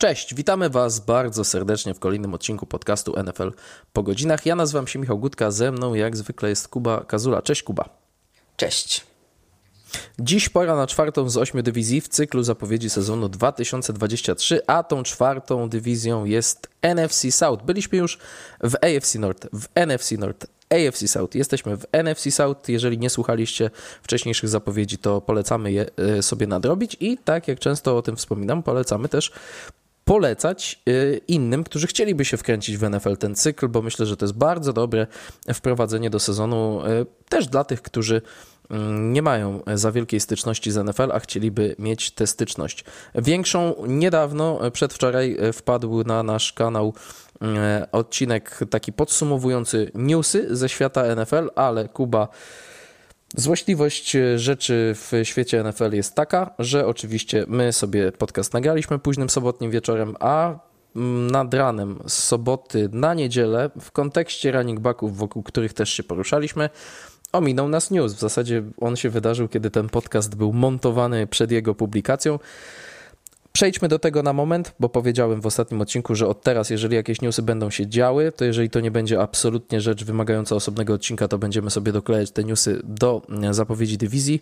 Cześć, witamy Was bardzo serdecznie w kolejnym odcinku podcastu NFL po godzinach. Ja nazywam się Michał Gutka, ze mną jak zwykle jest Kuba Kazula. Cześć Kuba. Cześć. Dziś pora na czwartą z ośmiu dywizji w cyklu zapowiedzi sezonu 2023, a tą czwartą dywizją jest NFC South. Byliśmy już w AFC North, w NFC North, AFC South. Jesteśmy w NFC South. Jeżeli nie słuchaliście wcześniejszych zapowiedzi, to polecamy je e, sobie nadrobić i tak jak często o tym wspominam, polecamy też polecać y, innym, którzy chcieliby się wkręcić w NFL ten cykl, bo myślę, że to jest bardzo dobre wprowadzenie do sezonu y, też dla tych, którzy mm, nie mają za wielkiej styczności z NFL, a chcieliby mieć tę styczność. Większą niedawno, y, przedwczoraj wpadł na nasz kanał odcinek taki podsumowujący newsy ze świata NFL, ale Kuba Złośliwość e, rzeczy w świecie NFL jest taka, że oczywiście my sobie podcast nagraliśmy późnym sobotnim wieczorem, a mm, nad ranem z soboty na niedzielę w kontekście running backów, wokół których też się poruszaliśmy, ominął nas news. W zasadzie on się wydarzył, kiedy ten podcast był montowany przed jego publikacją. Przejdźmy do tego na moment, bo powiedziałem w ostatnim odcinku, że od teraz, jeżeli jakieś newsy będą się działy, to jeżeli to nie będzie absolutnie rzecz wymagająca osobnego odcinka, to będziemy sobie doklejać te newsy do e, zapowiedzi dywizji.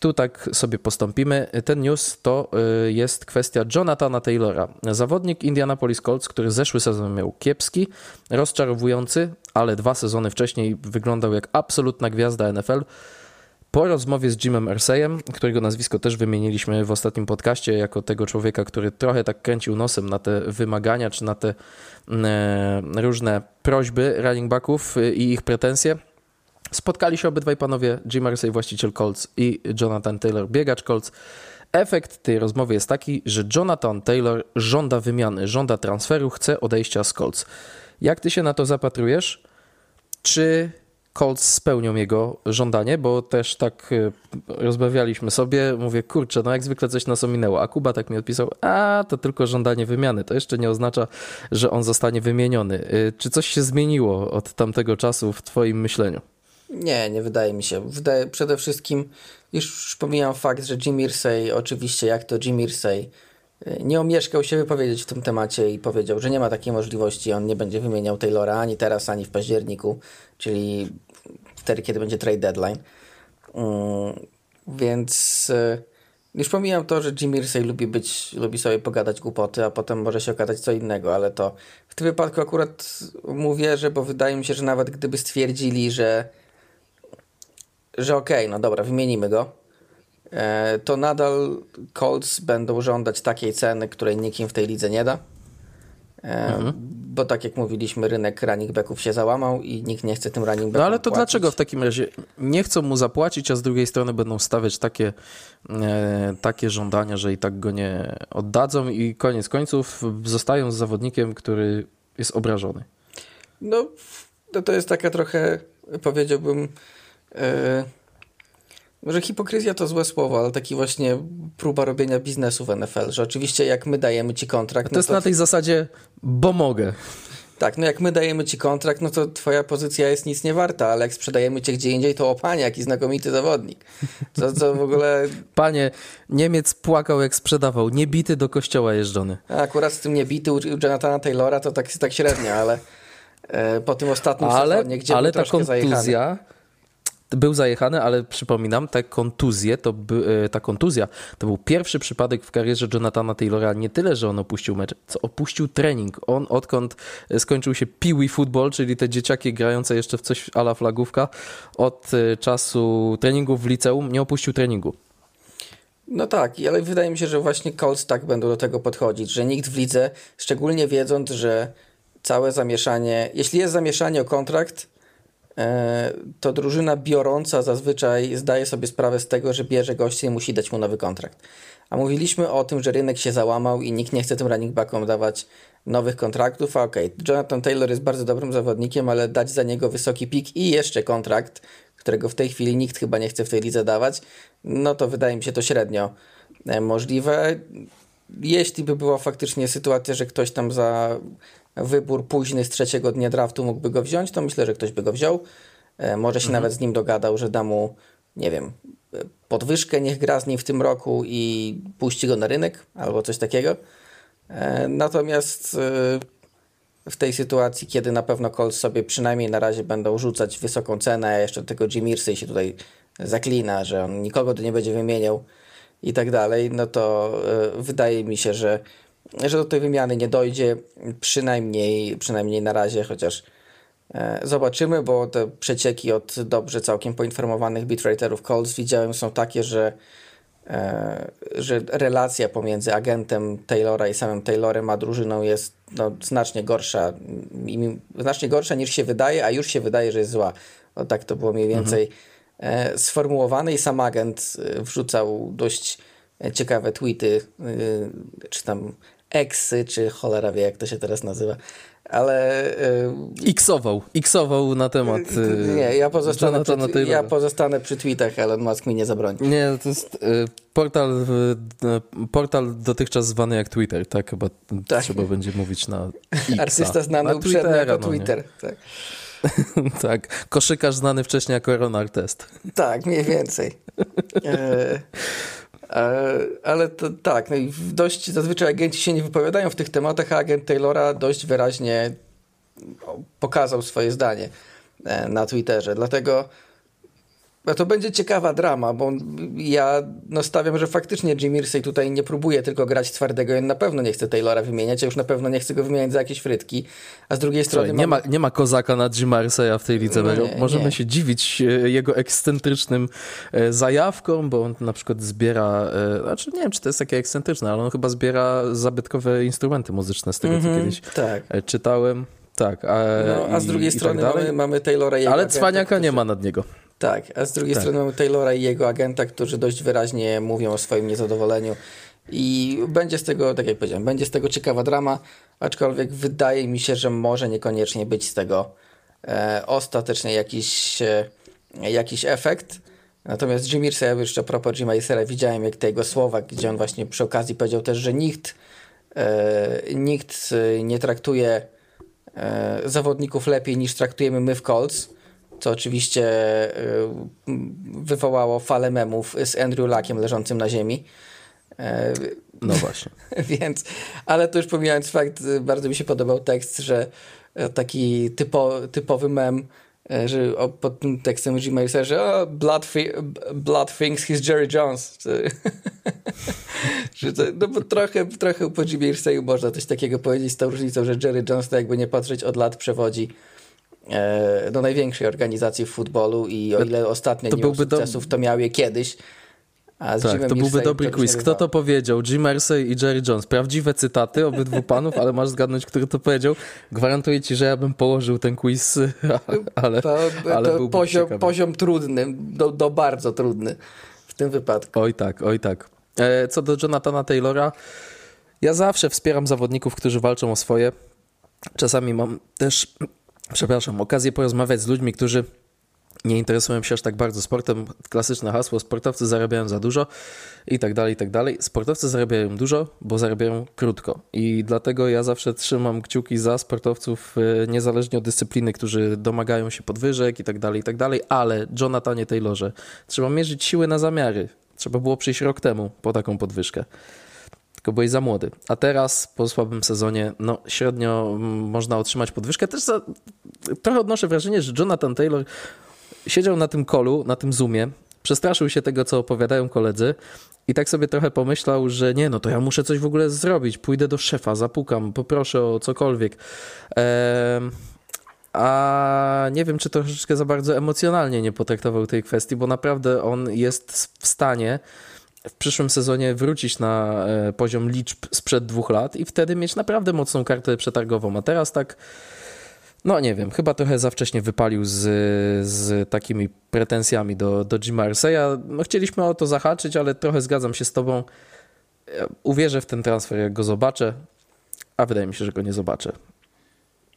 Tu tak sobie postąpimy. Ten news to e, jest kwestia Jonathana Taylora. Zawodnik Indianapolis Colts, który zeszły sezon miał kiepski, rozczarowujący, ale dwa sezony wcześniej wyglądał jak absolutna gwiazda NFL. Po rozmowie z Jimem Erseyem, którego nazwisko też wymieniliśmy w ostatnim podcaście, jako tego człowieka, który trochę tak kręcił nosem na te wymagania, czy na te e, różne prośby running backów i ich pretensje, spotkali się obydwaj panowie, Jim Ersey, właściciel Colts i Jonathan Taylor, biegacz Colts. Efekt tej rozmowy jest taki, że Jonathan Taylor żąda wymiany, żąda transferu, chce odejścia z Colts. Jak ty się na to zapatrujesz? Czy Colts spełnią jego żądanie, bo też tak e, rozmawialiśmy sobie, mówię, kurczę, no jak zwykle coś nas ominęło, a Kuba tak mi odpisał, a to tylko żądanie wymiany, to jeszcze nie oznacza, że on zostanie wymieniony. E, czy coś się zmieniło od tamtego czasu w twoim myśleniu? Nie, nie wydaje mi się. Wydaje, przede wszystkim, już pomijam fakt, że Jim Irsay, oczywiście jak to Jim Irsay, nie omieszkał się wypowiedzieć w tym temacie i powiedział, że nie ma takiej możliwości, on nie będzie wymieniał Taylora ani teraz, ani w październiku, czyli wtedy, kiedy będzie trade deadline. Mm, więc e, już pomijam to, że Jim Irsay lubi być, lubi sobie pogadać głupoty, a potem może się okazać co innego, ale to w tym wypadku akurat mówię, że bo wydaje mi się, że nawet gdyby stwierdzili, że że okej, okay, no dobra, wymienimy go, to nadal Colts będą żądać takiej ceny, której nikim w tej lidze nie da. E, mhm. Bo tak jak mówiliśmy, rynek running backów się załamał i nikt nie chce tym running backom No ale to płacić. dlaczego w takim razie nie chcą mu zapłacić, a z drugiej strony będą stawiać takie, e, takie żądania, że i tak go nie oddadzą i koniec końców zostają z zawodnikiem, który jest obrażony? No, to, to jest taka trochę, powiedziałbym, e, może hipokryzja to złe słowo, ale taki właśnie próba robienia biznesu w NFL, że oczywiście jak my dajemy ci kontrakt... to no jest to... na tej zasadzie, bo mogę. Tak, no jak my dajemy ci kontrakt, no to twoja pozycja jest nic nie warta, ale jak sprzedajemy cię gdzie indziej, to o panie, jaki znakomity zawodnik. Co, co w ogóle... Panie, Niemiec płakał jak sprzedawał, niebity do kościoła jeżdżony. A akurat z tym niebity u Jonathana Taylora to tak, tak średnio, ale e, po tym ostatnim ale, sezonie, gdzie ale ta kontuzja... Zajechany był zajechany, ale przypominam, te kontuzje, to by, e, ta kontuzja to był pierwszy przypadek w karierze Jonathana Taylora. Nie tyle, że on opuścił mecz, co opuścił trening. On odkąd skończył się Peewee Football, czyli te dzieciaki grające jeszcze w coś ala flagówka, od e, czasu treningów w liceum nie opuścił treningu. No tak, ale wydaje mi się, że właśnie Colts tak będą do tego podchodzić, że nikt w lidze, szczególnie wiedząc, że całe zamieszanie, jeśli jest zamieszanie o kontrakt, E, to drużyna biorąca zazwyczaj zdaje sobie sprawę z tego, że bierze gościa i musi dać mu nowy kontrakt. A mówiliśmy o tym, że rynek się załamał i nikt nie chce tym running backom dawać nowych kontraktów. A okej, okay, Jonathan Taylor jest bardzo dobrym zawodnikiem, ale dać za niego wysoki pik i jeszcze kontrakt, którego w tej chwili nikt chyba nie chce w tej lidze dawać, no to wydaje mi się to średnio e, możliwe. Jeśli by była faktycznie sytuacja, że ktoś tam za wybór późny z trzeciego dnia draftu mógłby go wziąć, to myślę, że ktoś by go wziął. E, może się mhm. nawet z nim dogadał, że da mu, nie wiem, podwyżkę, niech gra z nim w tym roku i puści go na rynek albo coś takiego. E, natomiast e, w tej sytuacji, kiedy na pewno Colts sobie przynajmniej na razie będą rzucać wysoką cenę, a jeszcze tego Jim Irsay się tutaj zaklina, że on nikogo tu nie będzie wymieniał i tak dalej, no to wydaje mi się, że, że do tej wymiany nie dojdzie, przynajmniej, przynajmniej na razie, chociaż zobaczymy, bo te przecieki od dobrze całkiem poinformowanych beatwriterów Colts widziałem są takie, że E, że relacja pomiędzy agentem Taylora i samym Taylorem a drużyną jest no, znacznie gorsza, znacznie gorsza niż się wydaje, a już się wydaje, że jest zła. Tak to było mniej więcej mhm. sformułowane i sam agent e, wrzucał dość ciekawe tweety, czy tam eksy, czy cholera wie jak to się teraz nazywa, ale... Yy, Xował, Xował na temat yy, Nie, ja pozostanę, przy, ja pozostanę przy tweetach, Elon Musk mi nie zabroni. Nie, to jest yy, portal, portal dotychczas zwany jak Twitter, tak? Chyba tak. trzeba będzie mówić na Xa. Artysta znany uprzednio jako no, Twitter, tak. tak, koszykarz znany wcześniej jako Ron Test. Tak, mniej więcej. e, ale to, tak, no i dość zazwyczaj agenci się nie wypowiadają w tych tematach, a agent Taylora dość wyraźnie pokazał swoje zdanie e, na Twitterze. Dlatego no to będzie ciekawa drama, bo ja no stawiam, że faktycznie Jim Irsay tutaj nie próbuje tylko grać twardego. On na pewno nie chce Taylora wymieniać, a już na pewno nie chce go wymieniać za jakieś frytki. A z drugiej strony. Słuchaj, nie, ma, nie ma kozaka na Jim Irsaya w tej lidze. Nie, Możemy nie. się dziwić e, jego ekscentrycznym e, zajawkom, bo on na przykład zbiera. E, znaczy, nie wiem, czy to jest takie ekscentryczne, ale on chyba zbiera zabytkowe instrumenty muzyczne z tego, mm -hmm, co mhm, kiedyś tak. czytałem. Tak, a, no, a z drugiej i, strony tak mamy, mamy Taylora i Ale cwaniaka nie ma nad niego. Tak, a z drugiej tak. strony mamy Taylora i jego agenta, którzy dość wyraźnie mówią o swoim niezadowoleniu. I będzie z tego, tak jak powiedziałem, będzie z tego ciekawa drama, aczkolwiek wydaje mi się, że może niekoniecznie być z tego e, ostatecznie jakiś, e, jakiś efekt. Natomiast Jim Irsay, jeszcze a propos Jima Irsaya, widziałem jak te jego słowa, gdzie on właśnie przy okazji powiedział też, że nikt, e, nikt nie traktuje e, zawodników lepiej niż traktujemy my w Colts co oczywiście y, wywołało falę memów z Andrew Luckiem leżącym na ziemi. E, no właśnie. Więc, ale to już pomijając fakt, y, bardzo mi się podobał tekst, że e, taki typo, typowy mem, e, że pod tym tekstem Gmail że oh, blood, blood thinks he's Jerry Jones. że to, no bo trochę, trochę po Jimmy można coś takiego powiedzieć z tą różnicą, że Jerry Jones to jakby nie patrzeć od lat przewodzi do największej organizacji w futbolu i o ile ostatnio to nie byłby sukcesów, do... to miał je kiedyś. A z tak, Jimem to byłby dobry quiz. Kto to powiedział? Jim Mersey i Jerry Jones. Prawdziwe cytaty obydwu panów, ale masz zgadnąć, który to powiedział. Gwarantuję ci, że ja bym położył ten quiz, ale, to, ale to poziom, poziom trudny, do, do, bardzo trudny w tym wypadku. Oj tak, oj tak. E, co do Jonathana Taylora, ja zawsze wspieram zawodników, którzy walczą o swoje. Czasami mam też przepraszam, okazję porozmawiać z ludźmi, którzy nie interesują się aż tak bardzo sportem. Klasyczne hasło, sportowcy zarabiają za dużo i tak dalej, i tak dalej. Sportowcy zarabiają dużo, bo zarabiają krótko i dlatego ja zawsze trzymam kciuki za sportowców e, niezależnie od dyscypliny, którzy domagają się podwyżek i tak dalej, i tak dalej, ale Jonathanie Taylorze, trzeba mierzyć siły na zamiary. Trzeba było przyjść rok temu po taką podwyżkę tylko byłeś za młody. A teraz po słabym sezonie, no średnio można otrzymać podwyżkę. Też za, trochę odnoszę wrażenie, że Jonathan Taylor siedział na tym kolu, na tym zoomie, przestraszył się tego, co opowiadają koledzy i tak sobie trochę pomyślał, że nie, no to ja muszę coś w ogóle zrobić, pójdę do szefa, zapukam, poproszę o cokolwiek. Eee, a nie wiem, czy troszeczkę za bardzo emocjonalnie nie potraktował tej kwestii, bo naprawdę on jest w stanie w przyszłym sezonie wrócić na e, poziom liczb sprzed dwóch lat i wtedy mieć naprawdę mocną kartę przetargową. A teraz tak, no nie wiem, chyba trochę za wcześnie wypalił z, z takimi pretensjami do, do Jima. No, chcieliśmy o to zahaczyć, ale trochę zgadzam się z tobą. Uwierzę w ten transfer, jak go zobaczę, a wydaje mi się, że go nie zobaczę.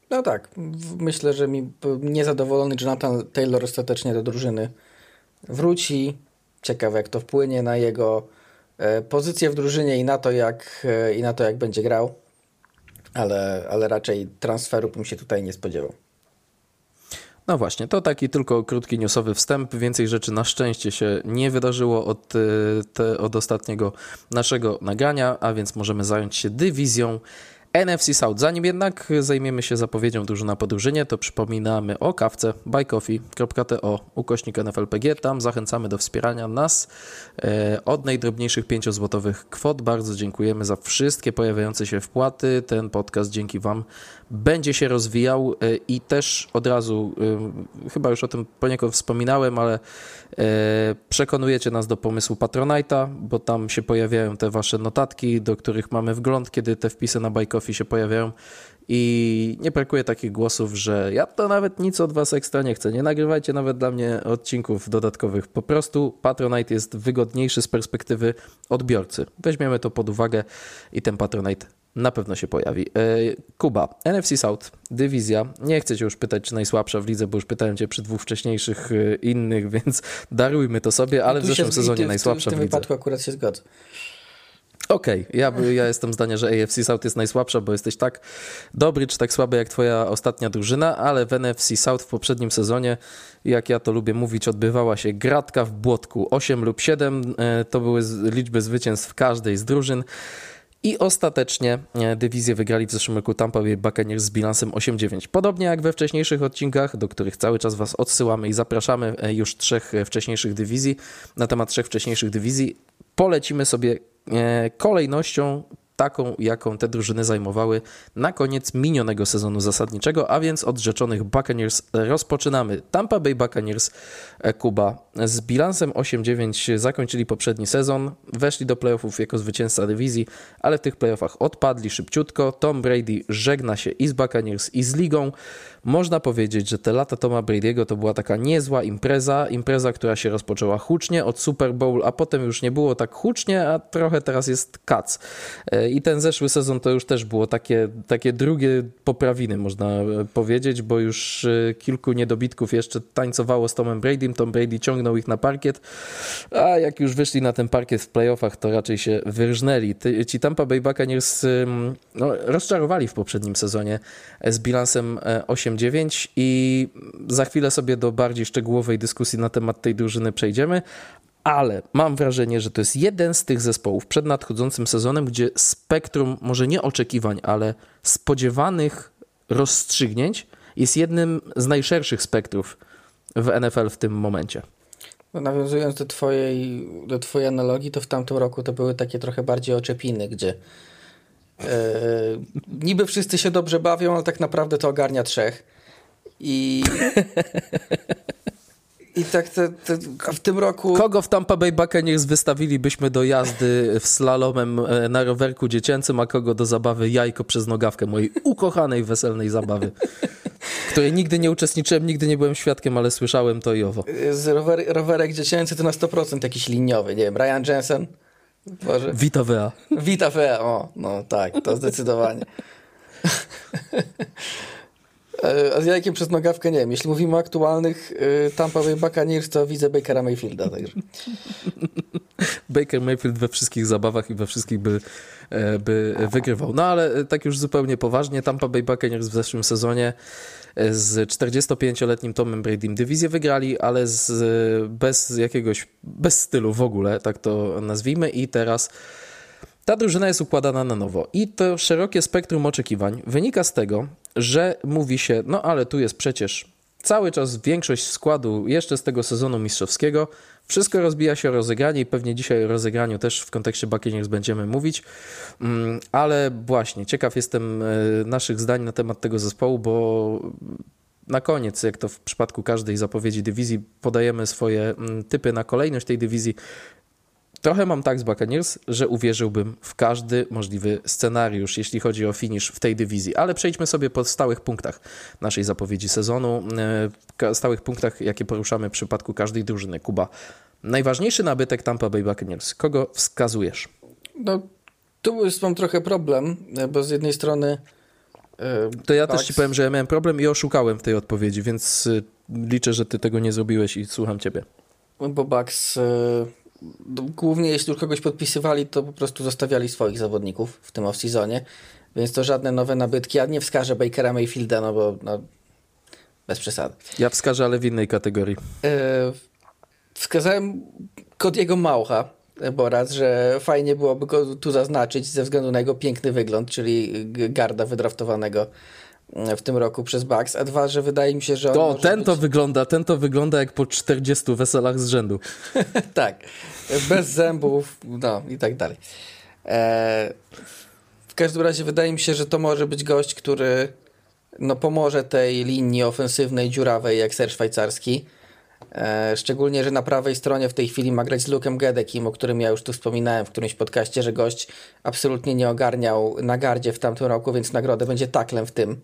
No tak, myślę, że mi niezadowolony Jonathan Taylor ostatecznie do drużyny wróci Ciekawe, jak to wpłynie na jego e, pozycję w drużynie i na to, jak, e, i na to, jak będzie grał. Ale, ale raczej transferu bym się tutaj nie spodziewał. No właśnie, to taki tylko krótki newsowy wstęp. Więcej rzeczy na szczęście się nie wydarzyło od, y, te, od ostatniego naszego nagrania, a więc możemy zająć się dywizją NFC South. Zanim jednak zajmiemy się zapowiedzią drużyna po drużynie, to przypominamy o kawce buycoffee.to ukośnik NFLPG. Tam zachęcamy do wspierania nas e, od najdrobniejszych 5-złotowych kwot. Bardzo dziękujemy za wszystkie pojawiające się wpłaty. Ten podcast dzięki Wam będzie się rozwijał e, i też od razu, e, chyba już o tym poniekąd wspominałem, ale przekonujecie nas do pomysłu Patronite'a, bo tam się pojawiają te Wasze notatki, do których mamy wgląd, kiedy te wpisy na Bajkofi się pojawiają i nie brakuje takich głosów, że ja to nawet nic od was ekstra nie chcę. Nie nagrywajcie nawet dla mnie odcinków dodatkowych. Po prostu Patronite jest wygodniejszy z perspektywy odbiorcy. Weźmiemy to pod uwagę i ten Patronite na pewno się pojawi. E, Kuba, NFC South, dywizja. Nie chcę cię już pytać, czy najsłabsza w lidze, bo już pytałem cię przy dwóch wcześniejszych e, innych, więc darujmy to sobie, ale w zeszłym sezonie najsłabsza w, w lidze. W tym wypadku akurat się zgodzę. Okej, okay. ja, ja jestem zdania, że AFC South jest najsłabsza, bo jesteś tak dobry czy tak słaby jak twoja ostatnia drużyna, ale w NFC South w poprzednim sezonie, jak ja to lubię mówić, odbywała się gratka w błotku 8 lub 7. E, to były liczby zwycięstw każdej z drużyn. I ostatecznie e, dywizję wygrali w zeszłym roku Tampa Bay Buccaneers z bilansem 8-9. Podobnie jak we wcześniejszych odcinkach, do których cały czas Was odsyłamy i zapraszamy e, już trzech wcześniejszych dywizji, na temat trzech wcześniejszych dywizji, polecimy sobie E, kolejnością taką, jaką te drużyny zajmowały na koniec minionego sezonu zasadniczego, a więc od rzeczonych Buccaneers rozpoczynamy. Tampa Bay Buccaneers e, Kuba z bilansem 8-9 zakończyli poprzedni sezon, weszli do playoffów jako zwycięzca dywizji, ale w tych playoffach odpadli szybciutko. Tom Brady żegna się i z Buccaneers i z ligą. Można powiedzieć, że te lata Toma Brady'ego to była taka niezła impreza, impreza, która się rozpoczęła hucznie od Super Bowl, a potem już nie było tak hucznie, a trochę teraz jest kac. E, I ten zeszły sezon to już też było takie, takie drugie poprawiny, można powiedzieć, bo już e, kilku niedobitków jeszcze tańcowało z Tomem Bradym, Tom Brady ciągnął ich na parkiet, a jak już wyszli na ten parkiet w playoffach, to raczej się wyrżnęli. Ci Tampa Bay Buccaneers no, rozczarowali w poprzednim sezonie z bilansem 8 e, 8-9 i za chwilę sobie do bardziej szczegółowej dyskusji na temat tej drużyny przejdziemy, ale mam wrażenie, że to jest jeden z tych zespołów przed nadchodzącym sezonem, gdzie spektrum może nie oczekiwań, ale spodziewanych rozstrzygnięć jest jednym z najszerszych spektrów w NFL w tym momencie. No, nawiązując do twojej, do twojej analogii, to w tamtym roku to były takie trochę bardziej oczepiny, gdzie niby wszyscy się dobrze bawią, ale tak naprawdę to ogarnia trzech. I. I tak te, te, w tym roku. Kogo w Tampa Bay Buccaneers wystawilibyśmy do jazdy w slalomem e, na rowerku dziecięcym, a kogo do zabawy jajko przez nogawkę mojej ukochanej weselnej zabawy, której nigdy nie uczestniczyłem, nigdy nie byłem świadkiem, ale słyszałem to i owo. Z rower, rowerek dziecięcy to na 100% jakiś liniowy, nie wiem, Ryan Jensen. Boże. Vita Vea. Vita Vea, o, no tak, to zdecydowanie. E, a z jajkiem przez nogawkę nie wiem. Jeśli mówimy o aktualnych y, Tampa Bay Buccaneers, to widzę Bakera Mayfielda. Także. Baker Mayfield we wszystkich zabawach i we wszystkich by, e, by wygrywał. No ale tak już zupełnie poważnie, Tampa Bay Buccaneers w zeszłym sezonie z 45-letnim Tomem Bradym dywizję wygrali, ale z, bez jakiegoś, bez stylu w ogóle, tak to nazwijmy i teraz ta drużyna jest układana na nowo i to szerokie spektrum oczekiwań wynika z tego, że mówi się, no ale tu jest przecież cały czas większość składu jeszcze z tego sezonu mistrzowskiego. Wszystko rozbija się o rozegranie i pewnie dzisiaj o rozegraniu też w kontekście Buccaneers będziemy mówić, mm, ale właśnie ciekaw jestem e, naszych zdań na temat tego zespołu, bo na koniec, jak to w przypadku każdej zapowiedzi dywizji, podajemy swoje mm, typy na kolejność tej dywizji. Trochę mam tak z Buccaneers, że uwierzyłbym w każdy możliwy scenariusz, jeśli chodzi o finish w tej dywizji. Ale przejdźmy sobie po stałych punktach naszej zapowiedzi sezonu, e, stałych punktach, jakie poruszamy w przypadku każdej drużyny. Kuba, najważniejszy nabytek Tampa Bay Buccaneers. Kogo wskazujesz? No, tu już mam trochę problem, bo z jednej strony e, to ja też ci powiem, że ja miałem problem i oszukałem w tej odpowiedzi, więc e, liczę, że ty tego nie zrobiłeś i słucham ciebie. Bo Bucks głównie jeśli już kogoś podpisywali, to po prostu zostawiali swoich zawodników w tym off-seasonie, więc to żadne nowe nabytki. Ja nie wskażę Bakera Mayfielda, no bo no, bez przesady. Ja wskażę, ale w innej kategorii. E, wskazałem Kodiego Maucha, bo raz, że fajnie byłoby go tu zaznaczyć ze względu na jego piękny wygląd, czyli garda wydraftowanego w tym roku przez Bucks, a dwa, że wydaje mi się, że To, ten być... to wygląda, ten to wygląda jak po 40 weselach z rzędu. tak, bez zębów, no i tak dalej. E, w każdym razie wydaje mi się, że to może być gość, który no, pomoże tej linii ofensywnej, dziurawej, jak ser szwajcarski. E, szczególnie, że na prawej stronie w tej chwili ma grać z Lukem Gedekim, o którym ja już tu wspominałem w którymś podcaście, że gość absolutnie nie ogarniał na gardzie w tamtym roku, więc nagrodę będzie taklem w tym.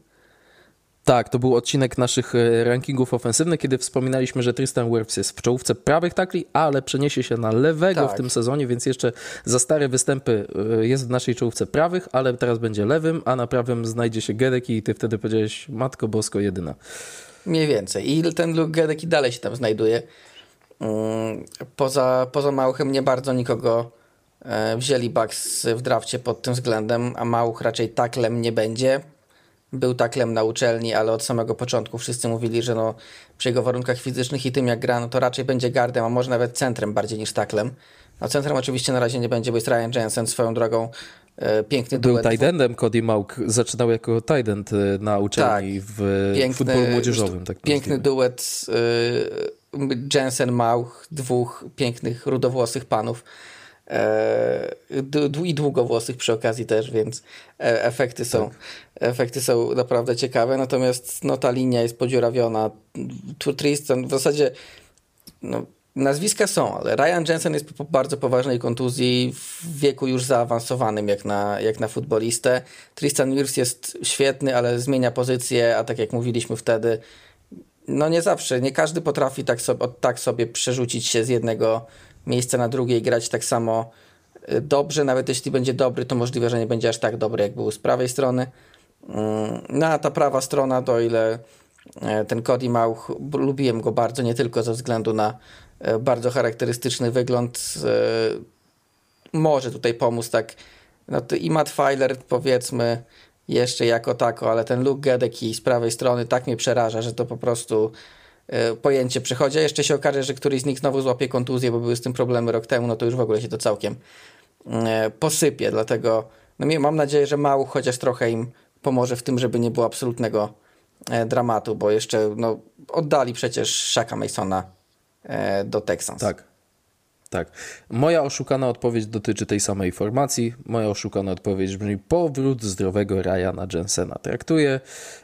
Tak, to był odcinek naszych e, rankingów ofensywnych, kiedy wspominaliśmy, że Tristan Wirfs jest w czołówce prawych takli, ale przeniesie się na lewego tak. w tym sezonie, więc jeszcze za stare występy e, jest w naszej czołówce prawych, ale teraz będzie lewym, a na prawym znajdzie się Gedeki i ty wtedy powiedziałeś Matko Bosko jedyna. Mniej więcej. I ten Luke Gedeki dalej się tam znajduje. Mm, poza, poza Małchem nie bardzo nikogo e, wzięli Bucks w drafcie pod tym względem, a Małch raczej taklem nie będzie był taklem na uczelni, ale od samego początku wszyscy mówili, że no, przy jego warunkach fizycznych i tym jak gra, no to raczej będzie gardem, a może nawet centrem bardziej niż taklem. No centrem oczywiście na razie nie będzie, bo jest Ryan Jensen swoją drogą e, piękny Był duet. tight endem, Cody Mauk zaczynał jako tight end e, na uczelni tak, w piękny, futbolu młodzieżowym. Tak piękny duet e, Jensen Mauch, dwóch pięknych rudowłosych panów i długowłosych przy okazji też, więc efekty są, tak. efekty są naprawdę ciekawe, natomiast no, ta linia jest podziurawiona. Tristan w zasadzie no, nazwiska są, ale Ryan Jensen jest po bardzo poważnej kontuzji w wieku już zaawansowanym jak na, jak na futbolistę. Tristan Wirfs jest świetny, ale zmienia pozycję, a tak jak mówiliśmy wtedy, no nie zawsze, nie każdy potrafi tak sobie, tak sobie przerzucić się z jednego miejsca na drugie i grać tak samo y, dobrze. Nawet jeśli będzie dobry, to możliwe, że nie będzie aż tak dobry, jak był z prawej strony. Mm, no a ta prawa strona, to ile e, ten Cody Mauch, lubiłem go bardzo, nie tylko ze względu na e, bardzo charakterystyczny wygląd, e, może tutaj pomóc tak. No to i Matt Filer powiedzmy jeszcze jako tako, ale ten Luke Gedeki z prawej strony tak mnie przeraża, że to po prostu pojęcie przechodzi, a jeszcze się okaże, że któryś z nich znowu złapie kontuzję, bo były z tym problemy rok temu, no to już w ogóle się to całkiem e, posypie, dlatego no mam nadzieję, że Mał chociaż trochę im pomoże w tym, żeby nie było absolutnego e, dramatu, bo jeszcze no, oddali przecież Shaka Masona do Texans. Tak. Tak. Moja oszukana odpowiedź dotyczy tej samej formacji. Moja oszukana odpowiedź brzmi powrót zdrowego Ryana Jensena. Traktuję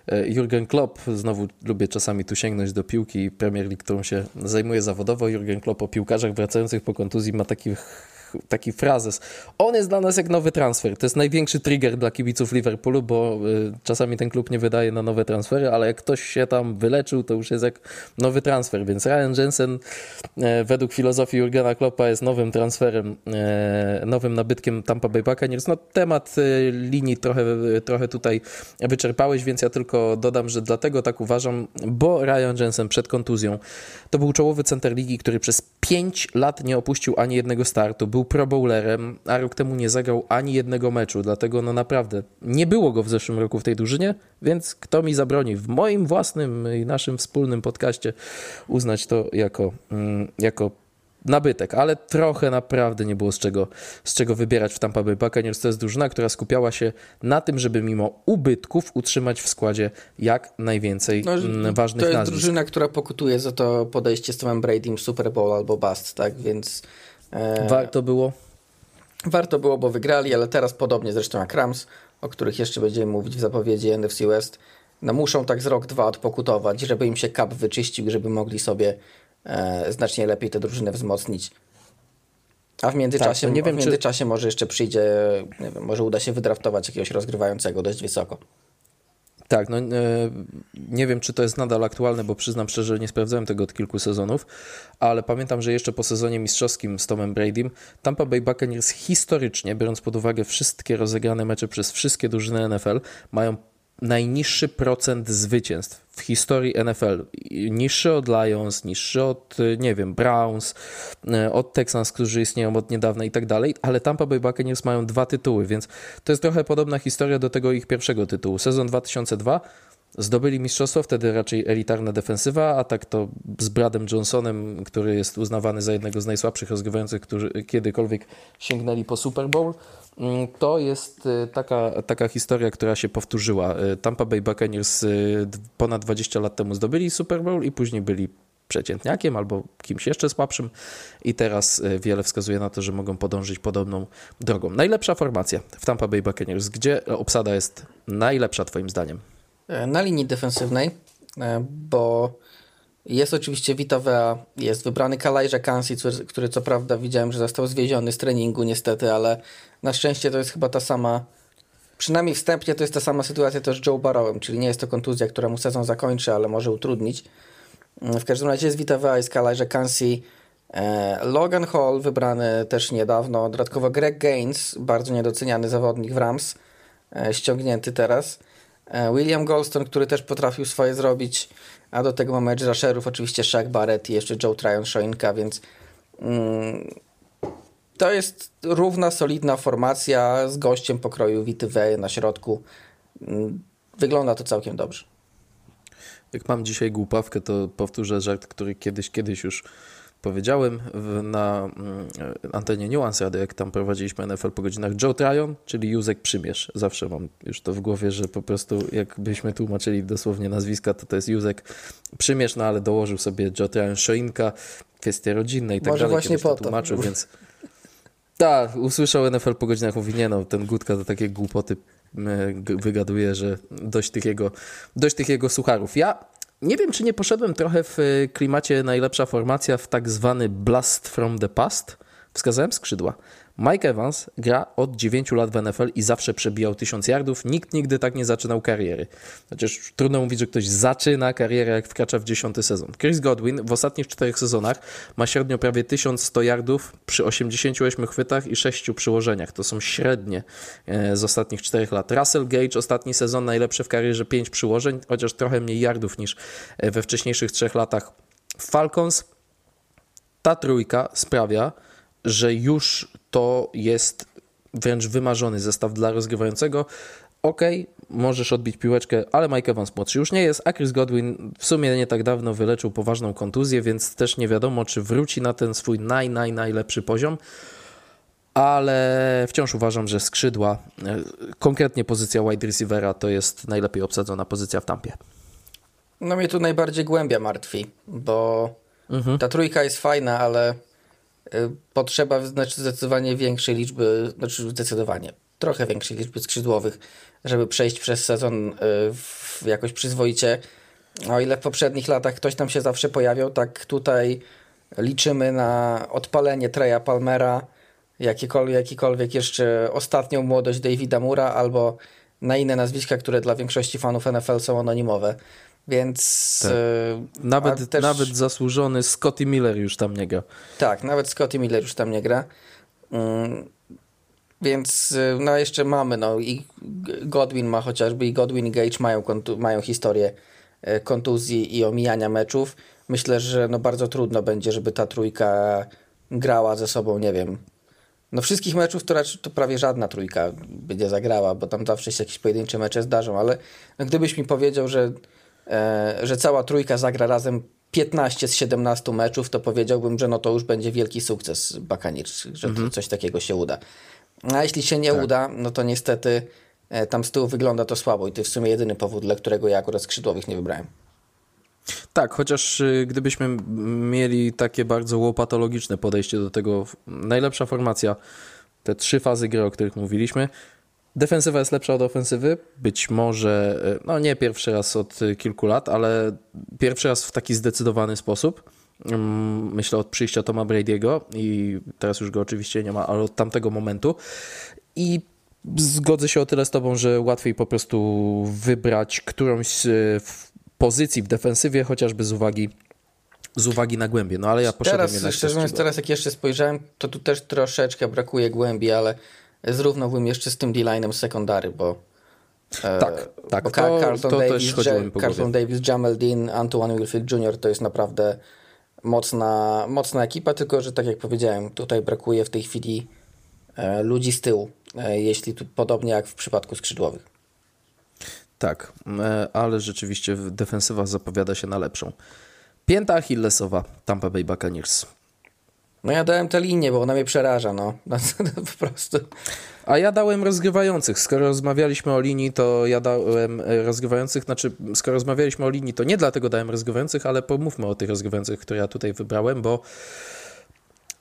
e, Jurgen Klopp, znowu lubię czasami tu sięgnąć do piłki Premier League, którą się zajmuję zawodowo. Jurgen Klopp o piłkarzach wracających po kontuzji ma takich taki frazes. On jest dla nas jak nowy transfer. To jest największy trigger dla kibiców Liverpoolu, bo y, czasami ten klub nie wydaje na nowe transfery, ale jak ktoś się tam wyleczył, to już jest jak nowy transfer. Więc Ryan Jensen e, według filozofii Jurgena Kloppa jest nowym transferem, e, nowym nabytkiem Tampa Bay Buccaneers. No temat linii trochę, trochę tutaj wyczerpałeś, więc ja tylko dodam, że dlatego tak uważam, bo Ryan Jensen przed kontuzją to był czołowy center ligi, który przez 5 lat nie opuścił ani jednego startu. Był pro bowlerem, a rok temu nie zagrał ani jednego meczu, dlatego no naprawdę nie było go w zeszłym roku w tej drużynie, więc kto mi zabroni w moim własnym i naszym wspólnym podcaście uznać to jako, mm, jako nabytek, ale trochę naprawdę nie było z czego, z czego wybierać w Tampa Bay Buccaneers. To jest drużyna, która skupiała się na tym, żeby mimo ubytków utrzymać w składzie jak najwięcej no, mm, ważnych To jest nazwisk. drużyna, która pokutuje za to podejście z Tomem Bradym Super Bowl albo bust, tak, więc... E... Warto było? Warto było, bo wygrali, ale teraz podobnie zresztą jak Rams, o których jeszcze będziemy mówić w zapowiedzi NFC West, no muszą tak z rok, dwa odpokutować, żeby im się kap wyczyścił, żeby mogli sobie e, znacznie lepiej tę drużynę wzmocnić. A w międzyczasie, tak, nie wiem, w międzyczasie czy... może jeszcze przyjdzie, wiem, może uda się wydraftować jakiegoś rozgrywającego dość wysoko. Tak, no e, nie wiem, czy to jest nadal aktualne, bo przyznam szczerze, że nie sprawdzałem tego od kilku sezonów, ale pamiętam, że jeszcze po sezonie mistrzowskim z Tomem Bradym Tampa Bay Buccaneers historycznie, biorąc pod uwagę wszystkie rozegrane mecze przez wszystkie drużyny NFL, mają najniższy procent zwycięstw w historii NFL. Niższy od Lions, niższy od, nie wiem, Browns, e, od Texans, którzy istnieją od niedawna i tak dalej, ale Tampa Bay Buccaneers mają dwa tytuły, więc to jest trochę podobna historia do tego ich pierwszego tytułu. Sezon 2002 zdobyli mistrzostwo, wtedy raczej elitarna defensywa, a tak to z Bradem Johnsonem, który jest uznawany za jednego z najsłabszych rozgrywających, którzy kiedykolwiek sięgnęli po Super Bowl. Mm, to jest y, taka, taka historia, która się powtórzyła. Y, Tampa Bay Buccaneers y, ponad 20 lat temu zdobyli Super Bowl i później byli przeciętniakiem albo kimś jeszcze słabszym i teraz wiele wskazuje na to, że mogą podążyć podobną drogą. Najlepsza formacja w Tampa Bay Buccaneers. Gdzie obsada jest najlepsza twoim zdaniem? E, na linii defensywnej, e, bo jest oczywiście Vita Vea, jest wybrany Kalajże Kansi, który co prawda widziałem, że został zwieziony z treningu niestety, ale na szczęście to jest chyba ta sama, przynajmniej wstępnie to jest ta sama sytuacja też z Joe Barrowem, czyli nie jest to kontuzja, która mu sezon zakończy, ale może utrudnić. W każdym razie jest Vea, jest Kalajże Kansi, e, Logan Hall wybrany też niedawno, dodatkowo Greg Gaines, bardzo niedoceniany zawodnik w Rams, ściągnięty teraz. E, William Goldstone, który też potrafił swoje zrobić, a do tego mamy edge rusherów, oczywiście Shaq Barrett i jeszcze Joe Tryon Shoinka, więc mm, to jest równa, solidna formacja z gościem pokroju Vey na środku. Mm, wygląda to całkiem dobrze. Jak mam dzisiaj głupawkę, to powtórzę żart, który kiedyś, kiedyś już powiedziałem na mm, antenie Nuance Radio, jak tam prowadziliśmy NFL po godzinach, Joe Tryon, czyli Józek Przymierz. Zawsze mam już to w głowie, że po prostu jakbyśmy tłumaczyli dosłownie nazwiska, to to jest Józek Przymierz, no ale dołożył sobie Joe Tryon Szoinka, kwestie rodzinne i tak Może dalej. właśnie po to. tłumaczył, więc tak, usłyszał NFL po godzinach, mówi, nie no, ten Gutka to takie głupoty wygaduje, że dość tych jego, dość tych jego sucharów. Ja nie wiem, czy nie poszedłem trochę w e, klimacie najlepsza formacja w tak zwany blast from the past. Wskazałem skrzydła. Mike Evans gra od 9 lat w NFL i zawsze przebijał 1000 yardów. Nikt nigdy tak nie zaczynał kariery. Chociaż trudno mówić, że ktoś zaczyna karierę, jak wkracza w 10 sezon. Chris Godwin w ostatnich 4 sezonach ma średnio prawie 1100 yardów przy 88 chwytach i 6 przyłożeniach. To są średnie e, z ostatnich 4 lat. Russell Gage ostatni sezon najlepszy w karierze 5 przyłożeń, chociaż trochę mniej yardów niż e, we wcześniejszych 3 latach. Falcons ta trójka sprawia, że już to jest wręcz wymarzony zestaw dla rozgrywającego. Ok, możesz odbić piłeczkę, ale Mike Evans młodszy już nie jest, a Chris Godwin w sumie nie tak dawno wyleczył poważną kontuzję, więc też nie wiadomo, czy wróci na ten swój naj, naj, najlepszy poziom. Ale wciąż uważam, że skrzydła, e, konkretnie pozycja wide receivera, to jest najlepiej obsadzona pozycja w tampie. No mnie tu najbardziej głębia martwi, bo mhm. ta trójka jest fajna, ale potrzeba znaczy zdecydowanie większej liczby, znaczy zdecydowanie trochę większej liczby skrzydłowych, żeby przejść przez sezon y, jakoś przyzwoicie. O ile w poprzednich latach ktoś tam się zawsze pojawiał, tak tutaj liczymy na odpalenie Treya Palmera, jakikolwiek, jakikolwiek jeszcze ostatnią młodość Davida Mura albo na inne nazwiska, które dla większości fanów NFL są anonimowe. Więc. Tak. E, nawet, też... nawet zasłużony Scotty Miller już tam nie gra. Tak, nawet Scotty Miller już tam nie gra. Mm, więc e, no jeszcze mamy, no i Godwin ma chociażby, i Godwin i Gage mają, mają historię e, kontuzji i omijania meczów. Myślę, że no bardzo trudno będzie, żeby ta trójka grała ze sobą, nie wiem. No wszystkich meczów to, raczej, to prawie żadna trójka będzie zagrała, bo tam zawsze się jakieś pojedyncze mecze zdarzą, ale no gdybyś mi powiedział, że że cała trójka zagra razem 15 z 17 meczów, to powiedziałbym, że no to już będzie wielki sukces Buccaneers, że mhm. coś takiego się uda. A jeśli się nie tak. uda, no to niestety e, tam z tyłu wygląda to słabo i to jest w sumie jedyny powód, dla którego ja akurat skrzydłowych nie wybrałem. Tak, chociaż y, gdybyśmy mieli takie bardzo łopatologiczne podejście do tego, najlepsza formacja, te trzy fazy gry, o których mówiliśmy, Defensywa jest lepsza od ofensywy. Być może, e, no nie pierwszy raz od kilku lat, ale pierwszy raz w taki zdecydowany sposób. Mm, myślę od przyjścia Toma Brady'ego i teraz już go oczywiście nie ma, ale od tamtego momentu. I zgodzę się o tyle z Tobą, że łatwiej po prostu wybrać którąś z pozycji w defensywie, chociażby z uwagi z uwagi na głębię, no ale ja poszedłem teraz, jednak... Szczerze mówiąc, teraz jak jeszcze spojrzałem, to tu też troszeczkę brakuje głębi, ale zrównałbym jeszcze z tym D-line'em sekundary, bo e, tak, tak. Bo to, Carlton, to Davis, Carlton Davis, Jamel Dean, Antoine Wilfield Jr. to jest naprawdę mocna, mocna ekipa, tylko że tak jak powiedziałem, tutaj brakuje w tej chwili e, ludzi z tyłu, e, jeśli tu podobnie jak w przypadku skrzydłowych. Tak, e, ale rzeczywiście defensywa zapowiada się na lepszą. Pięta Achillesowa Tampa Bay Buccaneers. No ja dałem tę linię, bo ona mnie przeraża, no. no po prostu. A ja dałem rozgrywających. Skoro rozmawialiśmy o linii, to ja dałem e, rozgrywających. Znaczy, skoro rozmawialiśmy o linii, to nie dlatego dałem rozgrywających, ale pomówmy o tych rozgrywających, które ja tutaj wybrałem, bo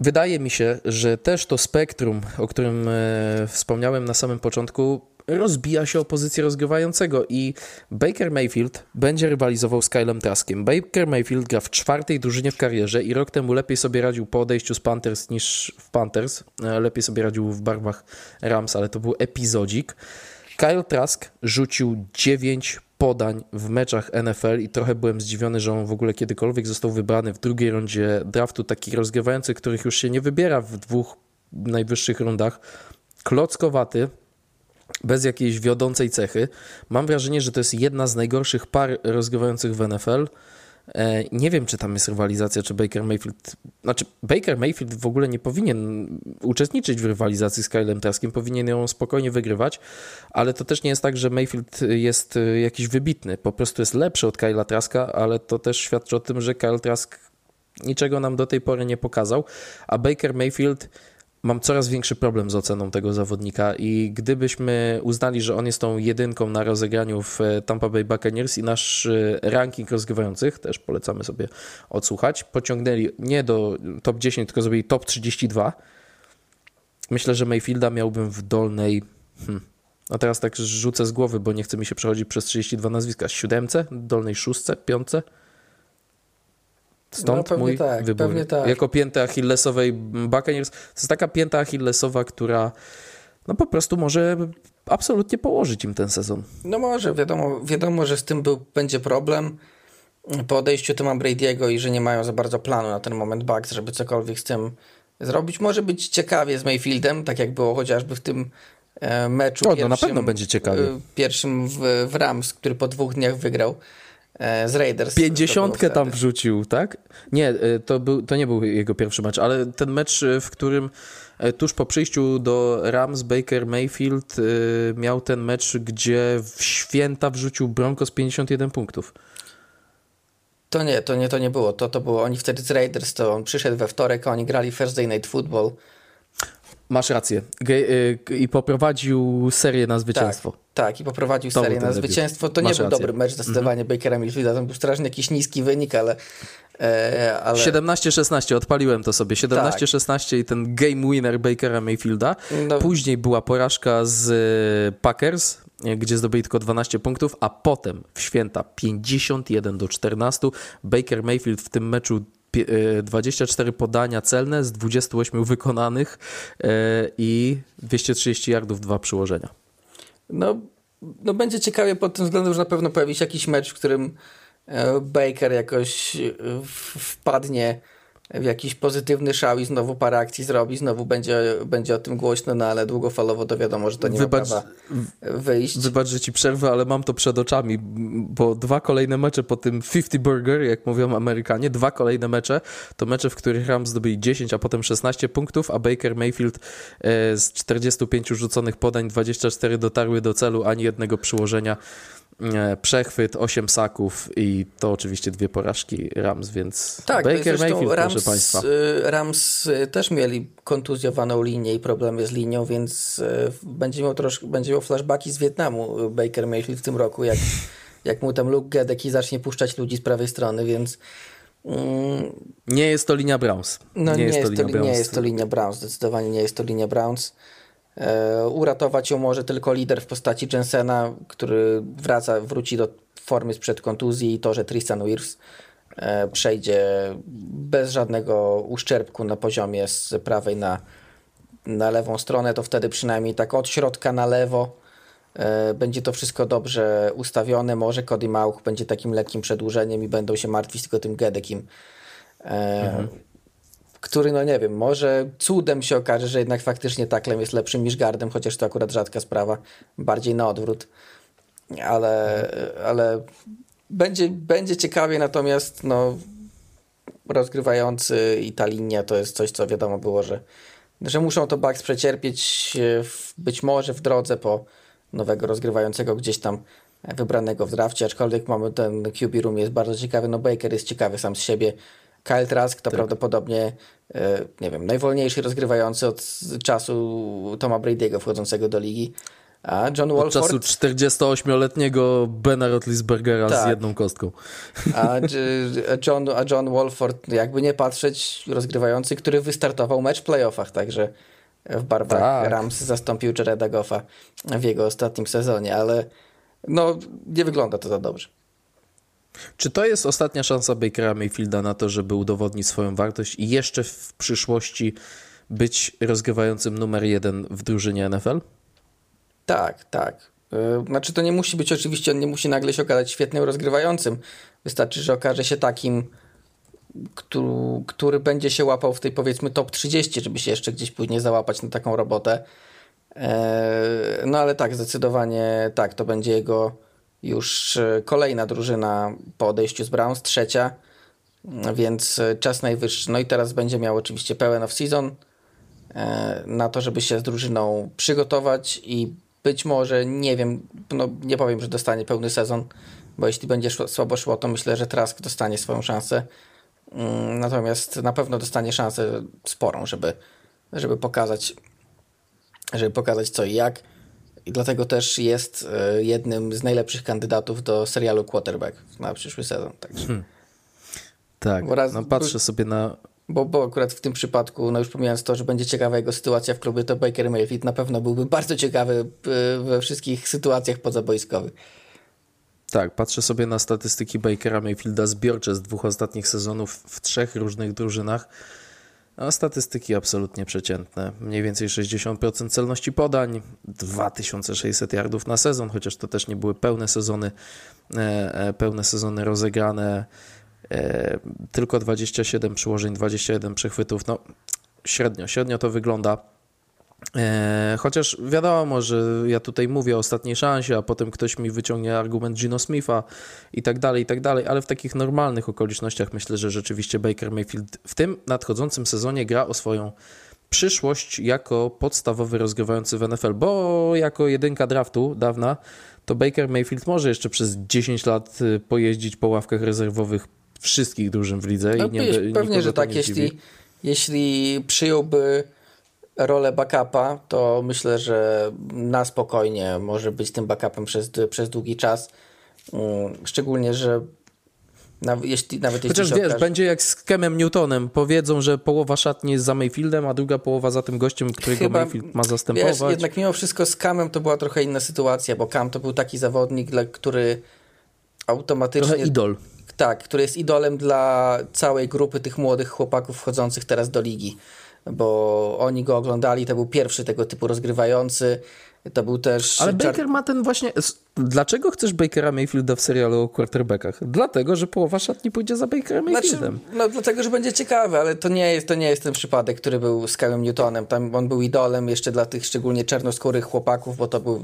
wydaje mi się, że też to spektrum, o którym e, wspomniałem na samym początku, rozbija się o pozycję rozgrywającego i Baker Mayfield będzie rywalizował z Kylem Traskiem. Baker Mayfield gra w czwartej drużynie w karierze i rok temu lepiej sobie radził po odejściu z Panthers niż w Panthers. E, lepiej sobie radził w barwach Rams, ale to był epizodzik. Kyle Trask rzucił 9 podań w meczach NFL i trochę byłem zdziwiony, że on w ogóle kiedykolwiek został wybrany w drugiej rundzie draftu, takich rozgrywających, których już się nie wybiera w dwóch najwyższych rundach. Klockowaty, bez jakiejś wiodącej cechy. Mam wrażenie, że to jest jedna z najgorszych par rozgrywających w NFL. E, nie wiem, czy tam jest rywalizacja, czy Baker Mayfield. Znaczy, Baker Mayfield w ogóle nie powinien uczestniczyć w rywalizacji z Kylem Traskiem, powinien ją spokojnie wygrywać, ale to też nie jest tak, że Mayfield jest e, jakiś wybitny. Po prostu jest lepszy od Kyla Traska, ale to też świadczy o tym, że Kyle Trask niczego nam do tej pory nie pokazał, a Baker Mayfield mam coraz większy problem z oceną tego zawodnika i gdybyśmy uznali, że on jest tą jedynką na rozegraniu w e, Tampa Bay Buccaneers i nasz e, ranking rozgrywających, też polecamy sobie odsłuchać, pociągnęli nie do top 10, tylko zrobili top 32, myślę, że Mayfielda miałbym w dolnej... Hmm, a teraz tak rzucę z głowy, bo nie chce mi się przechodzić przez 32 nazwiska. Siódemce, dolnej szóstce, piątce? Stąd no, mój tak, wybór. Tak. Jako pięta achillesowej Buccaneers. To jest taka pięta achillesowa, która no po prostu może absolutnie położyć im ten sezon. No może, wiadomo, wiadomo że z tym był, będzie problem po odejściu Toma Brady'ego i że nie mają za bardzo planu na ten moment Bucks, żeby cokolwiek z tym zrobić. Może być ciekawie z Mayfieldem, tak jak było chociażby w tym e, meczu o, pierwszym, no na pewno będzie ciekawie. E, pierwszym w, w Rams, który po dwóch dniach wygrał. E, z Raiders. Pięćdziesiątkę tam wrzucił, tak? Nie, e, to, był, to nie był jego pierwszy mecz, ale ten mecz, e, w którym tuż po przyjściu do Rams Baker Mayfield miał ten mecz, gdzie w święta wrzucił Broncos 51 punktów. To nie, to nie, to nie było. To, to było oni wtedy z Raiders, to on przyszedł we wtorek, a oni grali Thursday Night Football. Masz rację. I poprowadził serię na zwycięstwo. Tak. Tak, i poprowadził to serię na zwycięstwo. To Masz nie był rację. dobry mecz zdecydowanie mm -hmm. Bakera Mayfielda. Tam był strasznie jakiś niski wynik, ale. E, ale... 17-16, odpaliłem to sobie. 17-16 tak. i ten game winner Bakera Mayfielda. No. Później była porażka z e, Packers, e, gdzie zdobyli tylko 12 punktów, a potem w święta 51 do 14. Baker Mayfield w tym meczu 24 e, podania celne z 28 wykonanych i 230 yardów, dwa przyłożenia. No, no będzie ciekawie pod tym względem, że na pewno pojawi się jakiś mecz, w którym e, Baker jakoś e, wpadnie jakiś pozytywny szał i znowu parę akcji zrobi, znowu będzie, będzie o tym głośno, no ale długofalowo to wiadomo, że to nie wybacz, ma wyjść. Wybacz, że ci przerwę, ale mam to przed oczami, bo dwa kolejne mecze po tym 50 burger, jak mówią Amerykanie, dwa kolejne mecze, to mecze, w których Rams zdobyli 10, a potem 16 punktów, a Baker Mayfield e, z 45 rzuconych podań 24 dotarły do celu, ani jednego przyłożenia przechwyt, 8 saków i to oczywiście dwie porażki Rams, więc tak, Baker Mayfield, Rams, proszę Państwa. Y, Rams y, też mieli kontuzjowaną linię i problemy z linią, więc będzie miał troszkę, będzie miał flashbacki z Wietnamu Baker Mayfield w tym roku, jak, jak mu tam Luke Gedeki zacznie puszczać ludzi z prawej strony, więc mm, nie jest to linia Browns. No nie, nie, jest, to, linia Browns. nie jest to linia Browns, zdecydowanie nie jest to linia Browns. E, uratować ją może tylko lider w postaci Jensena, który wraca, wróci do formy sprzed kontuzji i to, że Tristan Wirfs e, przejdzie bez żadnego uszczerbku na poziomie z prawej na, na lewą stronę, to wtedy przynajmniej tak od środka na lewo e, będzie to wszystko dobrze ustawione. Może Cody Mauch będzie takim lekkim przedłużeniem i będą się martwić tylko tym Gedekim. Mhm który, no nie wiem, może cudem się okaże, że jednak faktycznie taklem jest lepszym niż gardem, chociaż to akurat rzadka sprawa, bardziej na odwrót. Ale, ale będzie, będzie ciekawie, natomiast no, rozgrywający i ta linia to jest coś, co wiadomo było, że, że muszą to Bucks przecierpieć być może w drodze po nowego rozgrywającego gdzieś tam wybranego w drafcie, aczkolwiek mamy ten QB room jest bardzo ciekawy, no Baker jest ciekawy sam z siebie. Kyle Trask to tak. prawdopodobnie, e, nie wiem, najwolniejszy rozgrywający od czasu Toma Brady'ego wchodzącego do ligi. A John Walford... Od czasu 48-letniego Bena Rotlisbergera tak. z jedną kostką. A John, a John Walford, jakby nie patrzeć, rozgrywający, który wystartował mecz w playoffach, także w barwach tak. Rams zastąpił Jareda Goffa w jego ostatnim sezonie, ale no nie wygląda to za dobrze. Czy to jest ostatnia szansa Bakera Mayfielda na to, żeby udowodnić swoją wartość i jeszcze w przyszłości być rozgrywającym numer jeden w drużynie NFL? Tak, tak. E, znaczy to nie musi być oczywiście, on nie musi nagle się okazać świetnym rozgrywającym. Wystarczy, że okaże się takim, który, który będzie się łapał w tej powiedzmy top 30, żeby się jeszcze gdzieś później załapać na taką robotę. E, no ale tak, zdecydowanie tak, to będzie jego już e, kolejna drużyna po odejściu z Browns, trzecia, więc czas najwyższy. No i teraz będzie miał oczywiście pełen off-season na to, żeby się z drużyną przygotować i być może, nie wiem, no nie powiem, że dostanie pełny sezon, bo jeśli będzie szło, słabo szło, to myślę, że Trask dostanie swoją szansę. Mm, natomiast na pewno dostanie szansę sporą, żeby, żeby pokazać żeby pokazać co i jak. I dlatego też jest e, jednym z najlepszych kandydatów do serialu Quarterback na przyszły sezon. Także. Hmm. Tak, no patrzę sobie na bo, bo akurat w tym przypadku, no już pomijając to, że będzie ciekawa jego sytuacja w klubie, to Baker Mayfield na pewno byłby bardzo ciekawy e, we wszystkich sytuacjach pozabojskowych. Tak, patrzę sobie na statystyki Bakera Mayfielda zbiorcze z dwóch ostatnich sezonów w trzech różnych drużynach. Statystyki absolutnie przeciętne. Mniej więcej 60% celności podań, 2600 yardów na sezon, chociaż to też nie były pełne sezony, e, e, pełne sezony rozegrane. E, tylko 27 przyłożeń, 21 przechwytów. No, średnio, średnio to wygląda. E, chociaż wiadomo, że ja tutaj mówię o ostatniej szansie, a potem ktoś mi wyciągnie argument Gino Smitha i tak dalej, i tak dalej, ale w takich normalnych okolicznościach myślę, że rzeczywiście Baker Mayfield w tym nadchodzącym sezonie gra o swoją przyszłość jako podstawowy rozgrywający w NFL, bo jako jedynka draftu dawna, to Baker Mayfield może jeszcze przez 10 lat y, pojeździć po ławkach rezerwowych wszystkich drużyn w lidze. No, i nie, pewnie, że tak, jeśli, jeśli przyjąłby rolę backupa, to myślę, że na spokojnie może być tym backupem przez, przez długi czas. Mm, szczególnie, że nawet jeśli, nawet jeśli Chociaż wiesz, okaże... będzie jak z Kemem Newtonem. Powiedzą, że połowa szatni jest za Mayfieldem, a druga połowa za tym gościem, którego Chyba, Mayfield ma zastępować. Wiesz, jednak mimo wszystko z Kamem to była trochę inna sytuacja, bo Kam to był taki zawodnik, który automatycznie... Trochę idol tak, który jest idolem dla całej grupy tych młodych chłopaków wchodzących teraz do ligi, bo oni go oglądali, to był pierwszy tego typu rozgrywający, to był też... Ale Baker ma ten właśnie... Dlaczego chcesz Bakera Mayfielda w serialu o quarterbackach? Dlatego, że połowa szatni pójdzie za Bakerem znaczy, Mayfieldem. Znaczy, no dlatego, że będzie ciekawy, ale to nie jest, to nie jest ten przypadek, który był z Calem Newtonem. Tam on był idolem jeszcze dla tych szczególnie czarnoskórych chłopaków, bo to był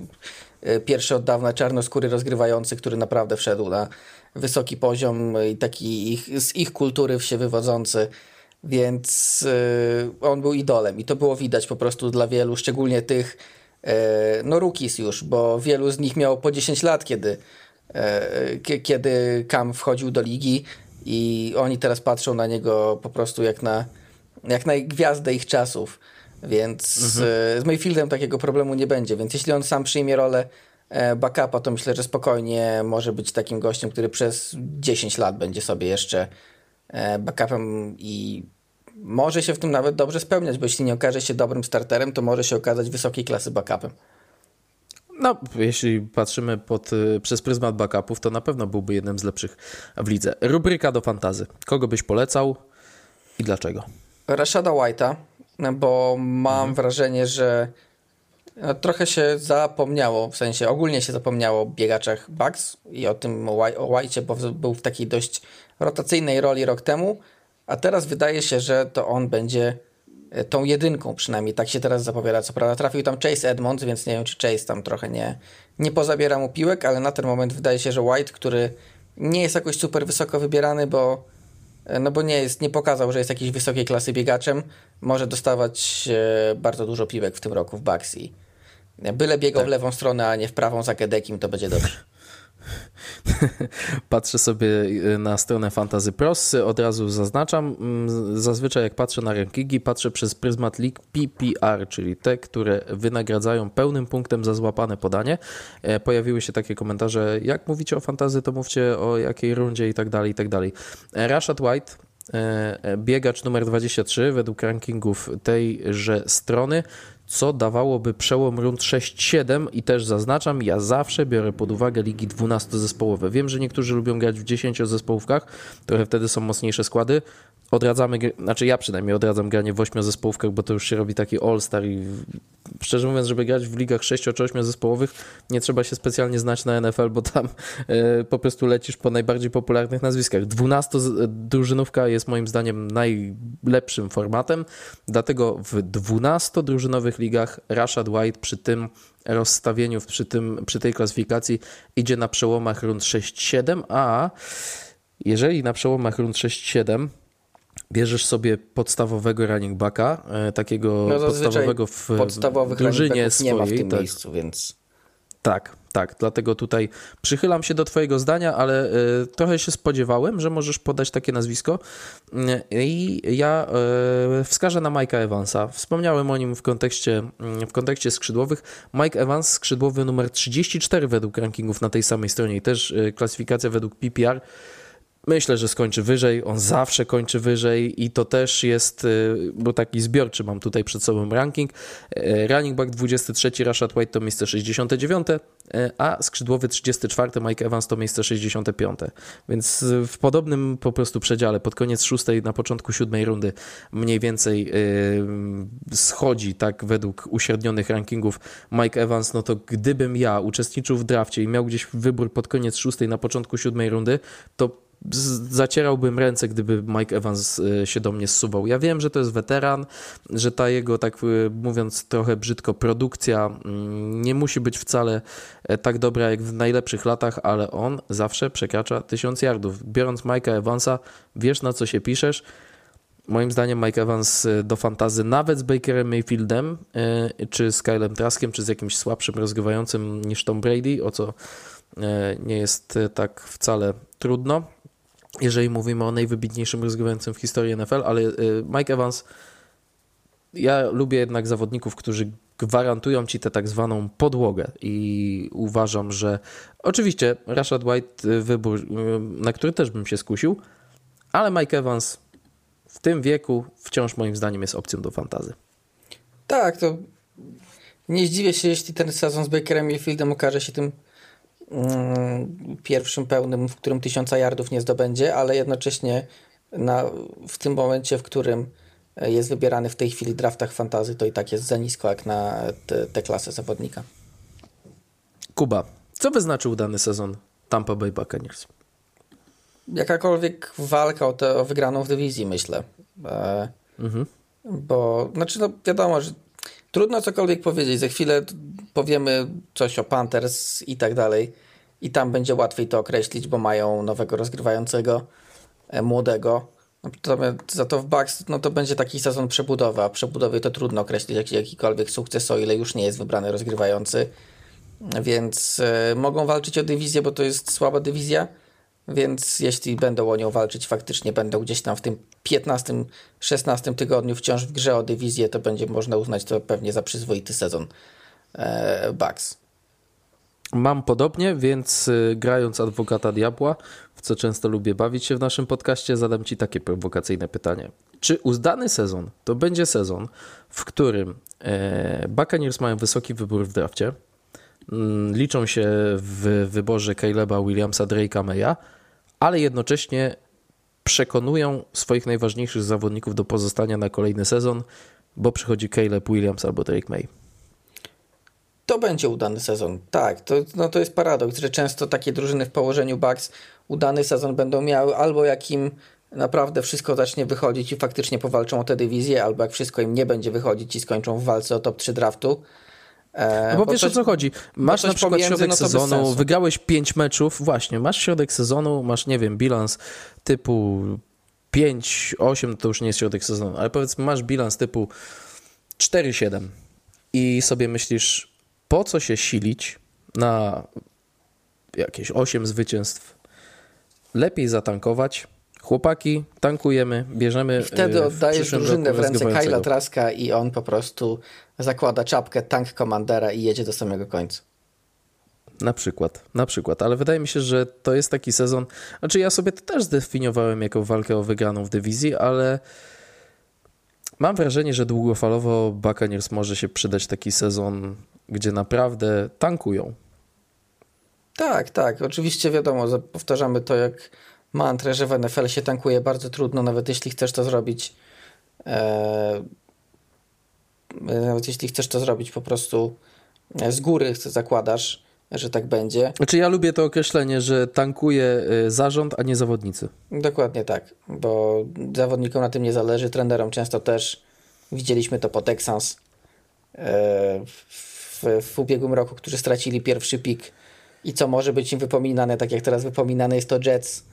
e, pierwszy od dawna czarnoskóry rozgrywający, który naprawdę wszedł na wysoki poziom i taki ich, z ich kultury się wywodzący. Więc yy, on był idolem i to było widać po prostu dla wielu, szczególnie tych yy, no rookies już, bo wielu z nich miało po 10 lat, kiedy, yy, kiedy Cam wchodził do ligi i oni teraz patrzą na niego po prostu jak na, jak na gwiazdę ich czasów. Więc mhm. z Mayfieldem takiego problemu nie będzie. Więc jeśli on sam przyjmie rolę E, backupa, to myślę, że spokojnie może być takim gościem, który przez 10 lat będzie sobie jeszcze backupem i może się w tym nawet dobrze spełniać, bo jeśli nie okaże się dobrym starterem, to może się okazać wysokiej klasy backupem. No, jeśli patrzymy pod, e, przez pryzmat backupów, to na pewno byłby jednym z lepszych w lidze. Rubryka do fantazy. Kogo byś polecał i dlaczego? Rashada White'a, bo mam mhm. wrażenie, że trochę się zapomniało, w sensie ogólnie się zapomniało o biegaczach Bucks i o tym o White'cie, bo był w takiej dość rotacyjnej roli rok temu, a teraz wydaje się, że to on będzie e, tą jedynką przynajmniej, tak się teraz zapowiada. Co prawda trafił tam Chase Edmonds, więc nie wiem, czy Chase tam trochę nie, nie pozabiera mu piłek, ale na ten moment wydaje się, że White, który nie jest jakoś super wysoko wybierany, bo e, no bo nie jest, nie pokazał, że jest jakiejś wysokiej klasy biegaczem, może dostawać e, bardzo dużo piłek w tym roku w Bucks i Byle biegał tak. w lewą stronę, a nie w prawą za Kedekim, to będzie dobrze. patrzę sobie y, na stronę Fantasy Pros, od razu zaznaczam, mm, zazwyczaj jak patrzę na rankingi, patrzę przez pryzmat League PPR, czyli te, które wynagradzają pełnym punktem za złapane podanie. E, pojawiły się takie komentarze, jak mówicie o fantazy, to mówcie o jakiej rundzie i tak dalej, i tak dalej. E, Rashad White biegacz numer 23 według rankingów tejże strony co dawałoby przełom rund 6-7 i też zaznaczam, ja zawsze biorę pod uwagę ligi 12-zespołowe. Wiem, że niektórzy lubią grać w 10-zespołówkach, trochę wtedy są mocniejsze składy. Odradzamy, znaczy ja przynajmniej odradzam granie w 8-zespołówkach, bo to już się robi taki all-star i szczerze mówiąc, żeby grać w ligach 6 czy 8 zespołowych, nie trzeba się specjalnie znać na NFL, bo tam e, po prostu lecisz po najbardziej popularnych nazwiskach. 12 drużynówka jest moim zdaniem najlepszym formatem, dlatego w 12 drużynowych ligach Rashad White przy tym rozstawieniu, przy, tym, przy tej klasyfikacji idzie na przełomach rund 6-7, a jeżeli na przełomach rund 6-7 bierzesz sobie podstawowego running backa, e, takiego no podstawowego w podstawowych drużynie swojej. nie ma w tym tak. miejscu, więc... Tak, tak, dlatego tutaj przychylam się do Twojego zdania, ale y, trochę się spodziewałem, że możesz podać takie nazwisko. Y, I ja wskażę na Mike'a Evansa. Wspomniałem o nim w kontekście, w kontekście skrzydłowych. Mike Evans, skrzydłowy numer 34 według rankingów na tej samej stronie i też klasyfikacja według PPR. Myślę, że skończy wyżej. On zawsze kończy wyżej i to też jest, y, bo taki zbiorczy mam tutaj przed sobą ranking. Y, running back 23, Rashad White to miejsce 69, y, a skrzydłowy 34, Mike Evans to miejsce 65. Więc w podobnym po prostu przedziale, pod koniec szóstej, na początku siódmej rundy mniej więcej schodzi, tak według uśrednionych rankingów Mike Evans, no to gdybym ja uczestniczył w drafcie i miał gdzieś wybór pod koniec szóstej, na początku siódmej rundy, to zacierałbym ręce, gdyby Mike Evans e, się do mnie zsuwał. Ja wiem, że to jest weteran, że ta jego, tak e, mówiąc trochę brzydko, produkcja mm, nie musi być wcale e, tak dobra jak w najlepszych latach, ale on zawsze przekracza tysiąc yardów. Biorąc Mike'a Evansa, wiesz na co się piszesz. Moim zdaniem Mike Evans do fantazy nawet z Bakerem Mayfieldem, czy z Kylem Traskiem, czy z jakimś słabszym rozgrywającym niż Tom Brady, o co nie jest tak wcale trudno jeżeli mówimy o najwybitniejszym rozgrywającym w historii NFL, ale y, Mike Evans, ja lubię jednak zawodników, którzy gwarantują ci tę tak zwaną podłogę i uważam, że oczywiście Rashad White y, wybór, y, na który też bym się skusił, ale Mike Evans w tym wieku wciąż moim zdaniem jest opcją do fantazy. Tak, to nie zdziwię się, jeśli ten sezon z Bakerem Mayfieldem okaże się tym pierwszym pełnym, w którym tysiąca yardów nie zdobędzie, ale jednocześnie na, w tym momencie, w którym jest wybierany w tej chwili draftach fantazy, to i tak jest za nisko jak na tę klasę zawodnika. Kuba, co wyznaczył dany sezon Tampa Bay Buccaneers? Jakakolwiek walka o, te, o wygraną w dywizji, myślę. E, mhm. Bo, znaczy, no wiadomo, że trudno cokolwiek powiedzieć. Za chwilę powiemy coś o Panthers i tak dalej. I tam będzie łatwiej to określić, bo mają nowego rozgrywającego, e, młodego. Za to w Bucks no to będzie taki sezon przebudowy, a przebudowy to trudno określić jak, jakikolwiek sukces, o ile już nie jest wybrany rozgrywający. Więc e, mogą walczyć o dywizję, bo to jest słaba dywizja więc jeśli będą o nią walczyć, faktycznie będą gdzieś tam w tym 15-16 tygodniu wciąż w grze o dywizję, to będzie można uznać to pewnie za przyzwoity sezon e, Bucks. Mam podobnie, więc y, grając adwokata diabła, w co często lubię bawić się w naszym podcaście, zadam Ci takie prowokacyjne pytanie. Czy uzdany sezon to będzie sezon, w którym e, Buccaneers mają wysoki wybór w drafcie, Mm, liczą się w wyborze Caleba Williamsa, Drake'a Maya, ale jednocześnie przekonują swoich najważniejszych zawodników do pozostania na kolejny sezon, bo przychodzi Caleb Williams albo Drake May. To będzie udany sezon. Tak, to, no to jest paradoks, że często takie drużyny w położeniu Bucks udany sezon będą miały albo jakim naprawdę wszystko zacznie wychodzić i faktycznie powalczą o tę dywizję, albo jak wszystko im nie będzie wychodzić i skończą w walce o top 3 draftu, E, no bo, wiesz coś, o co chodzi. Masz na przykład środek no sezonu, wygrałeś 5 meczów, właśnie, masz środek sezonu, masz, nie wiem, bilans typu 5, 8, to już nie jest środek sezonu, ale powiedzmy masz bilans typu 4, 7 i sobie myślisz, po co się silić na jakieś 8 zwycięstw. Lepiej zatankować. Chłopaki, tankujemy, bierzemy. I wtedy oddajesz drużynę w ręce Kyla Traska i on po prostu zakłada czapkę tank komandera i jedzie do samego końca. Na przykład, na przykład, ale wydaje mi się, że to jest taki sezon. Znaczy, ja sobie to też zdefiniowałem jako walkę o wygraną w dywizji, ale mam wrażenie, że długofalowo Buccaneers może się przydać taki sezon, gdzie naprawdę tankują. Tak, tak. Oczywiście wiadomo, powtarzamy to jak mantrę, że w NFL się tankuje bardzo trudno, nawet jeśli chcesz to zrobić. E, nawet jeśli chcesz to zrobić po prostu z góry, zakładasz że tak będzie. Znaczy ja lubię to określenie, że tankuje y, zarząd, a nie zawodnicy. Dokładnie tak, bo zawodnikom na tym nie zależy, trenerom często też. Widzieliśmy to po Texans e, w, w ubiegłym roku, którzy stracili pierwszy pik i co może być im wypominane, tak jak teraz wypominane jest to Jets,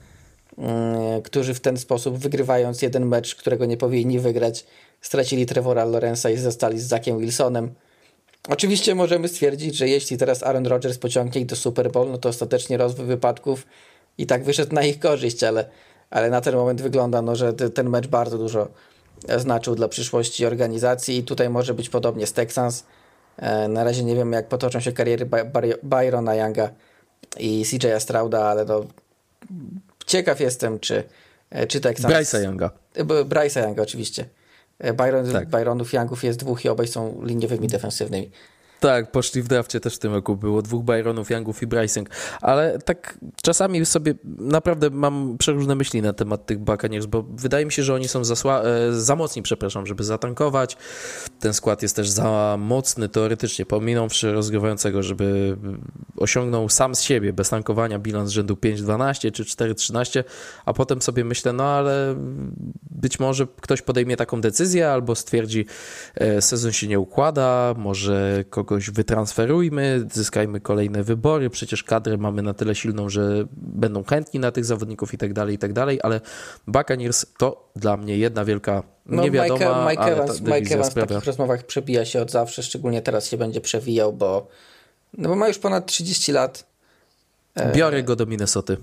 którzy w ten sposób wygrywając jeden mecz, którego nie powinni wygrać, stracili Trevora Lorenza i zostali z Zakiem Wilsonem Oczywiście możemy stwierdzić, że jeśli teraz Aaron Rodgers pociągnie ich do Super Bowl, no to ostatecznie rozwój wypadków i tak wyszedł na ich korzyść, ale, ale na ten moment wygląda, no, że ten mecz bardzo dużo znaczył dla przyszłości organizacji i tutaj może być podobnie z Texans. E, na razie nie wiem, jak potoczą się kariery Byrona Younga i CJ Strauda, ale no, ciekaw jestem, czy, e, czy Texans... Bryce'a Younga. Bryce'a Younga, oczywiście. E, Byron, tak. Byronów, Youngów jest dwóch i obaj są liniowymi defensywnymi. Tak, poszli w drafcie też w tym roku było dwóch Byronów, Youngów i Brycing, ale tak czasami sobie naprawdę mam przeróżne myśli na temat tych Buccaneers, bo wydaje mi się, że oni są za, sła- e, za mocni, przepraszam, żeby zatankować. Ten skład jest też za mocny teoretycznie, pominąwszy rozgrywającego, żeby osiągnął sam z siebie bez tankowania bilans rzędu 5-12 czy 4-13, a potem sobie myślę, no ale być może ktoś podejmie taką decyzję albo stwierdzi, e, sezon się nie układa, może kogoś kogoś wytransferujmy, zyskajmy kolejne wybory, przecież kadrę mamy na tyle silną, że będą chętni na tych zawodników i tak dalej, i tak dalej, ale Buccaneers to dla mnie jedna wielka no, niewiadoma, Mike, Mike ale Evans, Mike Evans w takich rozmowach przebija się od zawsze, szczególnie teraz się będzie przewijał, bo, no bo ma już ponad 30 lat. E, Biorę go do Minnesoty.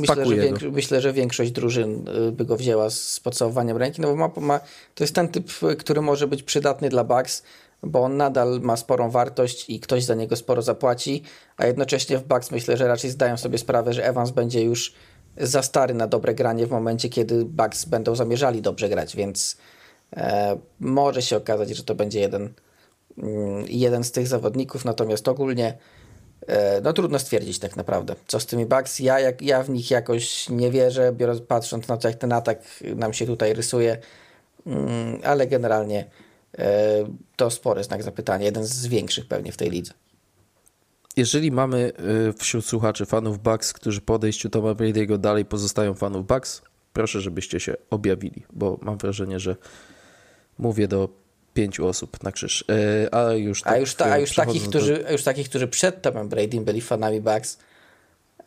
Myślę że, większo- myślę, że większość drużyn y, by go wzięła z podsuwaniem ręki, no bo ma, ma, to jest ten typ, który może być przydatny dla Bucks bo on nadal ma sporą wartość i ktoś za niego sporo zapłaci, a jednocześnie w Bucks myślę, że raczej zdają sobie sprawę, że Evans będzie już za stary na dobre granie w momencie, kiedy Bucks będą zamierzali dobrze grać, więc e, może się okazać, że to będzie jeden, mm, jeden z tych zawodników, natomiast ogólnie e, no trudno stwierdzić tak naprawdę, co z tymi Bucks. Ja, jak, ja w nich jakoś nie wierzę, biorąc, patrząc na to, jak ten atak nam się tutaj rysuje, mm, ale generalnie to spory znak zapytania, jeden z większych pewnie w tej lidze. Jeżeli mamy e, wśród słuchaczy fanów Bucks, którzy po odejściu Toma Brady'ego dalej pozostają fanów Bucks, proszę, żebyście się objawili, bo mam wrażenie, że mówię do pięciu osób na krzyż. E, a już, tak, a już, ta, a już, takich, do... którzy, już takich, którzy przed Tomem Brady'em byli fanami Bucks,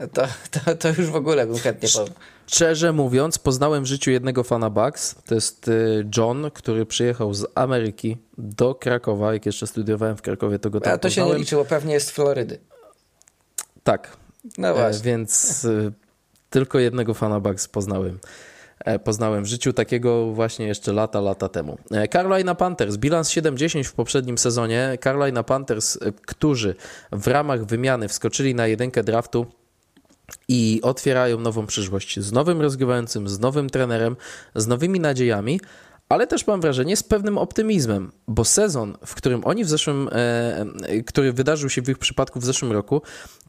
to, to, to już w ogóle bym chętnie poznał. Szczerze mówiąc, poznałem w życiu jednego fana Bucks. To jest y, John, który przyjechał z Ameryki do Krakowa. Jak jeszcze studiowałem w Krakowie, to go tam A to poznałem. się nie liczyło, pewnie jest z Florydy. Tak. No e, właśnie. E, więc y, tylko jednego fana Bucks poznałem. E, poznałem w życiu takiego właśnie jeszcze lata, lata temu. E, Carolina Panthers, bilans 7-10 w poprzednim sezonie. Carolina Panthers, e, którzy w ramach wymiany wskoczyli na jedynkę draftu, i otwierają nową przyszłość z nowym rozgrywającym, z nowym trenerem, z nowymi nadziejami, ale też mam wrażenie z pewnym optymizmem, bo sezon, w którym oni w zeszłym, e, który wydarzył się w ich przypadku w zeszłym roku,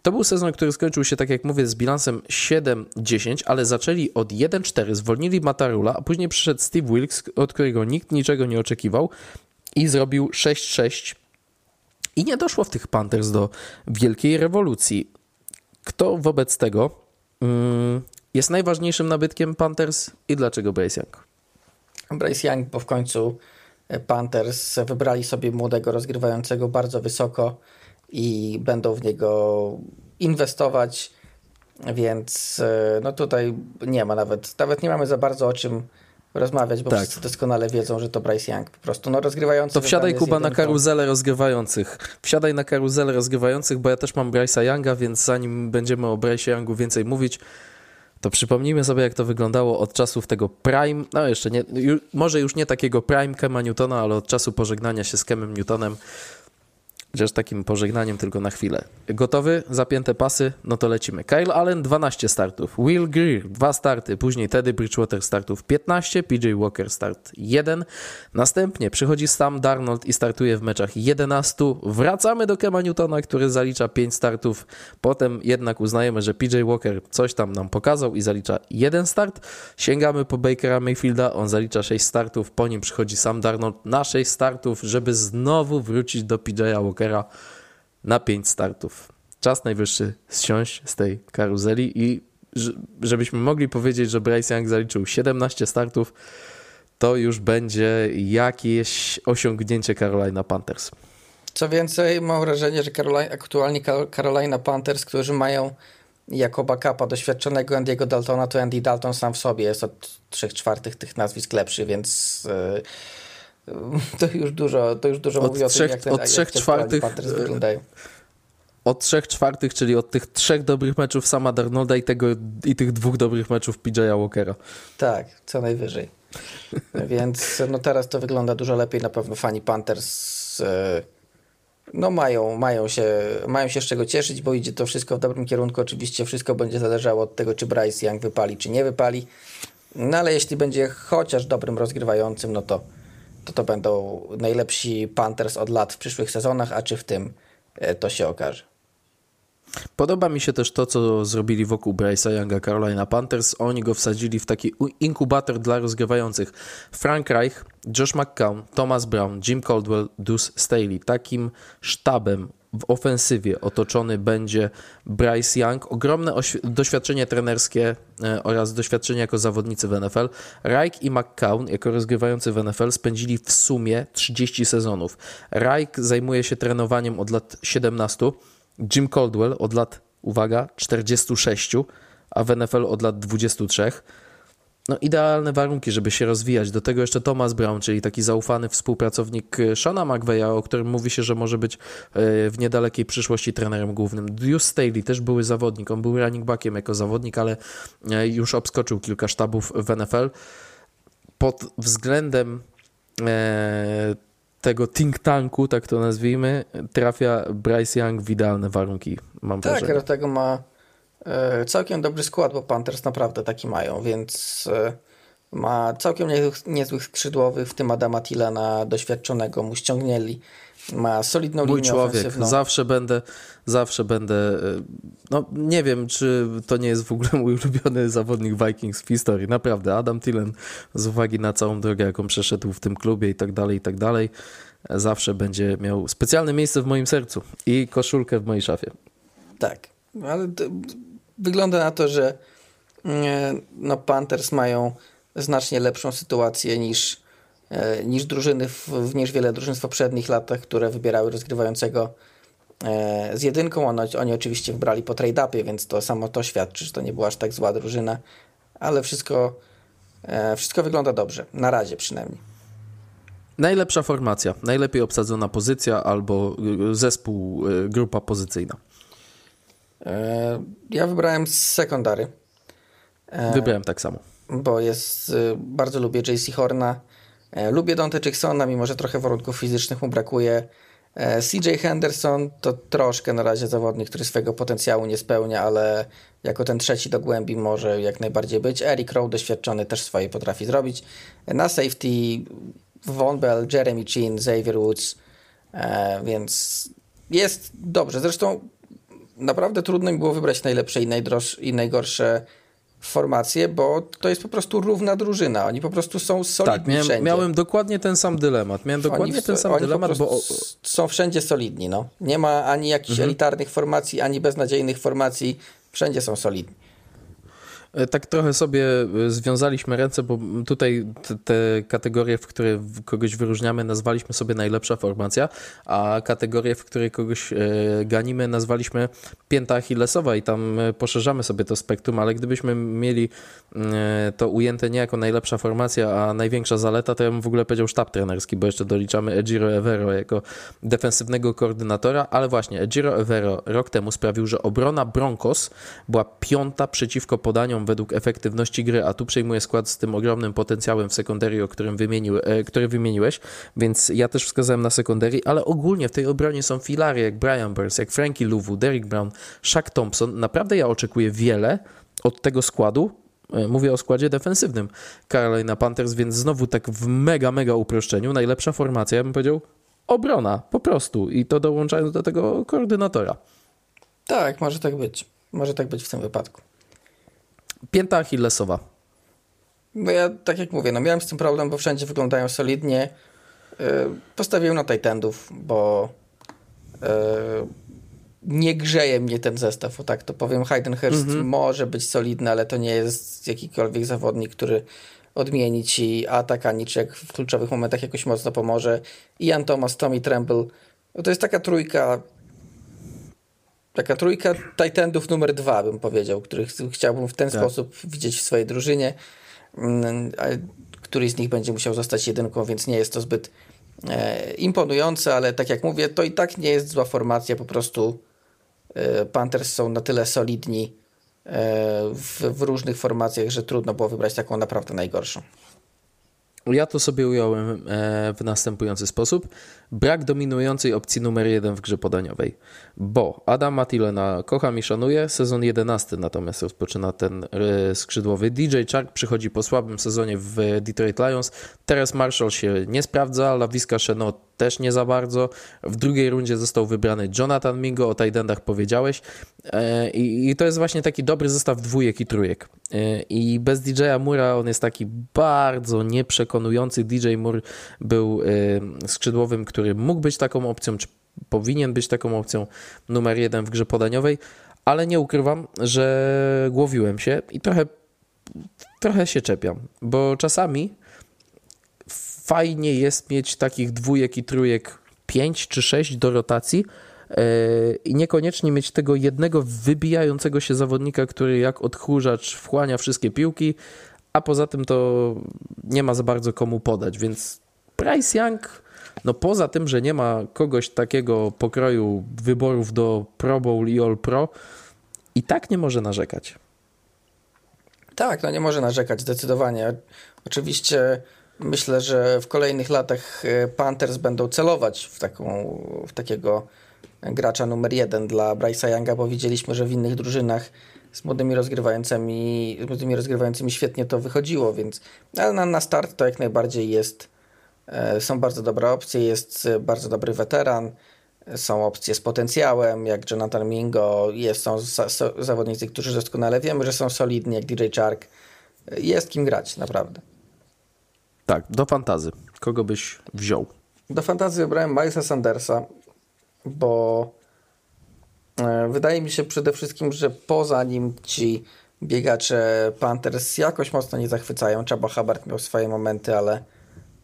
to był sezon, który skończył się, tak jak mówię, z bilansem 7-10, ale zaczęli od 1-4, zwolnili Matarula, a później przyszedł Steve Wilkes, od którego nikt niczego nie oczekiwał i zrobił 6-6. I nie doszło w tych Panthers do wielkiej rewolucji. Kto wobec tego mm, jest najważniejszym nabytkiem Panthers i dlaczego Bryce Young? Bryce Young, bo w końcu e, Panthers wybrali sobie młodego rozgrywającego bardzo wysoko i będą w niego inwestować, więc e, no tutaj nie ma nawet, nawet nie mamy za bardzo o czym rozmawiać, bo Tak. wszyscy doskonale wiedzą, że to Bryce Young po prostu. No rozgrywający. To wsiadaj Kuba na karuzelę rozgrywających. Wsiadaj na karuzelę rozgrywających, bo ja też mam Bryce'a Younga, więc zanim będziemy o Bryce'ie Youngu więcej mówić, to przypomnijmy sobie, jak to wyglądało od czasów tego Prime, no jeszcze nie, ju, może już nie takiego Prime Kema Newtona, ale od czasu pożegnania się z Kemem Newtonem, chociaż takim pożegnaniem tylko na chwilę. Gotowy? Zapięte pasy? No to lecimy. Kyle Allen 12 startów, Will Greer 2 starty, później Teddy Bridgewater startów 15, PJ Walker start 1, następnie przychodzi Sam Darnold i startuje w meczach 11, wracamy do Kema Newtona, który zalicza 5 startów, potem jednak uznajemy, że PJ Walker coś tam nam pokazał i zalicza jeden start, sięgamy po Bakera Mayfielda, on zalicza 6 startów, po nim przychodzi Sam Darnold na 6 startów, żeby znowu wrócić do PJ'a Walkera na 5 startów. Czas najwyższy zsiąść z tej karuzeli i żebyśmy mogli powiedzieć, że Bryce Young zaliczył 17 startów, to już będzie jakieś osiągnięcie Carolina Panthers. Co więcej, mam wrażenie, że Carolina, aktualnie Car- Carolina Panthers, którzy mają jako backupa doświadczonego Andy'ego Daltona, to Andy Dalton sam w sobie jest od 3 czwartych tych nazwisk lepszy, więc yy, to już dużo, to już dużo Od mówi o trzech- tym, jak, ten, od trzech czwartych, e, wyglądają. Od trzech czwartych, czyli od tych trzech dobrych meczów sama Darnolda i, tego, i tych dwóch dobrych meczów PJ'a Walkera. Tak, co najwyżej. Więc no teraz to wygląda dużo lepiej. Na pewno fani Panthers e, no mają, mają, się, mają się z czego cieszyć, bo idzie to wszystko w dobrym kierunku. Oczywiście wszystko będzie zależało od tego, czy Bryce Young wypali, czy nie wypali. No ale jeśli będzie chociaż dobrym rozgrywającym, no to to, to będą najlepsi Panthers od lat w przyszłych sezonach, a czy w tym e, to się okaże. Podoba mi się też to, co zrobili wokół Bryce'a Younga Carolina Panthers. Oni go wsadzili w taki inkubator dla rozgrywających. Frank Reich, Josh McCown, Thomas Brown, Jim Caldwell, Deuce Staley. Takim sztabem w ofensywie otoczony będzie Bryce Young. Ogromne oświ- doświadczenie trenerskie e, oraz doświadczenie jako zawodnicy w NFL. Reich i McCown jako rozgrywający w NFL spędzili w sumie 30 sezonów. Reich zajmuje się trenowaniem od lat 17. Jim Caldwell od lat, uwaga, 46, a w NFL od lat 23. No idealne warunki, żeby się rozwijać. Do tego jeszcze Thomas Brown, czyli taki zaufany współpracownik e, Shona McVeya, o którym mówi się, że może być e, w niedalekiej przyszłości trenerem głównym. Deuce Staley też były zawodnik. On był running backiem jako zawodnik, ale e, już obskoczył kilka sztabów w NFL. Pod względem tego think tanku, tak to nazwijmy, trafia Bryce Young w idealne warunki, mam Tak, wrażenie. do tego ma całkiem dobry skład, bo Panthers naprawdę taki mają, więc e, ma całkiem niezłych, niezłych skrzydłowych, w tym Adama Tillana, doświadczonego mu ściągnęli. Ma solidną Mój linię człowiek, ofensywną. zawsze będę, zawsze będę, e, no nie wiem, czy to nie jest w ogóle mój ulubiony zawodnik Vikings w historii, naprawdę, Adam Tillen z uwagi na całą drogę, jaką przeszedł w tym klubie i tak dalej, i tak dalej, e, zawsze będzie miał specjalne miejsce w moim sercu i koszulkę w mojej szafie. Tak, ale to, wygląda na to, że e, no, Panthers mają znacznie lepszą sytuację niż, e, niż drużyny, w, w- niż wiele drużyn w poprzednich latach, które wybierały rozgrywającego e, z jedynką. Ono, oni oczywiście wybrali po trade-upie, więc to samo to świadczy, że to nie była aż tak zła drużyna, ale wszystko, e, wszystko wygląda dobrze, na razie przynajmniej. Najlepsza formacja, najlepiej obsadzona pozycja albo y, zespół, y, grupa pozycyjna. E, ja wybrałem z secondary. E, Wybrałem tak samo. bo jest, y, bardzo lubię JC Horna, e, lubię Dante Jacksona, mimo że trochę warunków fizycznych mu brakuje. CJ Henderson to troszkę na razie zawodnik, który swojego potencjału nie spełnia, ale jako ten trzeci do głębi może jak najbardziej być. Eric Rowe doświadczony też swoje potrafi zrobić. Na safety Von Bell, Jeremy Chin, Xavier Woods, więc jest dobrze. Zresztą naprawdę trudno mi było wybrać najlepsze i, i najgorsze formacje, bo to jest po prostu równa drużyna. Oni po prostu są solidni Tak, miałem, wszędzie. miałem dokładnie ten sam dylemat. Miałem dokładnie oni, ten sam dylemat, bo są wszędzie solidni. No. Nie ma ani jakichś Mhm. elitarnych formacji, ani beznadziejnych formacji. Wszędzie są solidni. E, tak trochę sobie e, związaliśmy ręce, bo tutaj te, te, kategorie, w które kogoś wyróżniamy, nazwaliśmy sobie najlepsza formacja, a kategorie, w której kogoś e, ganimy, nazwaliśmy pięta achillesowa i tam poszerzamy sobie to spektrum, ale gdybyśmy mieli to ujęte nie jako najlepsza formacja, a największa zaleta, to ja bym w ogóle powiedział sztab trenerski, bo jeszcze doliczamy Ejiro Evero jako defensywnego koordynatora, ale właśnie Ejiro Evero rok temu sprawił, że obrona Broncos była piąta przeciwko podaniom według efektywności gry, a tu przejmuje skład z tym ogromnym potencjałem w sekundarii, o którym wymienił, e, który wymieniłeś, więc ja też wskazałem na sekundarii, ale ogólnie w tej obronie są filary jak Brian Burns, jak Frankie Louvu, Derrick Brown, Shaq Thompson. Naprawdę ja oczekuję wiele od tego składu, e, Mówię o składzie defensywnym Carolina Panthers, więc znowu tak w mega, mega uproszczeniu. Najlepsza formacja, ja bym powiedział, obrona, po prostu. I to dołączając do tego koordynatora. Tak, może tak być. Może tak być w tym wypadku. Pięta Achillesowa. No ja, tak jak mówię, no miałem z tym problem, bo wszędzie wyglądają solidnie. Yy, postawiłem na Titandów, bo yy, nie grzeje mnie ten zestaw, o tak to powiem. Haydenhurst mm -hmm. może być solidny, ale to nie jest jakikolwiek zawodnik, który odmieni ci atak, ani czy jak w kluczowych momentach jakoś mocno pomoże. Ian Thomas, Tommy Tremble. No to jest taka trójka taka trójka Titandów numer dwa, bym powiedział, których chciałbym w ten tak. sposób widzieć w swojej drużynie. Mm, któryś z nich będzie musiał zostać jedynką, więc nie jest to zbyt e, imponujące, ale tak jak mówię, to i tak nie jest zła formacja, po prostu e, Panthers są na tyle solidni e, w, w różnych formacjach, że trudno było wybrać taką naprawdę najgorszą. Ja to sobie ująłem e, w następujący sposób. Brak dominującej opcji numer jeden w grze podaniowej, bo Adam Matilena kocham i szanuję, sezon 11 natomiast rozpoczyna ten e, skrzydłowy. DJ Chark przychodzi po słabym sezonie w Detroit Lions, teraz Marshall się nie sprawdza, Lawiska Chenot też nie za bardzo. W drugiej rundzie został wybrany Jonathan Mingo, o Tajdendach powiedziałeś. E, I, to jest właśnie taki dobry zestaw dwójek i trójek. I bez DJ-a Mura on jest taki bardzo nieprzekonujący. DJ Moore był e, skrzydłowym, który mógł być taką opcją, czy powinien być taką opcją numer jeden w grze podaniowej, ale nie ukrywam, że głowiłem się i trochę, trochę się czepiam, bo czasami fajnie jest mieć takich dwójek i trójek pięć czy sześć do rotacji e, i niekoniecznie mieć tego jednego wybijającego się zawodnika, który jak odchórzacz wchłania wszystkie piłki, a poza tym to nie ma za bardzo komu podać, więc Bryce Young, no poza tym, że nie ma kogoś takiego pokroju wyborów do Pro Bowl i All Pro, i tak nie może narzekać. Tak, no nie może narzekać zdecydowanie. Oczywiście myślę, że w kolejnych latach e, Panthers będą celować w, taką, w takiego gracza numer jeden dla Bryce'a Younga, bo widzieliśmy, że w innych drużynach z młodymi rozgrywającymi, z młodymi rozgrywającymi świetnie to wychodziło, więc ale na, na start to jak najbardziej jest, e, są bardzo dobre opcje, jest bardzo dobry weteran, są opcje z potencjałem, jak Jonathan Mingo, jest, są za, zawodnicy, którzy doskonale wiemy, że są solidni, jak DJ Chark. Jest kim grać, naprawdę. Tak, do fantazy. Kogo byś wziął? Do fantazy wybrałem Milesa Sandersa, bo e, wydaje mi się przede wszystkim, że poza nim ci biegacze Panthers jakoś mocno nie zachwycają. Czaba Hubbard miał swoje momenty, ale,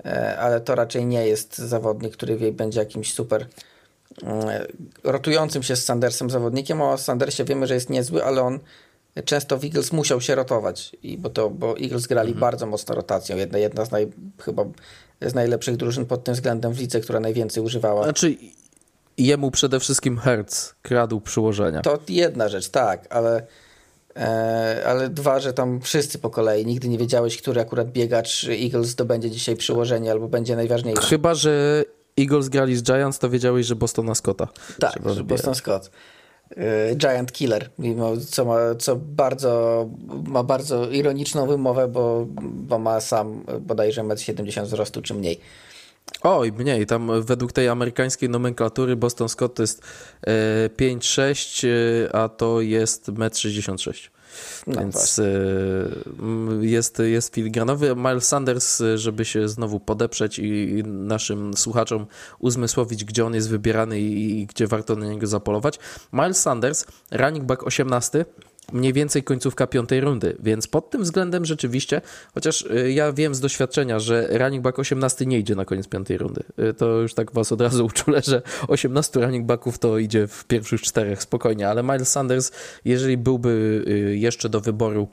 e, ale to raczej nie jest zawodnik, który będzie jakimś super e, rotującym się z Sandersem zawodnikiem. O Sandersie wiemy, że jest niezły, ale on często w Eagles musiał się rotować, i bo, to, bo Eagles grali mhm. bardzo mocno rotacją. Jedna, jedna z naj, chyba z najlepszych drużyn pod tym względem w lidze, która najwięcej używała. Znaczy jemu przede wszystkim Hertz kradł przyłożenia. To jedna rzecz, tak, ale e, ale dwa, że tam wszyscy po kolei. Nigdy nie wiedziałeś, który akurat biegacz Eagles zdobędzie dzisiaj przyłożenie albo będzie najważniejszy. Chyba, że Eagles grali z Giants, to wiedziałeś, że Bostona Scotta. Tak, że Boston Scott. Y, Giant Killer, mimo co, ma, co bardzo, ma bardzo ironiczną wymowę, bo, bo ma sam bodajże 1,70 m wzrostu czy mniej. Oj, mniej. Tam według tej amerykańskiej nomenklatury Boston Scott to jest 5,6, e, a to jest 1,66 m. No Więc e, jest, jest filigranowy. Miles Sanders, żeby się znowu podeprzeć i naszym słuchaczom uzmysłowić, gdzie on jest wybierany i, i gdzie warto na niego zapolować. Miles Sanders, running back 18, mniej więcej końcówka piątej rundy, więc pod tym względem rzeczywiście, chociaż y, ja wiem z doświadczenia, że running back 18 nie idzie na koniec piątej rundy. Y, to już tak was od razu uczulę, że 18 running backów to idzie w pierwszych czterech spokojnie, ale Miles Sanders, jeżeli byłby y, jeszcze do wyboru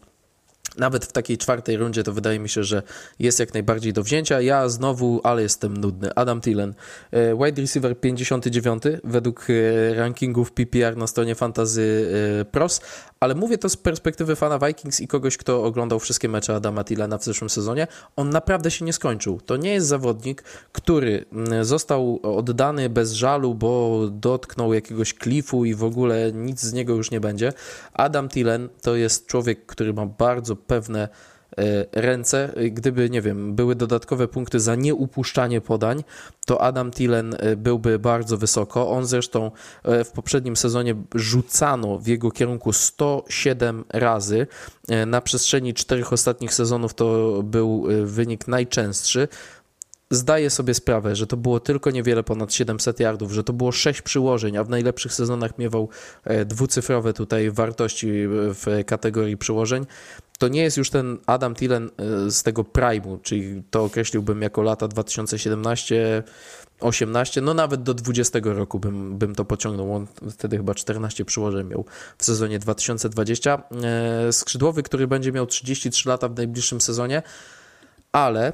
nawet w takiej czwartej rundzie to wydaje mi się, że jest jak najbardziej do wzięcia. Ja znowu, ale jestem nudny. Adam Thielen, e, wide receiver 59 według e, rankingów PPR na stronie Fantasy e, Pros, ale mówię to z perspektywy fana Vikings i kogoś, kto oglądał wszystkie mecze Adama Thielena w zeszłym sezonie. On naprawdę się nie skończył. To nie jest zawodnik, który został oddany bez żalu, bo dotknął jakiegoś klifu i w ogóle nic z niego już nie będzie. Adam Thielen to jest człowiek, który ma bardzo pewne e, ręce. Gdyby, nie wiem, były dodatkowe punkty za nieupuszczanie podań, to Adam Thielen e, byłby bardzo wysoko. On zresztą e, w poprzednim sezonie rzucano w jego kierunku 107 razy. Na przestrzeni czterech ostatnich sezonów to był wynik najczęstszy zdaję sobie sprawę, że to było tylko niewiele ponad 700 yardów, że to było 6 przyłożeń, a w najlepszych sezonach miewał dwucyfrowe tutaj wartości w kategorii przyłożeń to nie jest już ten Adam Thielen e, z tego prime'u, czyli to określiłbym jako lata 2017 18, no nawet do 20 roku bym, bym to pociągnął. On wtedy chyba 14 przyłożeń miał w sezonie 2020. E, skrzydłowy, który będzie miał 33 lata w najbliższym sezonie, ale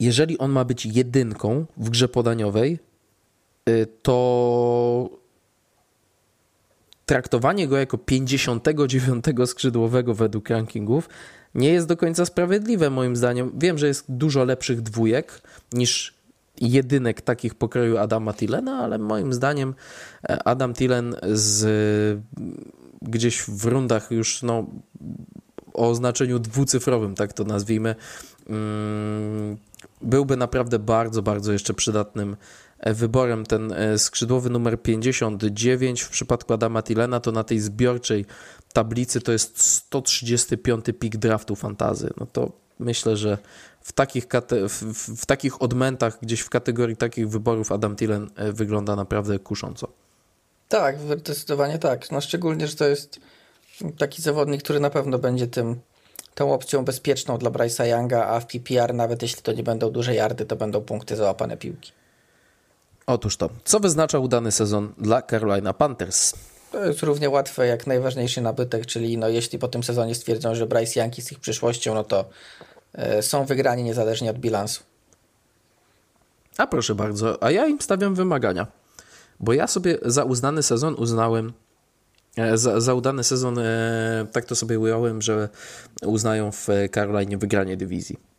jeżeli on ma być jedynką w grze podaniowej, e, to traktowanie go jako 59 skrzydłowego według rankingów nie jest do końca sprawiedliwe moim zdaniem. Wiem, że jest dużo lepszych dwójek niż jedynek takich pokroju Adama Tillena, ale moim zdaniem e, Adam Tillen z gdzieś w rundach już no, o znaczeniu dwucyfrowym, tak to nazwijmy, mm, byłby naprawdę bardzo, bardzo jeszcze przydatnym wyborem ten e, skrzydłowy numer 59 w przypadku Adama Tilena to na tej zbiorczej tablicy to jest 135 pik draftu fantazy. No to myślę, że w takich, w, w takich odmętach, gdzieś w kategorii takich wyborów Adam Tillen e, wygląda naprawdę kusząco. Tak, zdecydowanie tak. No szczególnie, że to jest taki zawodnik, który na pewno będzie tym tą opcją bezpieczną dla Bryce'a Younga, a w PPR nawet jeśli to nie będą duże yardy, to będą punkty załapane piłki. Otóż to. Co wyznacza udany sezon dla Carolina Panthers? To jest równie łatwe jak najważniejszy nabytek, czyli no, jeśli po tym sezonie stwierdzą, że Bryce Young jest ich przyszłością, no to y, są wygrani niezależnie od bilansu. A proszę bardzo, a ja im stawiam wymagania, bo ja sobie za uznany sezon uznałem, e, za, za udany sezon, e, tak to sobie ująłem, że uznają w Carolinie wygranie dywizji.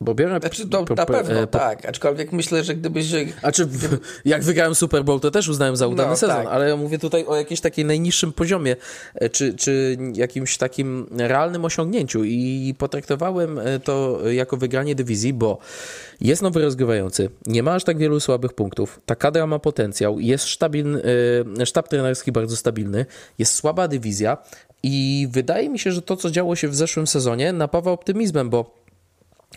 Bo biorę. Znaczy, to na pewno, po, tak. Aczkolwiek myślę, że gdybyś. Znaczy, gdyby... jak wygrałem Super Bowl, to też uznałem za udany no, sezon, tak. ale ja mówię tutaj o jakimś takim najniższym poziomie, e, czy, czy jakimś takim realnym osiągnięciu. I potraktowałem e, to jako wygranie dywizji, bo jest nowy rozgrywający, nie ma aż tak wielu słabych punktów, ta kadra ma potencjał, jest stabilny, e, sztab trenerski bardzo stabilny, jest słaba dywizja. I wydaje mi się, że to, co działo się w zeszłym sezonie, napawa optymizmem, bo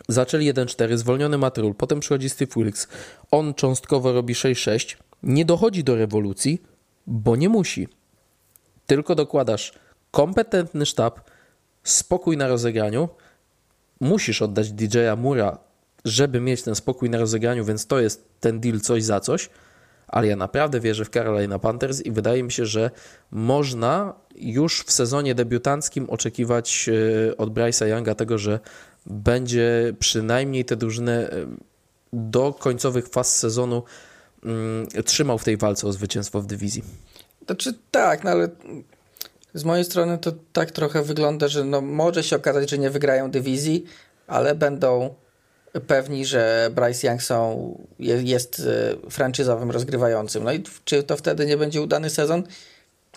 Zaczęli 1-4, zwolniony Matrul, potem przychodzi Steve Wilkes. On cząstkowo robi 6-6. Nie dochodzi do rewolucji, bo nie musi. Tylko dokładasz kompetentny sztab, spokój na rozegraniu. Musisz oddać DJ-a Mura, żeby mieć ten spokój na rozegraniu, więc to jest ten deal coś za coś. Ale ja naprawdę wierzę w Carolina Panthers i wydaje mi się, że można już w sezonie debiutanckim oczekiwać e, od Bryce'a Younga tego, że będzie przynajmniej te drużyny e, do końcowych faz sezonu mm, trzymał w tej walce o zwycięstwo w dywizji. Znaczy tak, no ale z mojej strony to tak trochę wygląda, że no może się okazać, że nie wygrają dywizji, ale będą pewni, że Bryce Young są, jest e, franczyzowym rozgrywającym. No i czy to wtedy nie będzie udany sezon?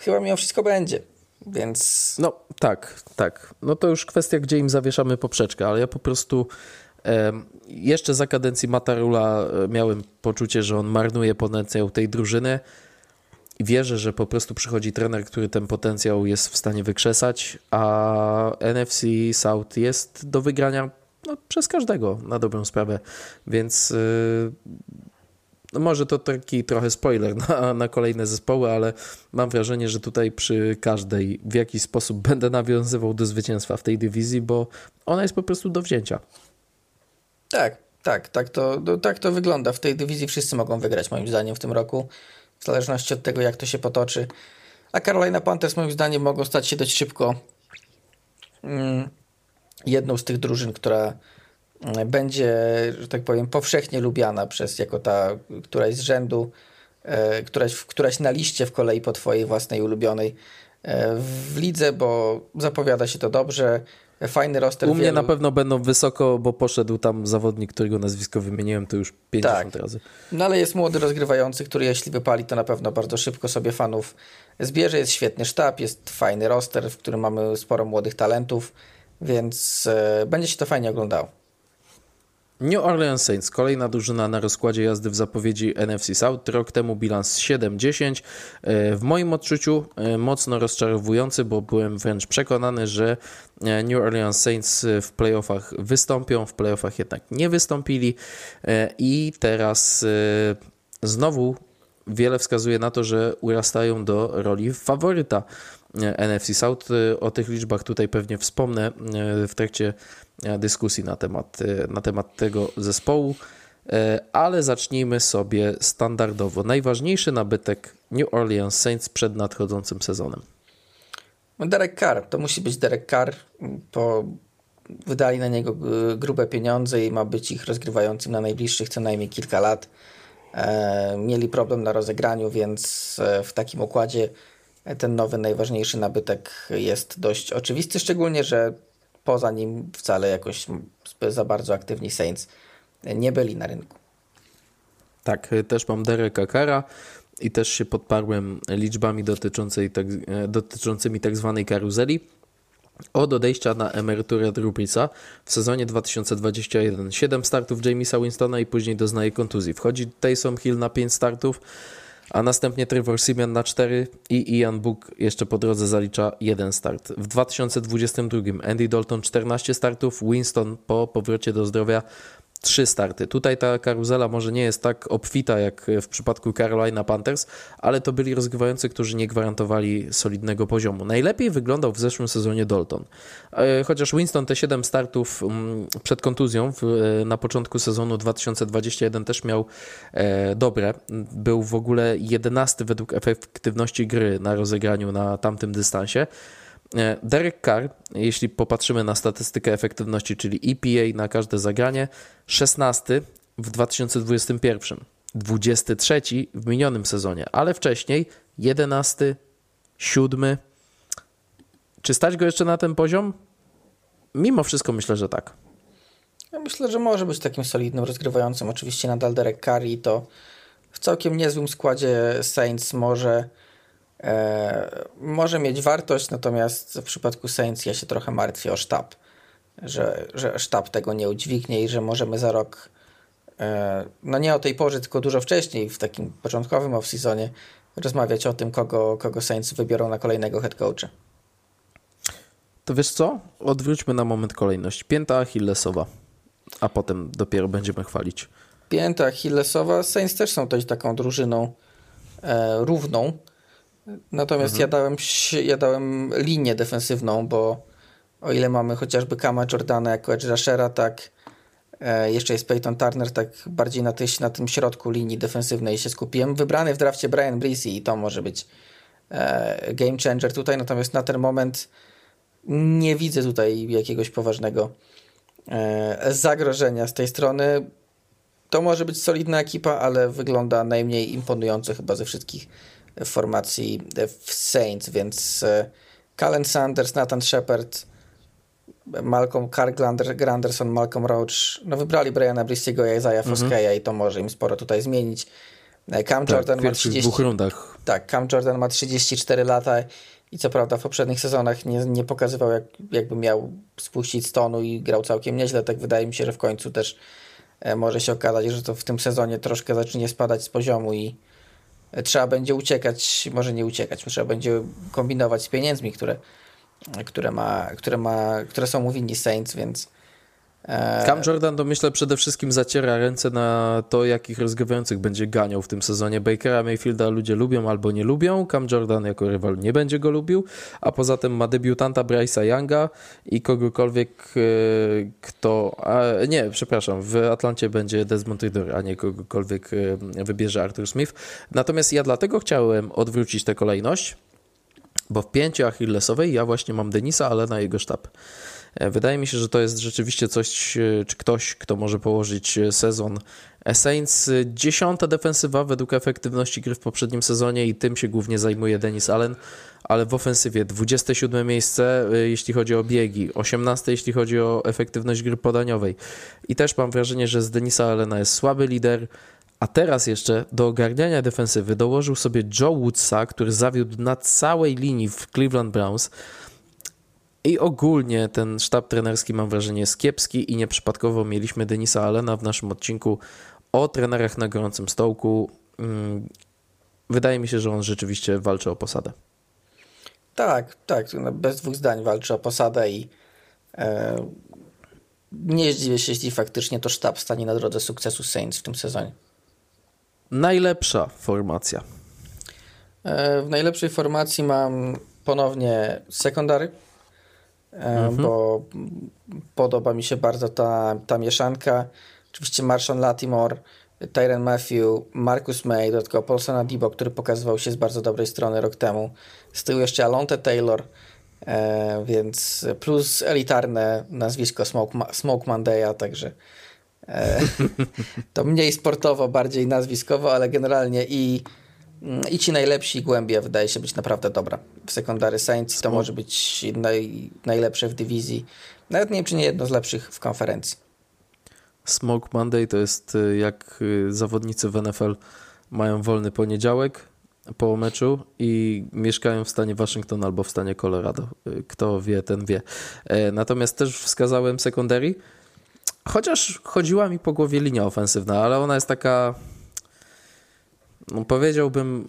Chyba mimo wszystko będzie. Więc. No tak, tak. No to już kwestia, gdzie im zawieszamy poprzeczkę, ale ja po prostu jeszcze za kadencji Matarula e, miałem poczucie, że on marnuje potencjał tej drużyny. Wierzę, że po prostu przychodzi trener, który ten potencjał jest w stanie wykrzesać, a NFC South jest do wygrania no, przez każdego na dobrą sprawę. Więc yy, No może to taki trochę spoiler na, na kolejne zespoły, ale mam wrażenie, że tutaj przy każdej w jakiś sposób będę nawiązywał do zwycięstwa w tej dywizji, bo ona jest po prostu do wzięcia. Tak, tak, tak to, no, tak to wygląda. W tej dywizji wszyscy mogą wygrać, moim zdaniem, w tym roku, w zależności od tego, jak to się potoczy. A Carolina Panthers, moim zdaniem, mogą stać się dość szybko mm, jedną z tych drużyn, która będzie, że tak powiem, powszechnie lubiana przez jako ta któraś z rzędu, e, któraś, któraś na liście w kolei po twojej własnej ulubionej e, w lidze, bo zapowiada się to dobrze. Fajny roster. U mnie wielu... na pewno będą wysoko, bo poszedł tam zawodnik, którego nazwisko wymieniłem, to już 50 tak. razy. No ale jest młody rozgrywający, który jeśli wypali, to na pewno bardzo szybko sobie fanów zbierze. Jest świetny sztab, jest fajny roster, w którym mamy sporo młodych talentów, więc e, będzie się to fajnie oglądało. New Orleans Saints, kolejna drużyna na rozkładzie jazdy w zapowiedzi NFC South. Rok temu bilans 7-10. E, w moim odczuciu e, mocno rozczarowujący, bo byłem wręcz przekonany, że e, New Orleans Saints w playoffach wystąpią, w playoffach jednak nie wystąpili i teraz znowu wiele wskazuje na to, że urastają do roli faworyta NFC South. O tych liczbach tutaj pewnie wspomnę w trakcie dyskusji na temat, e, na temat tego zespołu, e, ale zacznijmy sobie standardowo. Najważniejszy nabytek New Orleans Saints przed nadchodzącym sezonem. No, Derek Carr, to musi być Derek Carr, bo wydali na niego grube pieniądze i ma być ich rozgrywającym na najbliższych co najmniej kilka lat. Mieli problem na rozegraniu, więc w takim układzie ten nowy, najważniejszy nabytek jest dość oczywisty, szczególnie, że poza nim wcale jakoś za bardzo aktywni Saints nie byli na rynku. Tak, też mam Dereka Kara i też się podparłem liczbami dotyczącej tak, dotyczącymi tak zwanej karuzeli. Od odejścia na emeryturę Drew w sezonie 2021 7 startów Jamisa Winstona i później doznaje kontuzji. Wchodzi Taysom Hill na 5 startów, a następnie Trevor Simeon na 4 i Ian Book jeszcze po drodze zalicza jeden start. W 2022 Andy Dalton 14 startów, Winston po powrocie do zdrowia trzy starty. Tutaj ta karuzela może nie jest tak obfita jak w przypadku Carolina Panthers, ale to byli rozgrywający, którzy nie gwarantowali solidnego poziomu. Najlepiej wyglądał w zeszłym sezonie Dalton. E, chociaż Winston te 7 startów mm, przed kontuzją e, na początku sezonu 2021 też miał e, dobre. Był w ogóle 11 według efektywności gry na rozegraniu na tamtym dystansie. E, Derek Carr, jeśli popatrzymy na statystykę efektywności, czyli EPA na każde zagranie, 16 w 2021, 23 w minionym sezonie, ale wcześniej 11, 7. Czy stać go jeszcze na ten poziom? Mimo wszystko myślę, że tak. Ja myślę, że może być takim solidnym rozgrywającym. Oczywiście nadal Derek Carr i to w całkiem niezłym składzie Saints może E, może mieć wartość, natomiast w przypadku Saints ja się trochę martwię o sztab, że, że sztab tego nie udźwignie i że możemy za rok, e, no nie o tej porze, tylko dużo wcześniej, w takim początkowym off-seasonie, rozmawiać o tym, kogo, kogo Saints wybiorą na kolejnego head coacha. To wiesz co? Odwróćmy na moment kolejność. Pięta Achillesowa, a potem dopiero będziemy chwalić. Pięta Achillesowa. Saints też są dość taką drużyną e, równą. Natomiast mhm. ja, dałem, ja dałem linię defensywną, bo o ile mamy chociażby Kama Jordana jako edge rushera, tak e, jeszcze jest Peyton Turner, tak bardziej na, tyś, na tym środku linii defensywnej się skupiłem. Wybrany w drafcie Brian Breezy i to może być e, game changer tutaj, natomiast na ten moment nie widzę tutaj jakiegoś poważnego e, zagrożenia z tej strony. To może być solidna ekipa, ale wygląda najmniej imponująco chyba ze wszystkich w formacji w Saints, więc Calen Sanders, Nathan Shepard, Malcolm Carl Granderson, Malcolm Roach, no wybrali Briana Bristiego i Isaiah mhm. Foskeya i to może im sporo tutaj zmienić. E, Cam tak, Jordan ma 30, dwóch rundach. Tak, Cam Jordan ma 34 lata i co prawda w poprzednich sezonach nie, nie pokazywał jak, jakby miał spuścić stonu i grał całkiem nieźle, tak wydaje mi się, że w końcu też e, może się okazać, że to w tym sezonie troszkę zacznie spadać z poziomu i trzeba będzie uciekać, może nie uciekać, trzeba będzie kombinować z pieniędzmi, które, które, ma, które, ma, które są mu winni Saints, więc Cam Jordan to myślę przede wszystkim zaciera ręce na to, jakich rozgrywających będzie ganiał w tym sezonie. Bakera Mayfielda ludzie lubią albo nie lubią. Cam Jordan jako rywal nie będzie go lubił, a poza tym ma debiutanta Bryce'a Younga i kogokolwiek, e, kto... Nie, przepraszam, w Atlancie będzie Desmond Ridder, a nie kogokolwiek e, wybierze Arthur Smith. Natomiast ja dlatego chciałem odwrócić tę kolejność, bo w pięciu Achillesowej ja właśnie mam Denisa, ale na jego sztab. E, wydaje mi się, że to jest rzeczywiście coś, e, czy ktoś, kto może położyć e, sezon Saints. Dziesiąta defensywa według efektywności gry w poprzednim sezonie i tym się głównie zajmuje Denis Allen, ale w ofensywie 27 miejsce, jeśli chodzi o biegi, 18 jeśli chodzi o efektywność gry podaniowej. I też mam wrażenie, że z Denisa Allena jest słaby lider, a teraz jeszcze do ogarniania defensywy dołożył sobie Joe Woodsa, który zawiódł na całej linii w Cleveland Browns. I ogólnie ten sztab trenerski mam wrażenie jest kiepski i nieprzypadkowo mieliśmy Denisa Allena w naszym odcinku o trenerach na gorącym stołku. Mm, wydaje mi się, że on rzeczywiście walczy o posadę. Tak, tak, bez dwóch zdań walczy o posadę i e, nie zdziwię się, jeśli faktycznie to sztab stanie na drodze sukcesu Saints w tym sezonie. Najlepsza formacja. E, w najlepszej formacji mam ponownie sekundary mhm. bo podoba mi się bardzo ta, ta mieszanka. Oczywiście Marshawn Latimore, Tyron Matthew, Marcus May, dodatkowo Paulsona Dibo, który pokazywał się z bardzo dobrej strony rok temu. Z tyłu jeszcze Alonte Taylor, e, więc plus elitarne nazwisko Smoke, Smoke Mandaya, także e, to mniej sportowo, bardziej nazwiskowo, ale generalnie i i ci najlepsi głębie wydaje się być naprawdę dobra. W Secondary Saints to może być naj, najlepsze w dywizji. Nawet nie wiem, czy nie jedno z lepszych w konferencji. Smoke Monday to jest y, jak y, zawodnicy w NFL mają wolny poniedziałek po meczu i mieszkają w stanie Waszyngton albo w stanie Colorado. Y, kto wie, ten wie. E, natomiast też wskazałem secondary, chociaż chodziła mi po głowie linia ofensywna, ale ona jest taka powiedziałbym,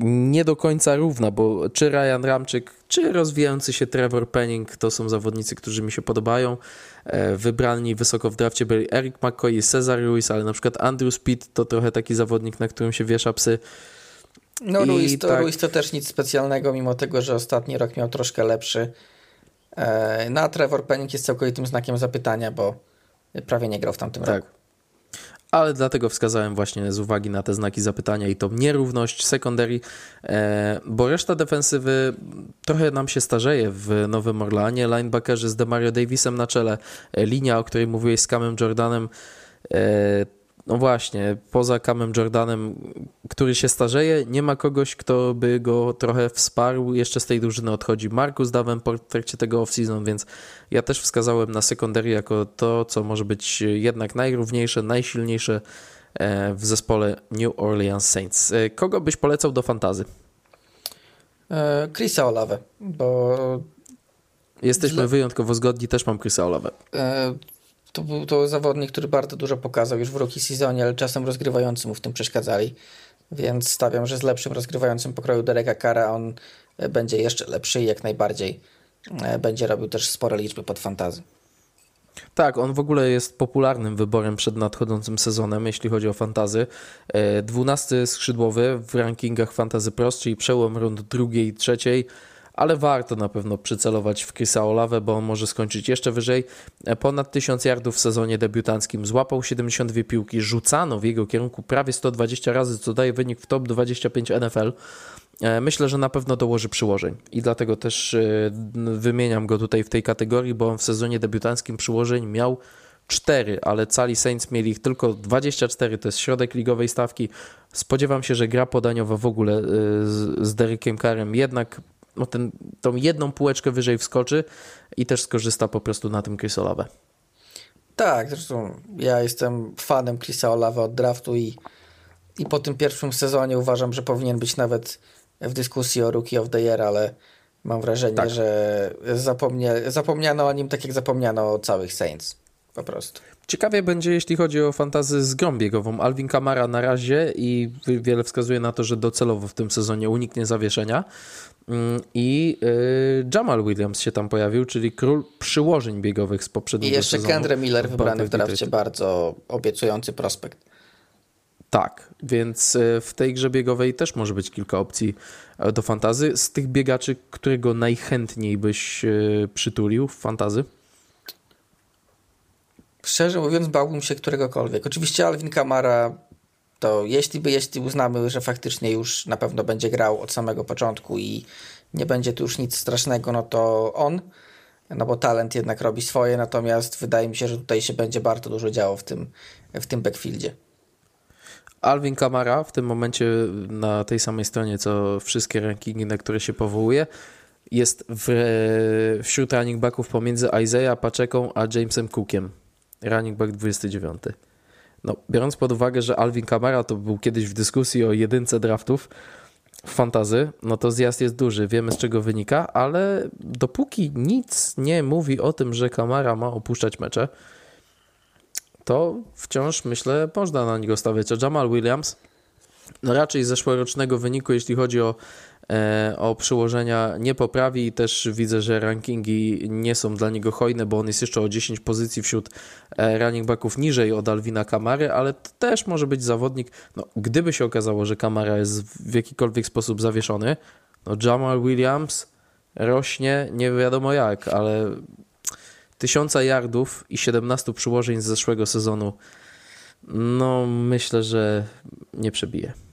nie do końca równa, bo czy Ryan Ramczyk, czy rozwijający się Trevor Penning to są zawodnicy, którzy mi się podobają. E, wybrani wysoko w drafcie byli Eric McCoy i Cesar Ruiz, ale na przykład Andrew Speed to trochę taki zawodnik, na którym się wiesza psy. No Ruiz to, tak... Ruiz to też nic specjalnego, mimo tego, że ostatni rok miał troszkę lepszy. E, no a Trevor Penning jest całkowitym znakiem zapytania, bo prawie nie grał w tamtym tak. roku ale dlatego wskazałem właśnie z uwagi na te znaki zapytania i tą nierówność secondary, e, bo reszta defensywy trochę nam się starzeje w Nowym Orlanie. Linebackerzy z Demario Davisem na czele, e, linia, o której mówiłeś z Camem Jordanem, e, no właśnie, poza Camem Jordanem, który się starzeje, nie ma kogoś, kto by go trochę wsparł. Jeszcze z tej drużyny odchodzi Markus Davenport w trakcie tego off-season, więc ja też wskazałem na secondary jako to, co może być jednak najrówniejsze, najsilniejsze e, w zespole New Orleans Saints. E, kogo byś polecał do fantazy? E, Chrisa Olave, bo... Jesteśmy wyjątkowo zgodni, też mam Chrisa Olave. To był to zawodnik, który bardzo dużo pokazał już w rookie sezonie, ale czasem rozgrywający mu w tym przeszkadzali. Więc stawiam, że z lepszym rozgrywającym pokroju Dereka Kara on e, będzie jeszcze lepszy i jak najbardziej e, będzie robił też spore liczby pod fantazy. Tak, on w ogóle jest popularnym wyborem przed nadchodzącym sezonem, jeśli chodzi o fantazy. E, dwunasty skrzydłowy w rankingach Fantazy Pro, czyli przełom rund drugiej i trzeciej ale warto na pewno przycelować w Chrisa Olawę, bo on może skończyć jeszcze wyżej. E, ponad 1000 yardów w sezonie debiutanckim, złapał 72 piłki, rzucano w jego kierunku prawie 120 razy, co daje wynik w top 25 NFL. E, myślę, że na pewno dołoży przyłożeń i dlatego też e, wymieniam go tutaj w tej kategorii, bo on w sezonie debiutanckim przyłożeń miał 4, ale cali Saints mieli ich tylko 24, to jest środek ligowej stawki. Spodziewam się, że gra podaniowa w ogóle z, z Derekiem Carem jednak no ten, tą jedną półeczkę wyżej wskoczy i też skorzysta po prostu na tym Chris Olave. Tak, zresztą ja jestem fanem Chrisa Olave od draftu i, i po tym pierwszym sezonie uważam, że powinien być nawet w dyskusji o Rookie of the Year, ale mam wrażenie, tak. że zapomnie, zapomniano o nim tak jak zapomniano o całych Saints. Po prostu. Ciekawie będzie, jeśli chodzi o fantazy z grą biegową. Alvin Kamara na razie i wiele wskazuje na to, że docelowo w tym sezonie uniknie zawieszenia. Mm, I y, Jamal Williams się tam pojawił, czyli król przyłożeń biegowych z poprzedniego. I jeszcze sezonu. Miller wybrany w drafcie, bardzo obiecujący prospekt. Tak, więc y, w tej grze biegowej też może być kilka opcji e, do fantazy. Z tych biegaczy, którego najchętniej byś y, przytulił w fantazy? Szczerze mówiąc, bałbym się któregokolwiek. Oczywiście Alvin Kamara, to jeśli by, jeśli uznamy, że faktycznie już na pewno będzie grał od samego początku i nie będzie tu już nic strasznego, no to on, no bo talent jednak robi swoje, natomiast wydaje mi się, że tutaj się będzie bardzo dużo działo w tym, w tym backfieldzie. Alvin Kamara w tym momencie na tej samej stronie, co wszystkie rankingi, na które się powołuje, jest w, wśród running backów pomiędzy Isaiah Paczeką a Jamesem Cookiem running back 29. No, biorąc pod uwagę, że Alvin Kamara to był kiedyś w dyskusji o jedynce draftów w fantazy, no to zjazd jest duży, wiemy z czego wynika, ale dopóki nic nie mówi o tym, że Kamara ma opuszczać mecze, to wciąż myślę, można na niego stawiać. A Jamal Williams, no raczej zeszłorocznego wyniku, jeśli chodzi o o przyłożenia nie poprawi i też widzę, że rankingi nie są dla niego hojne, bo on jest jeszcze o 10 pozycji wśród e, running backów niżej od Alwina Kamary, ale to też może być zawodnik, no, gdyby się okazało, że Kamara jest w jakikolwiek sposób zawieszony, no Jamal Williams rośnie nie wiadomo jak, ale tysiąca yardów i 17 przyłożeń z zeszłego sezonu, no myślę, że nie przebije.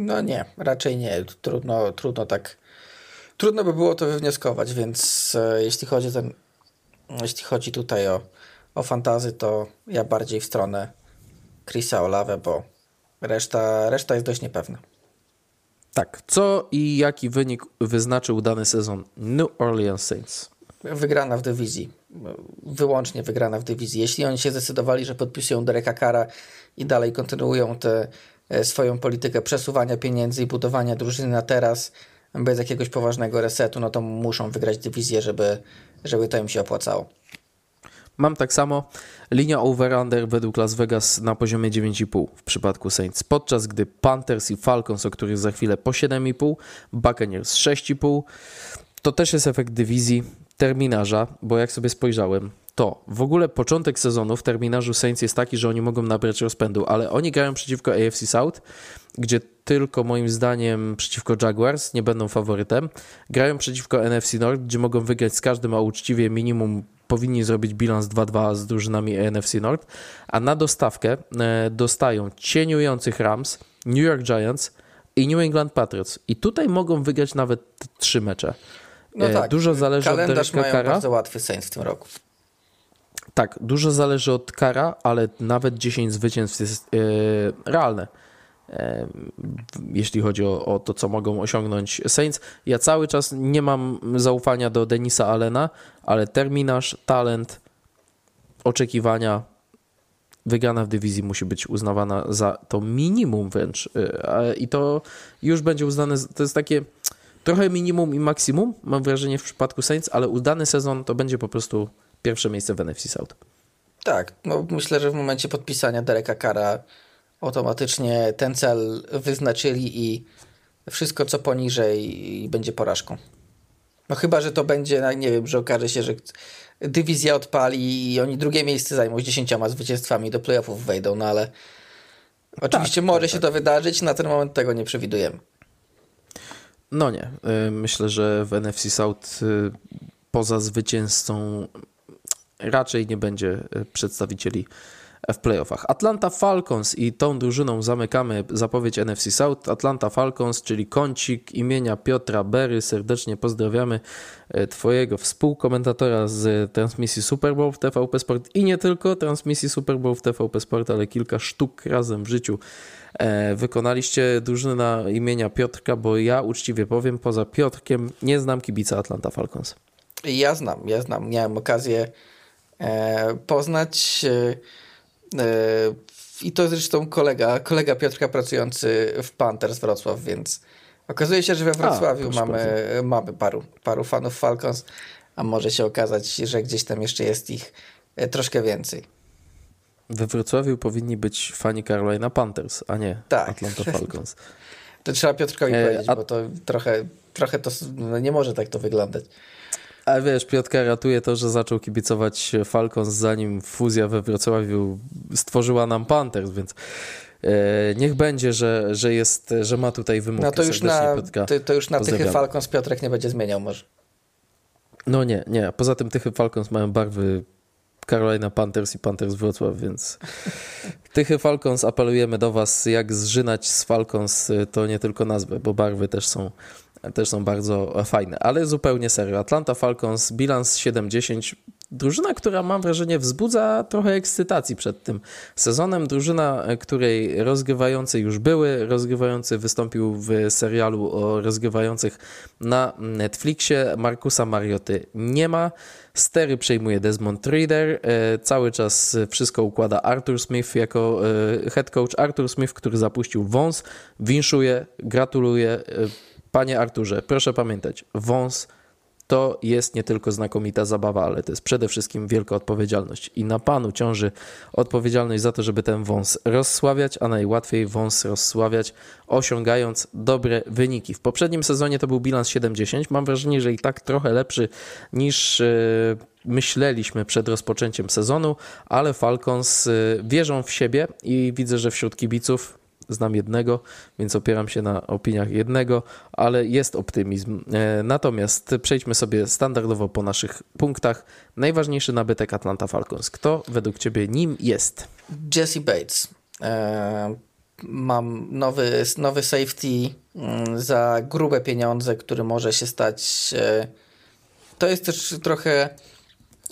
No nie, raczej nie. Trudno, trudno tak. Trudno by było to wywnioskować, więc e, jeśli chodzi ten, jeśli chodzi tutaj o, o fantazy, to ja bardziej w stronę Chrisa Olawę, bo reszta, reszta jest dość niepewna. Tak, co i jaki wynik wyznaczył dany sezon New Orleans Saints? Wygrana w dywizji. Wyłącznie wygrana w dywizji. Jeśli oni się zdecydowali, że podpisują Dereka Kara i dalej kontynuują te swoją politykę przesuwania pieniędzy i budowania drużyny na teraz bez jakiegoś poważnego resetu, no to muszą wygrać dywizję, żeby, żeby to im się opłacało. Mam tak samo. Linia over-under według Las Vegas na poziomie 9,5 w przypadku Saints, podczas gdy Panthers i Falcons, o których za chwilę po 7,5, Buccaneers 6,5. To też jest efekt dywizji terminarza, bo jak sobie spojrzałem, to w ogóle początek sezonu w terminarzu Saints jest taki, że oni mogą nabrać rozpędu, ale oni grają przeciwko AFC South, gdzie tylko moim zdaniem przeciwko Jaguars nie będą faworytem. Grają przeciwko NFC North, gdzie mogą wygrać z każdym, a uczciwie minimum powinni zrobić bilans 2-2 z drużynami NFC North, a na dostawkę e, dostają cieniujących Rams, New York Giants i New England Patriots. I tutaj mogą wygrać nawet trzy mecze. No e, tak, Dużo zależy kalendarz od Dereka mają bardzo łatwy Saints w tym roku. Tak, dużo zależy od kara, ale nawet 10 zwycięstw jest yy, realne. E, jeśli chodzi o, o, to, co mogą osiągnąć Saints. Ja cały czas nie mam zaufania do Denisa Allena, ale terminarz, talent, oczekiwania, wygrana w dywizji musi być uznawana za to minimum wręcz. E, I to już będzie uznane, to jest takie trochę minimum i maksimum, mam wrażenie w przypadku Saints, ale udany sezon to będzie po prostu pierwsze miejsce w NFC South. Tak, no myślę, że w momencie podpisania Dereka Kara automatycznie ten cel wyznaczyli i wszystko co poniżej będzie porażką. No chyba, że to będzie, no nie wiem, że okaże się, że dywizja odpali i oni drugie miejsce zajmą z dziesięcioma zwycięstwami do playoffów wejdą, no ale oczywiście tak, może tak, się tak. to wydarzyć, na ten moment tego nie przewidujemy. No nie, y, myślę, że w NFC South y, poza zwycięzcą raczej nie będzie e, przedstawicieli w playoffach. Atlanta Falcons i tą drużyną zamykamy zapowiedź NFC South. Atlanta Falcons, czyli kącik imienia Piotra Berry. Serdecznie pozdrawiamy e, Twojego współkomentatora z transmisji Super Bowl w TVP Sport i nie tylko transmisji Super Bowl w TVP Sport, ale kilka sztuk razem w życiu e, wykonaliście drużyna imienia Piotrka, bo ja uczciwie powiem, poza Piotrkiem nie znam kibica Atlanta Falcons. Ja znam, ja znam. Miałem okazję E, poznać. E, e, I to zresztą kolega, kolega Piotrka pracujący w Panthers Wrocław, więc okazuje się, że we Wrocławiu a, mamy, mamy paru, paru fanów Falcons, a może się okazać, że gdzieś tam jeszcze jest ich troszkę więcej. We Wrocławiu powinni być fani Carolina Panthers, a nie tak. Atlanta Falcons. To trzeba Piotrkowi e, powiedzieć, a... bo to trochę, trochę to no nie może tak to wyglądać. A wiesz, Piotrka ratuje to, że zaczął kibicować Falcons zanim fuzja we Wrocławiu stworzyła nam Panthers, więc e, niech będzie, że, że, jest, że ma tutaj wymóg. No to już na, to, to, już na Tychy Falcons Piotrek nie będzie zmieniał może. No nie, nie. Poza tym Tychy Falcons mają barwy Carolina Panthers i Panthers Wrocław, więc Tychy Falcons apelujemy do Was, jak zżynać z Falcons to nie tylko nazwy, bo barwy też są też są bardzo fajne, ale zupełnie serio. Atlanta Falcons, bilans 7-10, drużyna, która mam wrażenie wzbudza trochę ekscytacji przed tym sezonem. Drużyna, której rozgrywający już były, rozgrywający wystąpił w serialu o rozgrywających na Netflixie. Markusa Marioty nie ma. Stery przejmuje Desmond Reader. E, cały czas wszystko układa Arthur Smith jako e, head coach. Arthur Smith, który zapuścił wąs, winszuje, gratuluje e, Panie Arturze, proszę pamiętać, wąs to jest nie tylko znakomita zabawa, ale to jest przede wszystkim wielka odpowiedzialność. I na Panu ciąży odpowiedzialność za to, żeby ten wąs rozsławiać, a najłatwiej wąs rozsławiać, osiągając dobre wyniki. W poprzednim sezonie to był bilans 7-10. Mam wrażenie, że i tak trochę lepszy niż e, myśleliśmy przed rozpoczęciem sezonu, ale Falcons e, wierzą w siebie i widzę, że wśród kibiców znam jednego, więc opieram się na opiniach jednego, ale jest optymizm. E, natomiast przejdźmy sobie standardowo po naszych punktach. Najważniejszy nabytek Atlanta Falcons. Kto według Ciebie nim jest? Jesse Bates. E, mam nowy, nowy safety mm, za grube pieniądze, który może się stać. E, to jest też trochę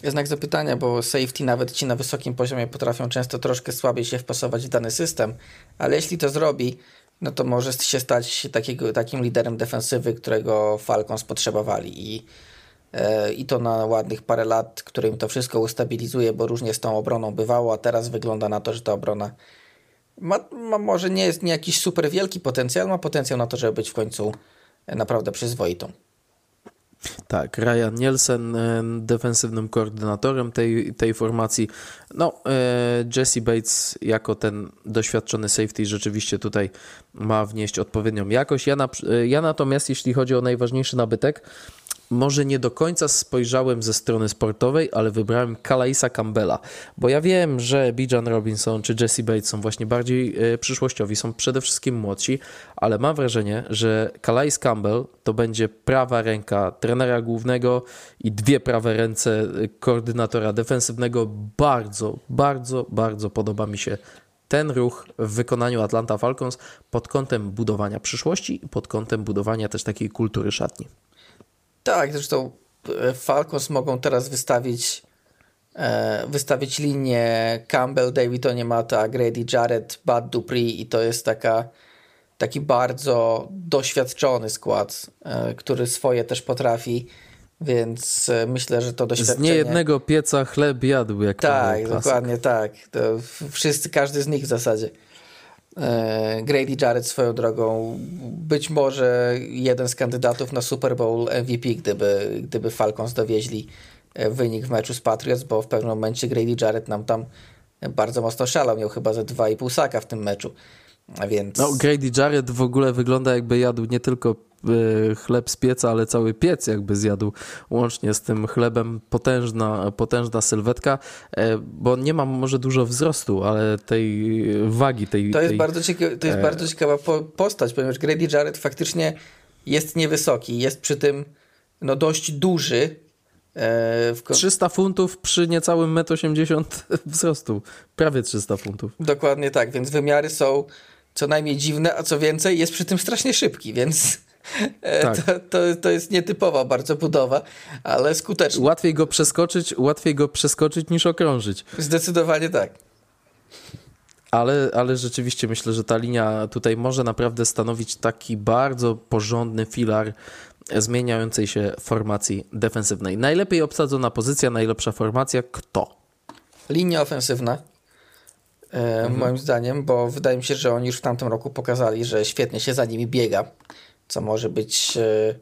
znak zapytania, bo safety nawet ci na wysokim poziomie potrafią często troszkę słabiej się wpasować w dany system, ale jeśli to zrobi, no to może się stać takiego, takim liderem defensywy, którego Falcons potrzebowali i, e, i to na ładnych parę lat, którym to wszystko ustabilizuje, bo różnie z tą obroną bywało, a teraz wygląda na to, że ta obrona ma, ma może nie jest nie jakiś super wielki potencjał, ma potencjał na to, żeby być w końcu naprawdę przyzwoitą. Tak, Ryan Nielsen e, defensywnym koordynatorem tej, tej formacji. No, e, Jesse Bates jako ten doświadczony safety rzeczywiście tutaj ma wnieść odpowiednią jakość. Ja, na, e, ja natomiast, jeśli chodzi o najważniejszy nabytek, może nie do końca spojrzałem ze strony sportowej, ale wybrałem Kalaisa Campbella, bo ja wiem, że Bijan Robinson czy Jesse Bates są właśnie bardziej e, przyszłościowi, są przede wszystkim młodsi, ale mam wrażenie, że Kalais Campbell to będzie prawa ręka trenera głównego i dwie prawe ręce e, koordynatora defensywnego. Bardzo, bardzo, bardzo podoba mi się ten ruch w wykonaniu Atlanta Falcons pod kątem budowania przyszłości i pod kątem budowania też takiej kultury szatni. Tak, zresztą e, Falcons mogą teraz wystawić e, wystawić linię Campbell, David Oniemata, Grady Jarrett, Bud Dupree i to jest taka taki bardzo doświadczony skład, e, który swoje też potrafi, więc myślę, że to doświadczenie... Z niejednego pieca chleb jadł, jak Tak, dokładnie tak. To wszyscy, każdy z nich w zasadzie. E, Grady Jarrett swoją drogą być może jeden z kandydatów na Super Bowl MVP, gdyby, gdyby Falcons dowieźli e, wynik w meczu z Patriots, bo w pewnym momencie Grady Jarrett nam tam bardzo mocno szalał, miał chyba ze 2,5 saka w tym meczu. Więc... No, Grady Jarrett w ogóle wygląda jakby jadł nie tylko e, chleb z pieca, ale cały piec jakby zjadł łącznie z tym chlebem potężna, potężna sylwetka, e, bo nie mam może dużo wzrostu, ale tej wagi, tej... To jest, tej, bardzo, cieka- to jest e... bardzo ciekawa postać, ponieważ Grady Jarrett faktycznie jest niewysoki, jest przy tym no, dość duży, w... 300 funtów przy niecałym 1,80 m wzrostu. Prawie 300 funtów. Dokładnie tak, więc wymiary są co najmniej dziwne, a co więcej, jest przy tym strasznie szybki, więc e, tak. to, to, to jest nietypowa bardzo budowa, ale skuteczna. Łatwiej go przeskoczyć, łatwiej go przeskoczyć niż okrążyć. Zdecydowanie tak. Ale, ale rzeczywiście myślę, że ta linia tutaj może naprawdę stanowić taki bardzo porządny filar zmieniającej się formacji defensywnej. Najlepiej obsadzona pozycja, najlepsza formacja, kto? Linia ofensywna, mhm. moim zdaniem, bo wydaje mi się, że oni już w tamtym roku pokazali, że świetnie się za nimi biega, co może być e,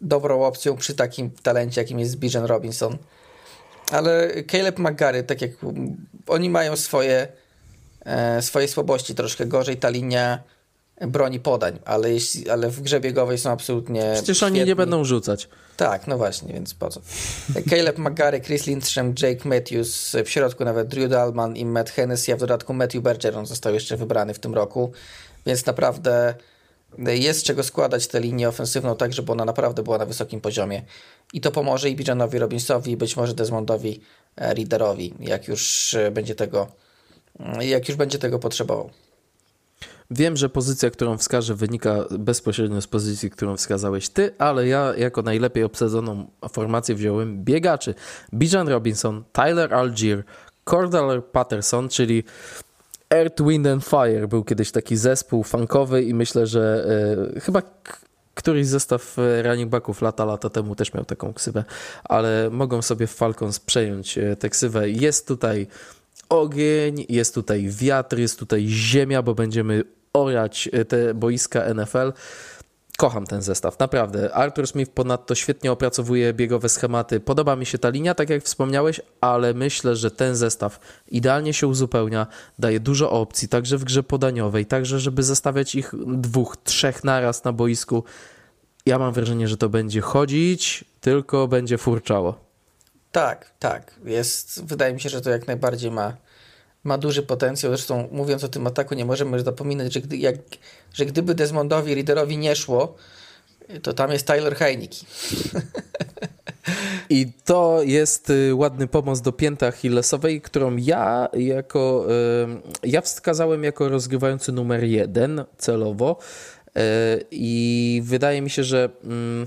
dobrą opcją przy takim talencie, jakim jest Bijan Robinson. ale Caleb McGarry, tak jak oni mają swoje, e, swoje słabości, troszkę gorzej ta linia broni podań, ale, jeśli, ale w grze biegowej są absolutnie Przecież świetni. oni nie będą rzucać. Tak, no właśnie, więc po co? Caleb McGarry, Chris Lindstrom, Jake Matthews, w środku nawet Drew Dalman i Matt Hennessy, a w dodatku Matthew Bergeron został jeszcze wybrany w tym roku, więc naprawdę jest czego składać tę linię ofensywną tak, żeby ona naprawdę była na wysokim poziomie. I to pomoże i Bijanowi Robinsowi, i być może Desmondowi e, Readerowi, jak już e, będzie tego, jak już będzie tego potrzebował. Wiem, że pozycja, którą wskażę, wynika bezpośrednio z pozycji, którą wskazałeś ty, ale ja jako najlepiej obsadzoną formację wziąłem biegaczy. Bijan Robinson, Tyler Algier, Cordell Patterson, czyli Earth, Wind and Fire był kiedyś taki zespół funkowy i myślę, że e, chyba któryś zestaw e, running backów lata, lata temu też miał taką ksywę, ale mogą sobie w Falcons przejąć e, tę ksywę. Jest tutaj ogień, jest tutaj wiatr, jest tutaj ziemia, bo będziemy orać e, te boiska NFL. Kocham ten zestaw, naprawdę. Arthur Smith ponadto świetnie opracowuje biegowe schematy. Podoba mi się ta linia, tak jak wspomniałeś, ale myślę, że ten zestaw idealnie się uzupełnia, daje dużo opcji, także w grze podaniowej, także żeby zestawiać ich dwóch, trzech naraz na boisku. Ja mam wrażenie, że to będzie chodzić, tylko będzie furczało. Tak, tak. Jest, wydaje mi się, że to jak najbardziej ma ma duży potencjał. Zresztą mówiąc o tym ataku, nie możemy zapominać, że, gdy, jak, że gdyby Desmondowi, Readerowi nie szło, to tam jest Tyler Heineke. I to jest y, ładny pomost do pięty achillesowej, którą ja jako y, ja wskazałem jako rozgrywający numer jeden celowo y, i wydaje mi się, że mm,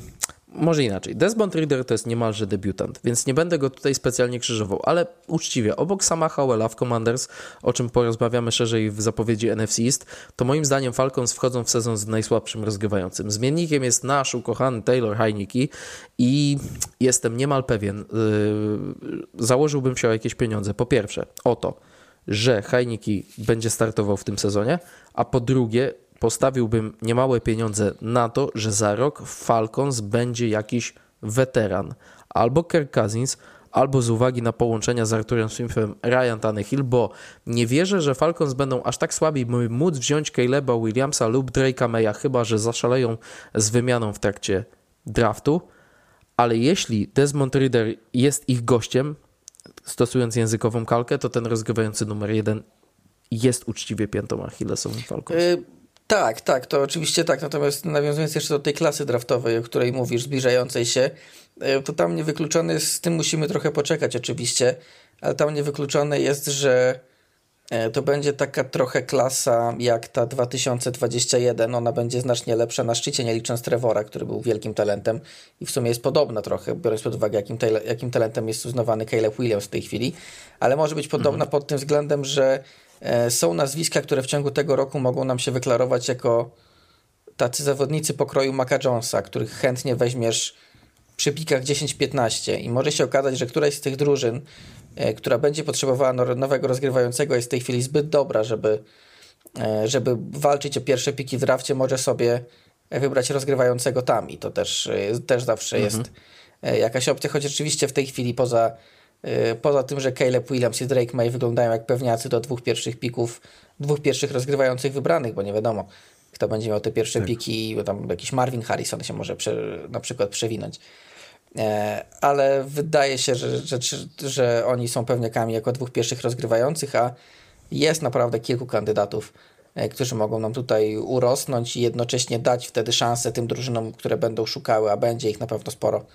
może inaczej. Desmond Reader to jest niemalże debiutant, więc nie będę go tutaj specjalnie krzyżował, ale uczciwie, obok sama Howella w Commanders, o czym porozmawiamy szerzej w zapowiedzi NFC East, to moim zdaniem Falcons wchodzą w sezon z najsłabszym rozgrywającym. Zmiennikiem jest nasz ukochany Taylor Heineke i jestem niemal pewien, yy, założyłbym się o jakieś pieniądze. Po pierwsze, o to, że Heineke będzie startował w tym sezonie, a po drugie, postawiłbym niemałe pieniądze na to, że za rok w Falcons będzie jakiś weteran. Albo Kirk Cousins, albo z uwagi na połączenia z Arturem Smithem Ryan Tannehill, bo nie wierzę, że Falcons będą aż tak słabi, by móc wziąć Caleba Williamsa lub Drake'a Maya, chyba że zaszaleją z wymianą w trakcie draftu. Ale jeśli Desmond Reader jest ich gościem, stosując językową kalkę, to ten rozgrywający numer jeden jest uczciwie piętą Achillesową Falcons. Y tak, tak, to oczywiście tak. Natomiast nawiązując jeszcze do tej klasy draftowej, o której mówisz, zbliżającej się, e, to tam niewykluczone jest, z tym musimy trochę poczekać oczywiście, ale tam niewykluczone jest, że e, to będzie taka trochę klasa jak ta 2021. Ona będzie znacznie lepsza na szczycie, nie licząc Trevora, który był wielkim talentem i w sumie jest podobna trochę, biorąc pod uwagę, jakim, jakim talentem jest uznawany Caleb Williams w tej chwili, ale może być podobna mhm. pod tym względem, że są nazwiska, które w ciągu tego roku mogą nam się wyklarować jako tacy zawodnicy pokroju Maca Jonesa, których chętnie weźmiesz przy pikach 10-15 i może się okazać, że któraś z tych drużyn, e, która będzie potrzebowała nowego rozgrywającego jest w tej chwili zbyt dobra, żeby, e, żeby walczyć o pierwsze piki w drafcie, może sobie wybrać rozgrywającego tam i to też, też zawsze mhm. jest jakaś opcja, choć rzeczywiście w tej chwili poza poza tym, że Caleb Williams i Drake May wyglądają jak pewniacy do dwóch pierwszych pików, dwóch pierwszych rozgrywających wybranych, bo nie wiadomo, kto będzie miał te pierwsze tak. piki, bo tam jakiś Marvin Harrison się może prze, na przykład przewinąć. E, ale wydaje się, że, że, że oni są pewniakami jako dwóch pierwszych rozgrywających, a jest naprawdę kilku kandydatów, e, którzy mogą nam tutaj urosnąć i jednocześnie dać wtedy szansę tym drużynom, które będą szukały, a będzie ich na pewno sporo,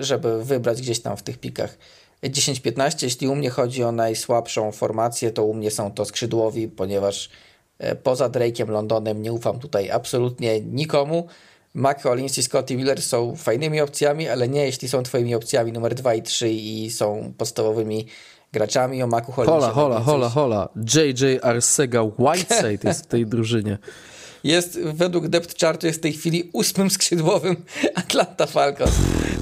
żeby wybrać gdzieś tam w tych pikach. 10-15, jeśli u mnie chodzi o najsłabszą formację, to u mnie są to skrzydłowi, ponieważ e, poza Drake'iem Londonem nie ufam tutaj absolutnie nikomu. Mac Collins i Scotty Miller są fajnymi opcjami, ale nie jeśli są twoimi opcjami numer 2 i 3 i są podstawowymi graczami o Macu Hollinsie. Hola, hola, hola, hola. JJ Arcega Whiteside jest w tej drużynie jest według depth chartu jest w tej chwili ósmym skrzydłowym Atlanta Falcons.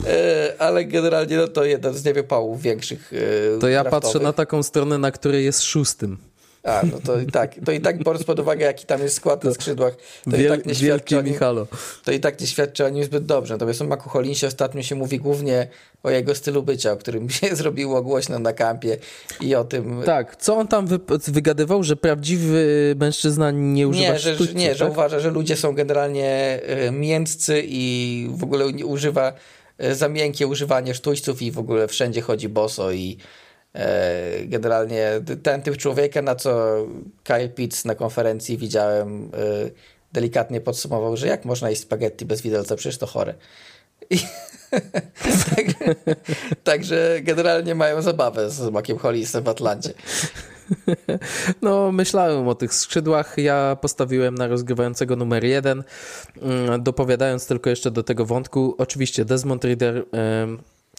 E, ale generalnie no to jeden z niewypałów większych. E, to ja draftowych. patrzę na taką stronę, na której jest szóstym. A, no to i tak, to i tak biorąc pod uwagę, jaki tam jest skład na skrzydłach, to Wiel, i tak nie świadczy o nim. To i tak nie świadczy o nim zbyt dobrze. Natomiast o Maku Hollinsie ostatnio się mówi głównie o jego stylu bycia, o którym się zrobiło głośno na kampie i o tym... Tak, co on tam wy, wygadywał, że prawdziwy mężczyzna nie używa nie, że, Nie, tak? że uważa, że ludzie są generalnie y, mięccy i w ogóle używa y, za miękkie używanie sztućców i w ogóle wszędzie chodzi boso i E, generalnie ten typ człowieka, na co Kyle Pitts na konferencji widziałem, e, delikatnie podsumował, że jak można jeść spaghetti bez widelca, przecież to chore. I także, także generalnie mają zabawę z Makiem Hollisem w Atlancie. No, myślałem o tych skrzydłach. Ja postawiłem na rozgrywającego numer jeden. Mm, dopowiadając tylko jeszcze do tego wątku, oczywiście Desmond Reader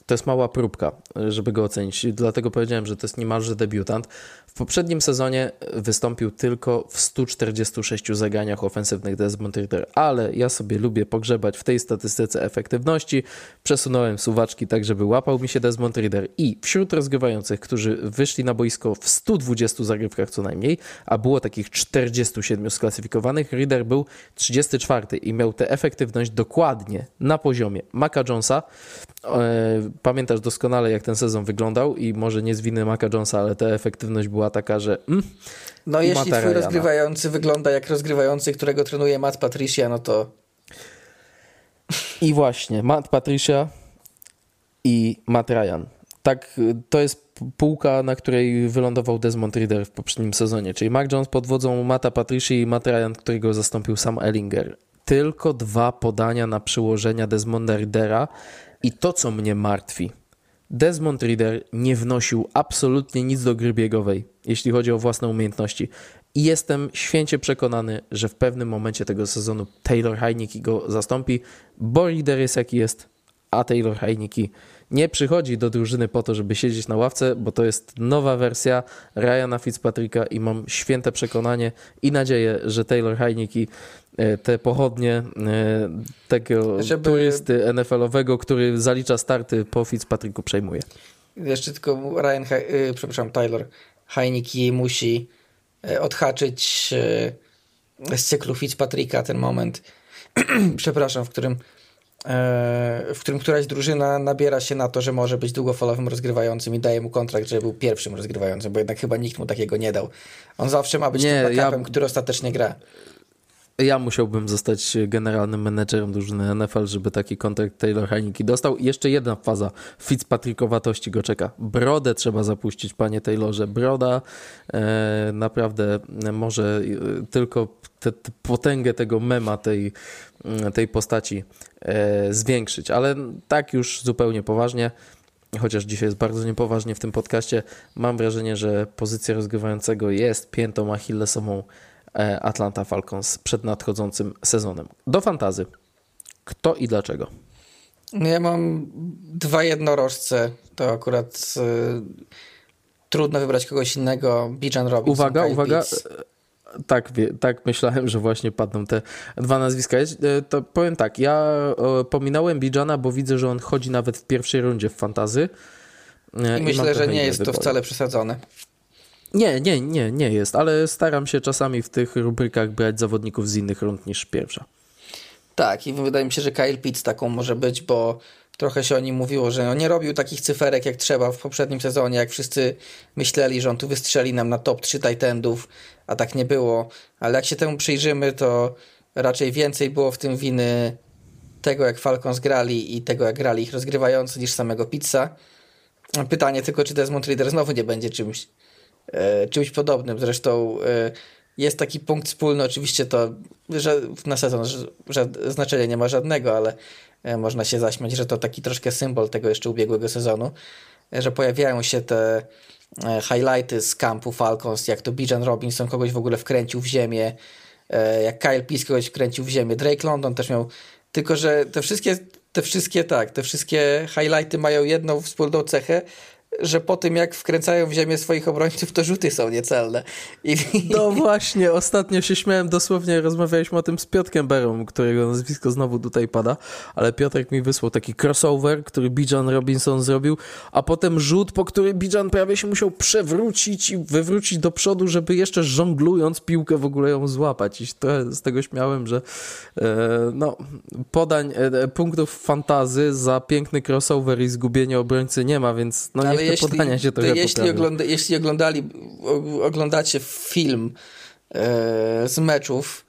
to jest mała próbka, żeby go ocenić. Dlatego powiedziałem, że to jest niemalże debiutant. W poprzednim sezonie wystąpił tylko w 146 zagraniach ofensywnych Desmond Ritter, ale ja sobie lubię pogrzebać w tej statystyce efektywności. Przesunąłem suwaczki tak, żeby łapał mi się Desmond Ritter i wśród rozgrywających, którzy wyszli na boisko w 120 zagrywkach co najmniej, a było takich 47 sklasyfikowanych, Ritter był 34 i miał tę efektywność dokładnie na poziomie Maca Jonesa. E, pamiętasz doskonale, jak ten sezon wyglądał i może nie z winy Maca Jonesa, ale ta efektywność była taka, że... Mm, no jeśli twój rozgrywający wygląda jak rozgrywający, którego trenuje Matt Patricia, no to... I właśnie, Matt Patricia i Matt Ryan. Tak, to jest półka, na której wylądował Desmond Reader w poprzednim sezonie, czyli Mark Jones pod wodzą Matta Patricia i Matt Ryan, którego zastąpił Sam Ellinger. Tylko dwa podania na przyłożenia Desmonda Readera i to, co mnie martwi, Desmond Reader nie wnosił absolutnie nic do gry biegowej, jeśli chodzi o własne umiejętności. I jestem święcie przekonany, że w pewnym momencie tego sezonu Taylor Heineke go zastąpi, bo Reader jest jaki jest, a Taylor Heineke nie przychodzi do drużyny po to, żeby siedzieć na ławce, bo to jest nowa wersja Ryana Fitzpatricka i mam święte przekonanie i nadzieję, że Taylor Heineke e, te pochodnie e, tego żeby... turysty NFL-owego, który zalicza starty po Fitzpatricku przejmuje. Jeszcze tylko Ryan, He przepraszam, Taylor Heineke musi e, odhaczyć z cyklu Fitzpatricka ten moment, przepraszam, w którym w którym któraś drużyna nabiera się na to, że może być długofalowym rozgrywającym i daje mu kontrakt, żeby był pierwszym rozgrywającym, bo jednak chyba nikt mu takiego nie dał. On zawsze ma być nie, tym backupem, ja... który ostatecznie gra. Ja musiałbym zostać generalnym menedżerem drużyny NFL, żeby taki kontrakt Taylor Heineke dostał. I jeszcze jedna faza Fitzpatrickowatości go czeka. Brodę trzeba zapuścić, panie Taylorze. Broda e, naprawdę może e, tylko te, te potęgę tego mema, tej, tej postaci e, zwiększyć. Ale tak już zupełnie poważnie chociaż dzisiaj jest bardzo niepoważnie w tym podcaście, mam wrażenie, że pozycja rozgrywającego jest piętą achillesową Atlanta Falcons przed nadchodzącym sezonem. Do fantazy. Kto i dlaczego? No ja mam dwa jednorożce. To akurat y, trudno wybrać kogoś innego. Bijan Robinson. Uwaga, uwaga. Pitts. Tak, tak myślałem, że właśnie padną te dwa nazwiska. E, to powiem tak, ja pominąłem Bijana, bo widzę, że on chodzi nawet w pierwszej rundzie w fantazy. I, I myślę, że nie jest to wcale przesadzone. Nie, nie, nie, nie jest, ale staram się czasami w tych rubrykach brać zawodników z innych rund niż pierwsza. Tak, i wydaje mi się, że Kyle Pitts taką może być, bo trochę się o nim mówiło, że on nie robił takich cyferek jak trzeba w poprzednim sezonie, jak wszyscy myśleli, że on tu wystrzeli nam na top 3 Titandów, a tak nie było. Ale jak się temu przyjrzymy, to raczej więcej było w tym winy tego, jak Falcons grali i tego, jak grali ich rozgrywający, niż samego Pizza. Pytanie tylko, czy Desmond Reader znowu nie będzie czymś czymś podobnym. Zresztą e, jest taki punkt wspólny, oczywiście to że na sezon że, znaczenia nie ma żadnego, ale e, można się zaśmiać, że to taki troszkę symbol tego jeszcze ubiegłego sezonu, e, że pojawiają się te e, highlighty z kampu Falcons, jak to Bijan Robinson kogoś w ogóle wkręcił w ziemię, e, jak Kyle Pitts kogoś wkręcił w ziemię, Drake London też miał, tylko że te wszystkie, te wszystkie tak, te wszystkie highlighty mają jedną wspólną cechę, że po tym jak wkręcają w ziemię swoich obrońców, to rzuty są niecelne. I... No właśnie, ostatnio się śmiałem, dosłownie rozmawialiśmy o tym z Piotrkiem Berą, którego nazwisko znowu tutaj pada, ale Piotrek mi wysłał taki crossover, który Bijan Robinson zrobił, a potem rzut, po który Bijan prawie się musiał przewrócić i wywrócić do przodu, żeby jeszcze żonglując piłkę w ogóle ją złapać. I to, z tego śmiałem, że e, no, podań, e, punktów fantazy za piękny crossover i zgubienie obrońcy nie ma, więc no ale jeśli, podania się trochę jeśli, ogląda, jeśli oglądali, oglądacie film e, z meczów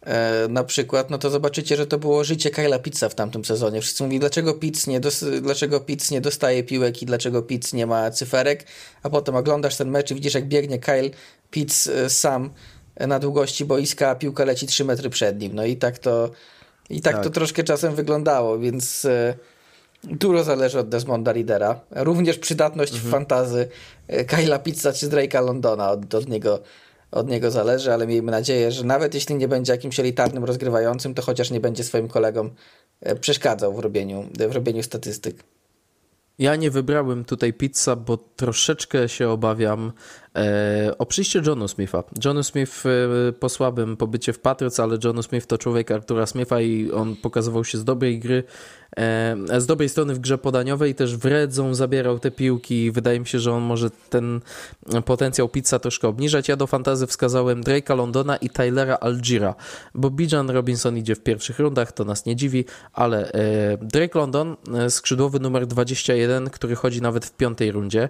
e, na przykład, no to zobaczycie, że to było życie Kyla Pizza w tamtym sezonie. Wszyscy mówili, dlaczego Pizz nie, dos, dlaczego Pizz nie dostaje piłek i dlaczego Pizz nie ma cyferek, a potem oglądasz ten mecz i widzisz, jak biegnie Kyle Pizz e, sam na długości boiska, a piłka leci 3 metry przed nim. No i tak to, i tak, tak. to troszkę czasem wyglądało, więc... E, Dużo zależy od Desmonda Lidera. Również przydatność mhm. fantazy e, Kyla Pizza czy Drake'a Londona od, od, niego, od niego zależy, ale miejmy nadzieję, że nawet jeśli nie będzie jakimś elitarnym rozgrywającym, to chociaż nie będzie swoim kolegom e, przeszkadzał w robieniu, w robieniu statystyk. Ja nie wybrałem tutaj pizza, bo troszeczkę się obawiam o przyjście Johnu Smitha. John Smith e, po słabym pobycie w Patriots, ale John Smith to człowiek Artura Smitha i on pokazywał się z dobrej gry, e, z dobrej strony w grze podaniowej, też wredzą zabierał te piłki. Wydaje mi się, że on może ten potencjał pizza troszkę obniżać. Ja do fantazy wskazałem Drake'a Londona i Tylera Algira, bo Bijan Robinson idzie w pierwszych rundach, to nas nie dziwi, ale e, Drake London, e, skrzydłowy numer 21, który chodzi nawet w piątej rundzie.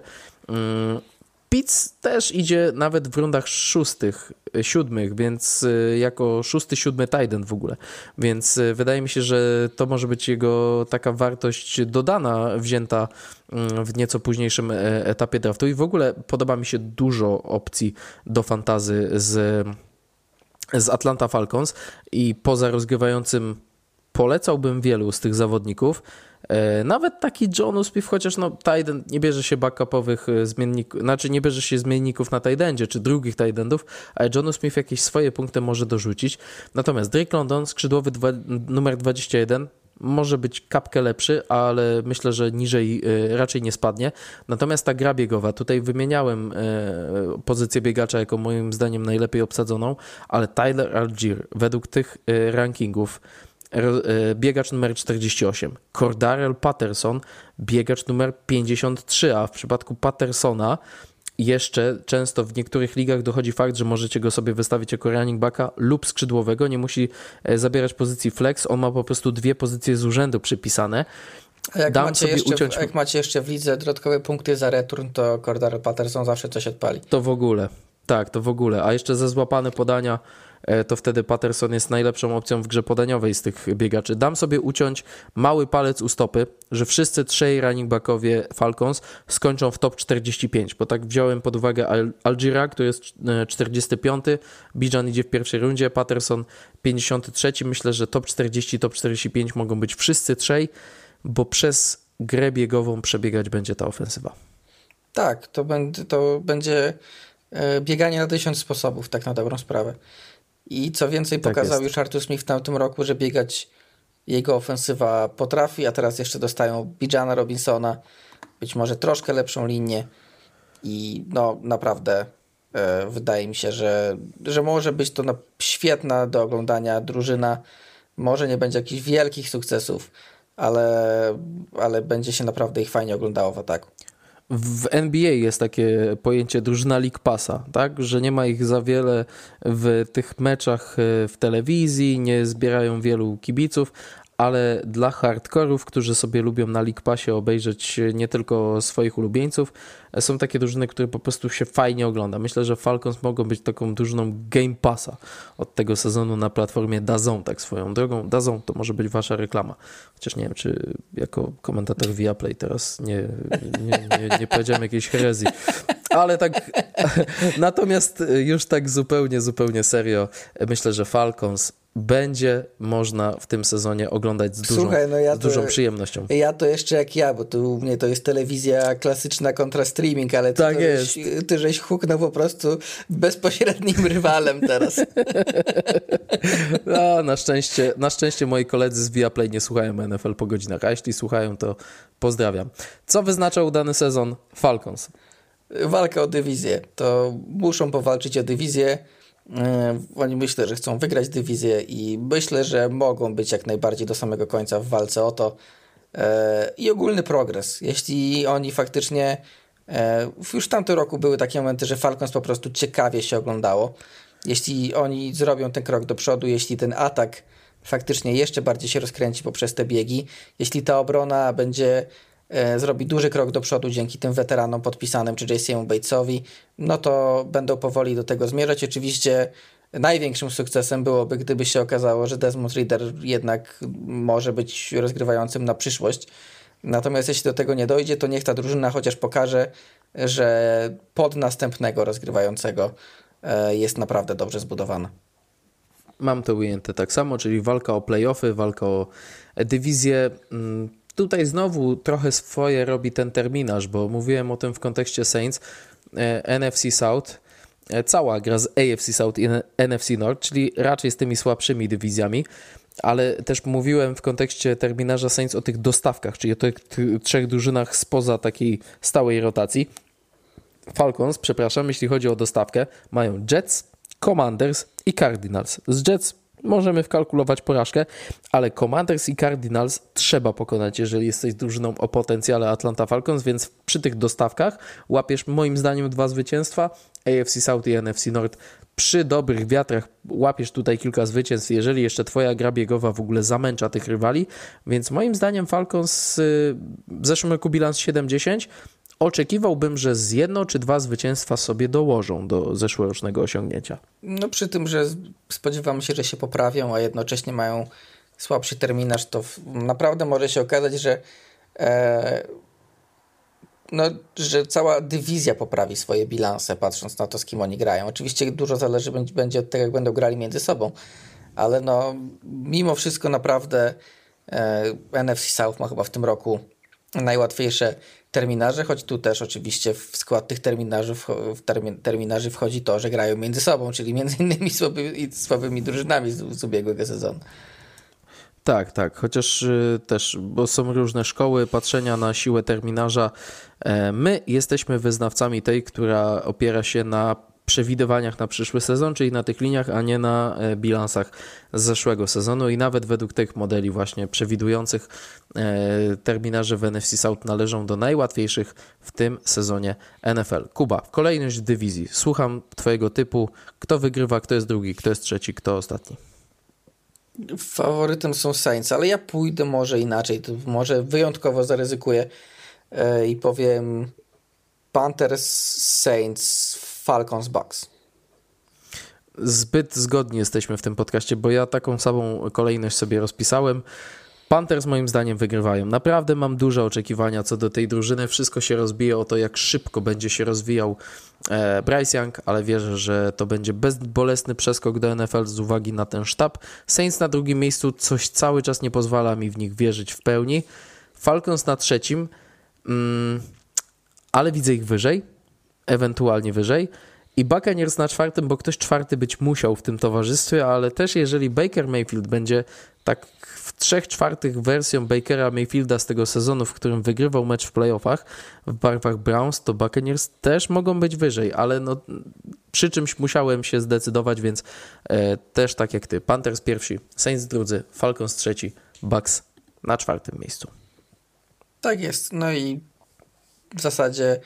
Pitts też idzie nawet w rundach szóstych, siódmych, więc y, jako szósty, siódmy Titan w ogóle. Więc y, wydaje mi się, że to może być jego taka wartość dodana, wzięta mm, w nieco późniejszym e, etapie draftu. I w ogóle podoba mi się dużo opcji do fantazy z, z Atlanta Falcons i poza rozgrywającym polecałbym wielu z tych zawodników. E, nawet taki John Smith, chociaż no Tiden nie bierze się backupowych e, zmienników, znaczy nie bierze się zmienników na Tidendzie czy drugich Tidendów, ale John Smith jakieś swoje punkty może dorzucić. Natomiast Drake London, skrzydłowy dwa, numer 21, może być kapkę lepszy, ale myślę, że niżej e, raczej nie spadnie. Natomiast ta gra biegowa, tutaj wymieniałem pozycję biegacza jako moim zdaniem najlepiej obsadzoną, ale Tyler Algier według tych rankingów biegacz numer 48, Cordarel Patterson, biegacz numer 53, a w przypadku Pattersona jeszcze często w niektórych ligach dochodzi fakt, że możecie go sobie wystawić jako running backa lub skrzydłowego, nie musi e, zabierać pozycji flex, on ma po prostu dwie pozycje z urzędu przypisane. A jak, Dam macie jeszcze, uciąć... jak macie jeszcze w lidze dodatkowe punkty za return, to Cordarel Patterson zawsze coś odpali. To w ogóle. Tak, to w ogóle. A jeszcze ze złapane podania E, to wtedy Patterson jest najlepszą opcją w grze podaniowej z tych biegaczy. Dam sobie uciąć mały palec u stopy, że wszyscy trzej running backowie Falcons skończą w top 45, bo tak wziąłem pod uwagę Algira, który jest 45, e, Bijan idzie w pierwszej rundzie, Patterson 53, myślę, że top 40, top 45 mogą być wszyscy trzej, bo przez grę biegową przebiegać będzie ta ofensywa. Tak, to, będzie, to będzie e, bieganie na tysiąc sposobów, tak na dobrą sprawę. I co więcej, tak pokazał jest. już Arthur Smith w tamtym roku, że biegać jego ofensywa potrafi, a teraz jeszcze dostają Bijana Robinsona, być może troszkę lepszą linię i no naprawdę e, wydaje mi się, że, że może być to no, świetna do oglądania drużyna. Może nie będzie jakichś wielkich sukcesów, ale, ale będzie się naprawdę ich fajnie oglądało w ataku. W NBA jest takie pojęcie drużyna League Passa, tak? że nie ma ich za wiele w tych meczach e, w telewizji, nie zbierają wielu kibiców, ale dla hardkorów, którzy sobie lubią na League Passie obejrzeć nie tylko swoich ulubieńców, są takie drużyny, które po prostu się fajnie ogląda. Myślę, że Falcons mogą być taką drużyną Game Passa od tego sezonu na platformie Dazon, tak swoją drogą. Dazon to może być wasza reklama. Chociaż nie wiem, czy jako komentator Viaplay teraz nie, nie, nie, nie powiedziałem jakiejś herezji. Ale tak, natomiast już tak zupełnie, zupełnie serio, myślę, że Falcons będzie można w tym sezonie oglądać z dużą, Słuchaj, no ja z dużą to, przyjemnością. Ja to jeszcze jak ja, bo tu u mnie to jest telewizja klasyczna kontra streaming, ale ty, tak jest. Żeś, ty żeś huknął po prostu bezpośrednim rywalem teraz. No, na szczęście, na szczęście moi koledzy z Viaplay nie słuchają NFL po godzinach, a jeśli słuchają, to pozdrawiam. Co wyznacza udany sezon Falcons? Walka o dywizję. To muszą powalczyć o dywizję oni myślę, że chcą wygrać dywizję i myślę, że mogą być jak najbardziej do samego końca w walce o to. E, I ogólny progres. Jeśli oni faktycznie. E, już w tamtym roku były takie momenty, że Falcons po prostu ciekawie się oglądało. Jeśli oni zrobią ten krok do przodu, jeśli ten atak faktycznie jeszcze bardziej się rozkręci poprzez te biegi, jeśli ta obrona będzie E, zrobi duży krok do przodu dzięki tym weteranom podpisanym, czy JCM Batesowi, no to będą powoli do tego zmierzać. Oczywiście największym sukcesem byłoby, gdyby się okazało, że Desmond Reader jednak może być rozgrywającym na przyszłość. Natomiast jeśli do tego nie dojdzie, to niech ta drużyna chociaż pokaże, że pod następnego rozgrywającego e, jest naprawdę dobrze zbudowana. Mam to ujęte tak samo, czyli walka o playoffy, walka o dywizję. Tutaj znowu trochę swoje robi ten terminarz, bo mówiłem o tym w kontekście Saints, e, NFC South, e, cała gra z AFC South i NFC North, czyli raczej z tymi słabszymi dywizjami, ale też mówiłem w kontekście terminarza Saints o tych dostawkach, czyli o tych trzech drużynach spoza takiej stałej rotacji. Falcons, przepraszam, jeśli chodzi o dostawkę, mają Jets, Commanders i Cardinals. Z Jets możemy wkalkulować porażkę, ale Commanders i Cardinals trzeba pokonać, jeżeli jesteś drużyną o potencjale Atlanta Falcons, więc przy tych dostawkach łapiesz moim zdaniem dwa zwycięstwa, AFC South i NFC North. Przy dobrych wiatrach łapiesz tutaj kilka zwycięstw, jeżeli jeszcze twoja gra biegowa w ogóle zamęcza tych rywali, więc moim zdaniem Falcons y, w zeszłym roku bilans 7-10, oczekiwałbym, że z jedno czy dwa zwycięstwa sobie dołożą do zeszłorocznego osiągnięcia. No przy tym, że spodziewamy się, że się poprawią, a jednocześnie mają słabszy terminarz, to naprawdę może się okazać, że e, no, że cała dywizja poprawi swoje bilanse, patrząc na to, z kim oni grają. Oczywiście dużo zależy będzie od tego, jak będą grali między sobą, ale no, mimo wszystko naprawdę e, NFC South ma chyba w tym roku najłatwiejsze terminarze, choć tu też oczywiście w skład tych terminarzy, w termin, terminarzy wchodzi to, że grają między sobą, czyli między innymi słabymi, słabymi drużynami z, z ubiegłego sezonu. Tak, tak, chociaż y, też, bo są różne szkoły patrzenia na siłę terminarza. E, my jesteśmy wyznawcami tej, która opiera się na przewidywaniach na przyszły sezon, czyli na tych liniach, a nie na e, bilansach z zeszłego sezonu i nawet według tych modeli właśnie przewidujących e, terminarze w NFC South należą do najłatwiejszych w tym sezonie NFL. Kuba, kolejność dywizji. Słucham twojego typu. Kto wygrywa, kto jest drugi, kto jest trzeci, kto ostatni? Faworytem są Saints, ale ja pójdę może inaczej. Może wyjątkowo zaryzykuję e, i powiem Panthers Saints Falcons Bucks. Zbyt zgodni jesteśmy w tym podcaście, bo ja taką samą kolejność sobie rozpisałem. Panthers moim zdaniem wygrywają. Naprawdę mam duże oczekiwania co do tej drużyny. Wszystko się rozbije o to, jak szybko będzie się rozwijał e, Bryce Young, ale wierzę, że to będzie bezbolesny przeskok do NFL z uwagi na ten sztab. Saints na drugim miejscu coś cały czas nie pozwala mi w nich wierzyć w pełni. Falcons na trzecim, mm, ale widzę ich wyżej ewentualnie wyżej. I Buccaneers na czwartym, bo ktoś czwarty być musiał w tym towarzystwie, ale też jeżeli Baker Mayfield będzie tak w trzech czwartych wersją Bakera Mayfielda z tego sezonu, w którym wygrywał mecz w playoffach w barwach Browns, to Buccaneers też mogą być wyżej, ale no, przy czymś musiałem się zdecydować, więc e, też tak jak ty. Panthers pierwsi, Saints drudzy, Falcons trzeci, Bucks na czwartym miejscu. Tak jest. No i w zasadzie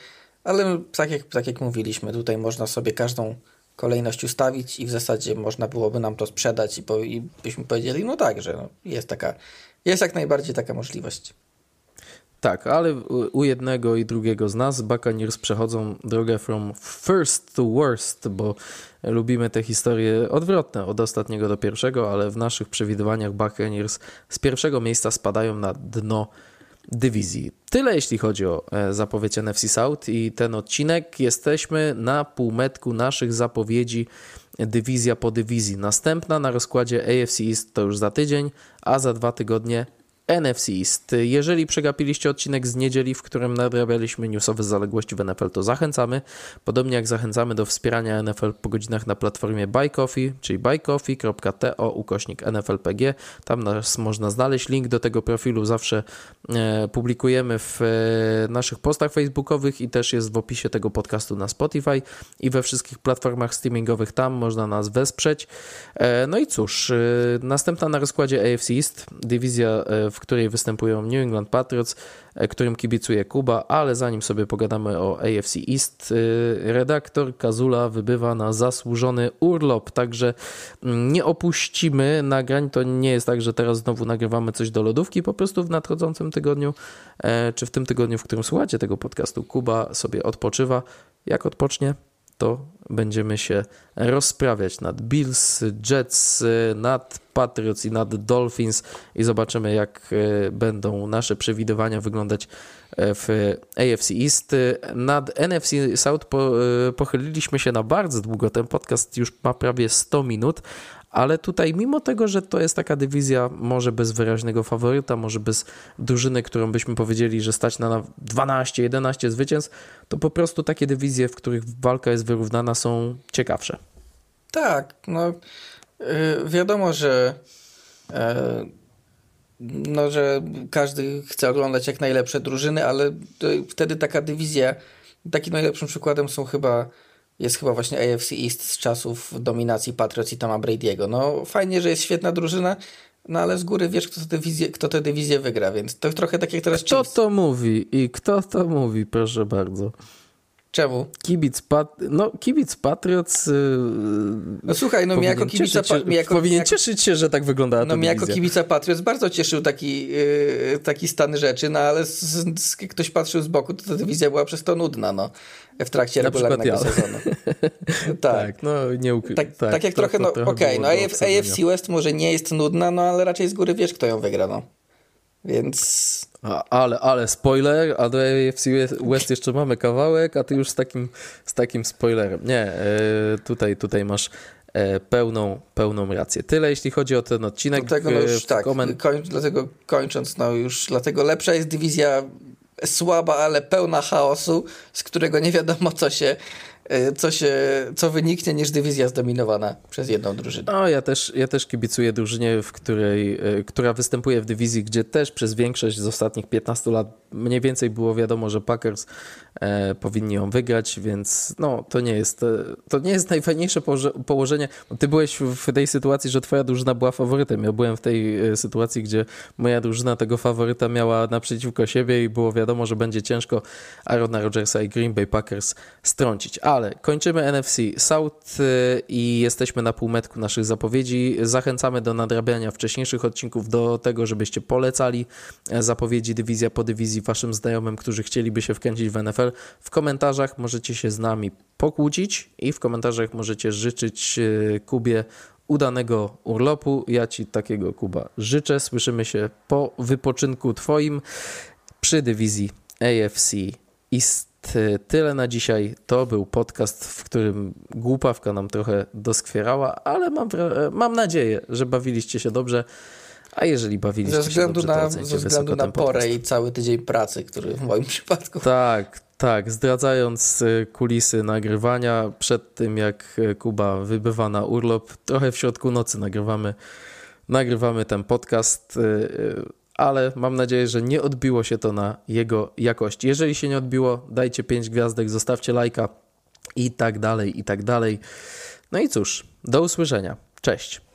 ale tak jak, tak jak mówiliśmy, tutaj można sobie każdą kolejność ustawić i w zasadzie można byłoby nam to sprzedać i, po, i byśmy powiedzieli, no tak, że no jest taka, jest jak najbardziej taka możliwość. Tak, ale u jednego i drugiego z nas Buccaneers przechodzą drogę from first to worst, bo lubimy te historie odwrotne od ostatniego do pierwszego, ale w naszych przewidywaniach Buccaneers z pierwszego miejsca spadają na dno dywizji. Tyle jeśli chodzi o e, zapowiedź NFC South i ten odcinek. Jesteśmy na półmetku naszych zapowiedzi dywizja po dywizji. Następna na rozkładzie AFC East to już za tydzień, a za dwa tygodnie NFC East. Jeżeli przegapiliście odcinek z niedzieli, w którym nadrabialiśmy newsowe zaległości w NFL, to zachęcamy. Podobnie jak zachęcamy do wspierania NFL po godzinach na platformie Buy Coffee, czyli buycoffee.to ukośnik NFLPG. Tam nas można znaleźć. Link do tego profilu zawsze e, publikujemy w e, naszych postach facebookowych i też jest w opisie tego podcastu na Spotify i we wszystkich platformach streamingowych. Tam można nas wesprzeć. E, no i cóż, następna na rozkładzie AFC East, dywizja w w której występują New England Patriots, e, którym kibicuje Kuba, ale zanim sobie pogadamy o AFC East, e, redaktor Kazula wybywa na zasłużony urlop, także mm, nie opuścimy nagrań. To nie jest tak, że teraz znowu nagrywamy coś do lodówki, po prostu w nadchodzącym tygodniu, e, czy w tym tygodniu, w którym słuchacie tego podcastu, Kuba sobie odpoczywa. Jak odpocznie, to będziemy się rozprawiać nad Bills, Jets, nad Patriots i nad Dolphins i zobaczymy, jak e, będą nasze przewidywania wyglądać e, w AFC East. Nad NFC South e, pochyliliśmy się na bardzo długo. Ten podcast już ma prawie 100 minut, ale tutaj mimo tego, że to jest taka dywizja może bez wyraźnego faworyta, może bez drużyny, którą byśmy powiedzieli, że stać na 12-11 zwycięstw, to po prostu takie dywizje, w których walka jest wyrównana są ciekawsze. Tak, no yy, wiadomo, że yy, no, że każdy chce oglądać jak najlepsze drużyny, ale wtedy taka dywizja, takim najlepszym przykładem są chyba jest chyba właśnie AFC East z czasów dominacji Patriots i Tama Brady'ego. No fajnie, że jest świetna drużyna, no ale z góry wiesz, kto tę dywizję, kto tę dywizję wygra, więc to trochę tak jak teraz Kto Chiefs. to mówi i kto to mówi, proszę bardzo. Czemu? Kibic, pat... no, kibic Patriots. Yy, no słuchaj, no mi jako kibica. Cieszyć, mi jako, powinien jako, cieszyć się, że tak wygląda. No mi jako kibica Patriots bardzo cieszył taki, yy, taki stan rzeczy, no ale z, z, ktoś patrzył z boku, to ta dywizja była przez to nudna, no. W trakcie Na regularnego ja. sezonu. tak. tak, no nie ukry... tak, tak, tak jak to, trochę, no okej, okay, no AF, AFC West może nie jest nudna, no ale raczej z góry wiesz, kto ją wygra, no. Więc ale, ale spoiler, a do AFC West jeszcze mamy kawałek, a ty już z takim, z takim spoilerem. Nie, e, tutaj, tutaj masz e, pełną, pełną rację. Tyle jeśli chodzi o ten odcinek. Dlatego no już tak, koń, dlatego kończąc, no już dlatego lepsza jest dywizja słaba, ale pełna chaosu, z którego nie wiadomo co się E, co, się, co wyniknie niż dywizja zdominowana przez jedną drużynę. No, ja też, ja też kibicuję drużynie, w której, e, która występuje w dywizji, gdzie też przez większość z ostatnich 15 lat mniej więcej było wiadomo, że Packers e, powinni ją wygrać, więc no, to nie jest, e, to nie jest najfajniejsze położenie. Ty byłeś w tej sytuacji, że twoja drużyna była faworytem. Ja byłem w tej sytuacji, gdzie moja drużyna tego faworyta miała naprzeciwko siebie i było wiadomo, że będzie ciężko Aarona Rodgersa i Green Bay Packers strącić. A ale kończymy NFC South y, i jesteśmy na półmetku naszych zapowiedzi. Zachęcamy do nadrabiania wcześniejszych odcinków, do tego, żebyście polecali e, zapowiedzi dywizja po dywizji waszym znajomym, którzy chcieliby się wkręcić w NFL. W komentarzach możecie się z nami pokłócić i w komentarzach możecie życzyć e, Kubie udanego urlopu. Ja Ci takiego, Kuba, życzę. Słyszymy się po wypoczynku Twoim przy dywizji AFC East tyle na dzisiaj. To był podcast, w którym głupawka nam trochę doskwierała, ale mam, mam nadzieję, że bawiliście się dobrze. A jeżeli bawiliście ze względu się dobrze, na, Ze względu na porę i cały tydzień pracy, który w moim przypadku. Tak, tak. Zdradzając y, kulisy nagrywania, przed tym jak y, Kuba wybywa na urlop, trochę w środku nocy nagrywamy, nagrywamy ten podcast. Ale mam nadzieję, że nie odbiło się to na jego jakości. Jeżeli się nie odbiło, dajcie 5 gwiazdek, zostawcie lajka i tak dalej, i tak dalej. No i cóż, do usłyszenia. Cześć.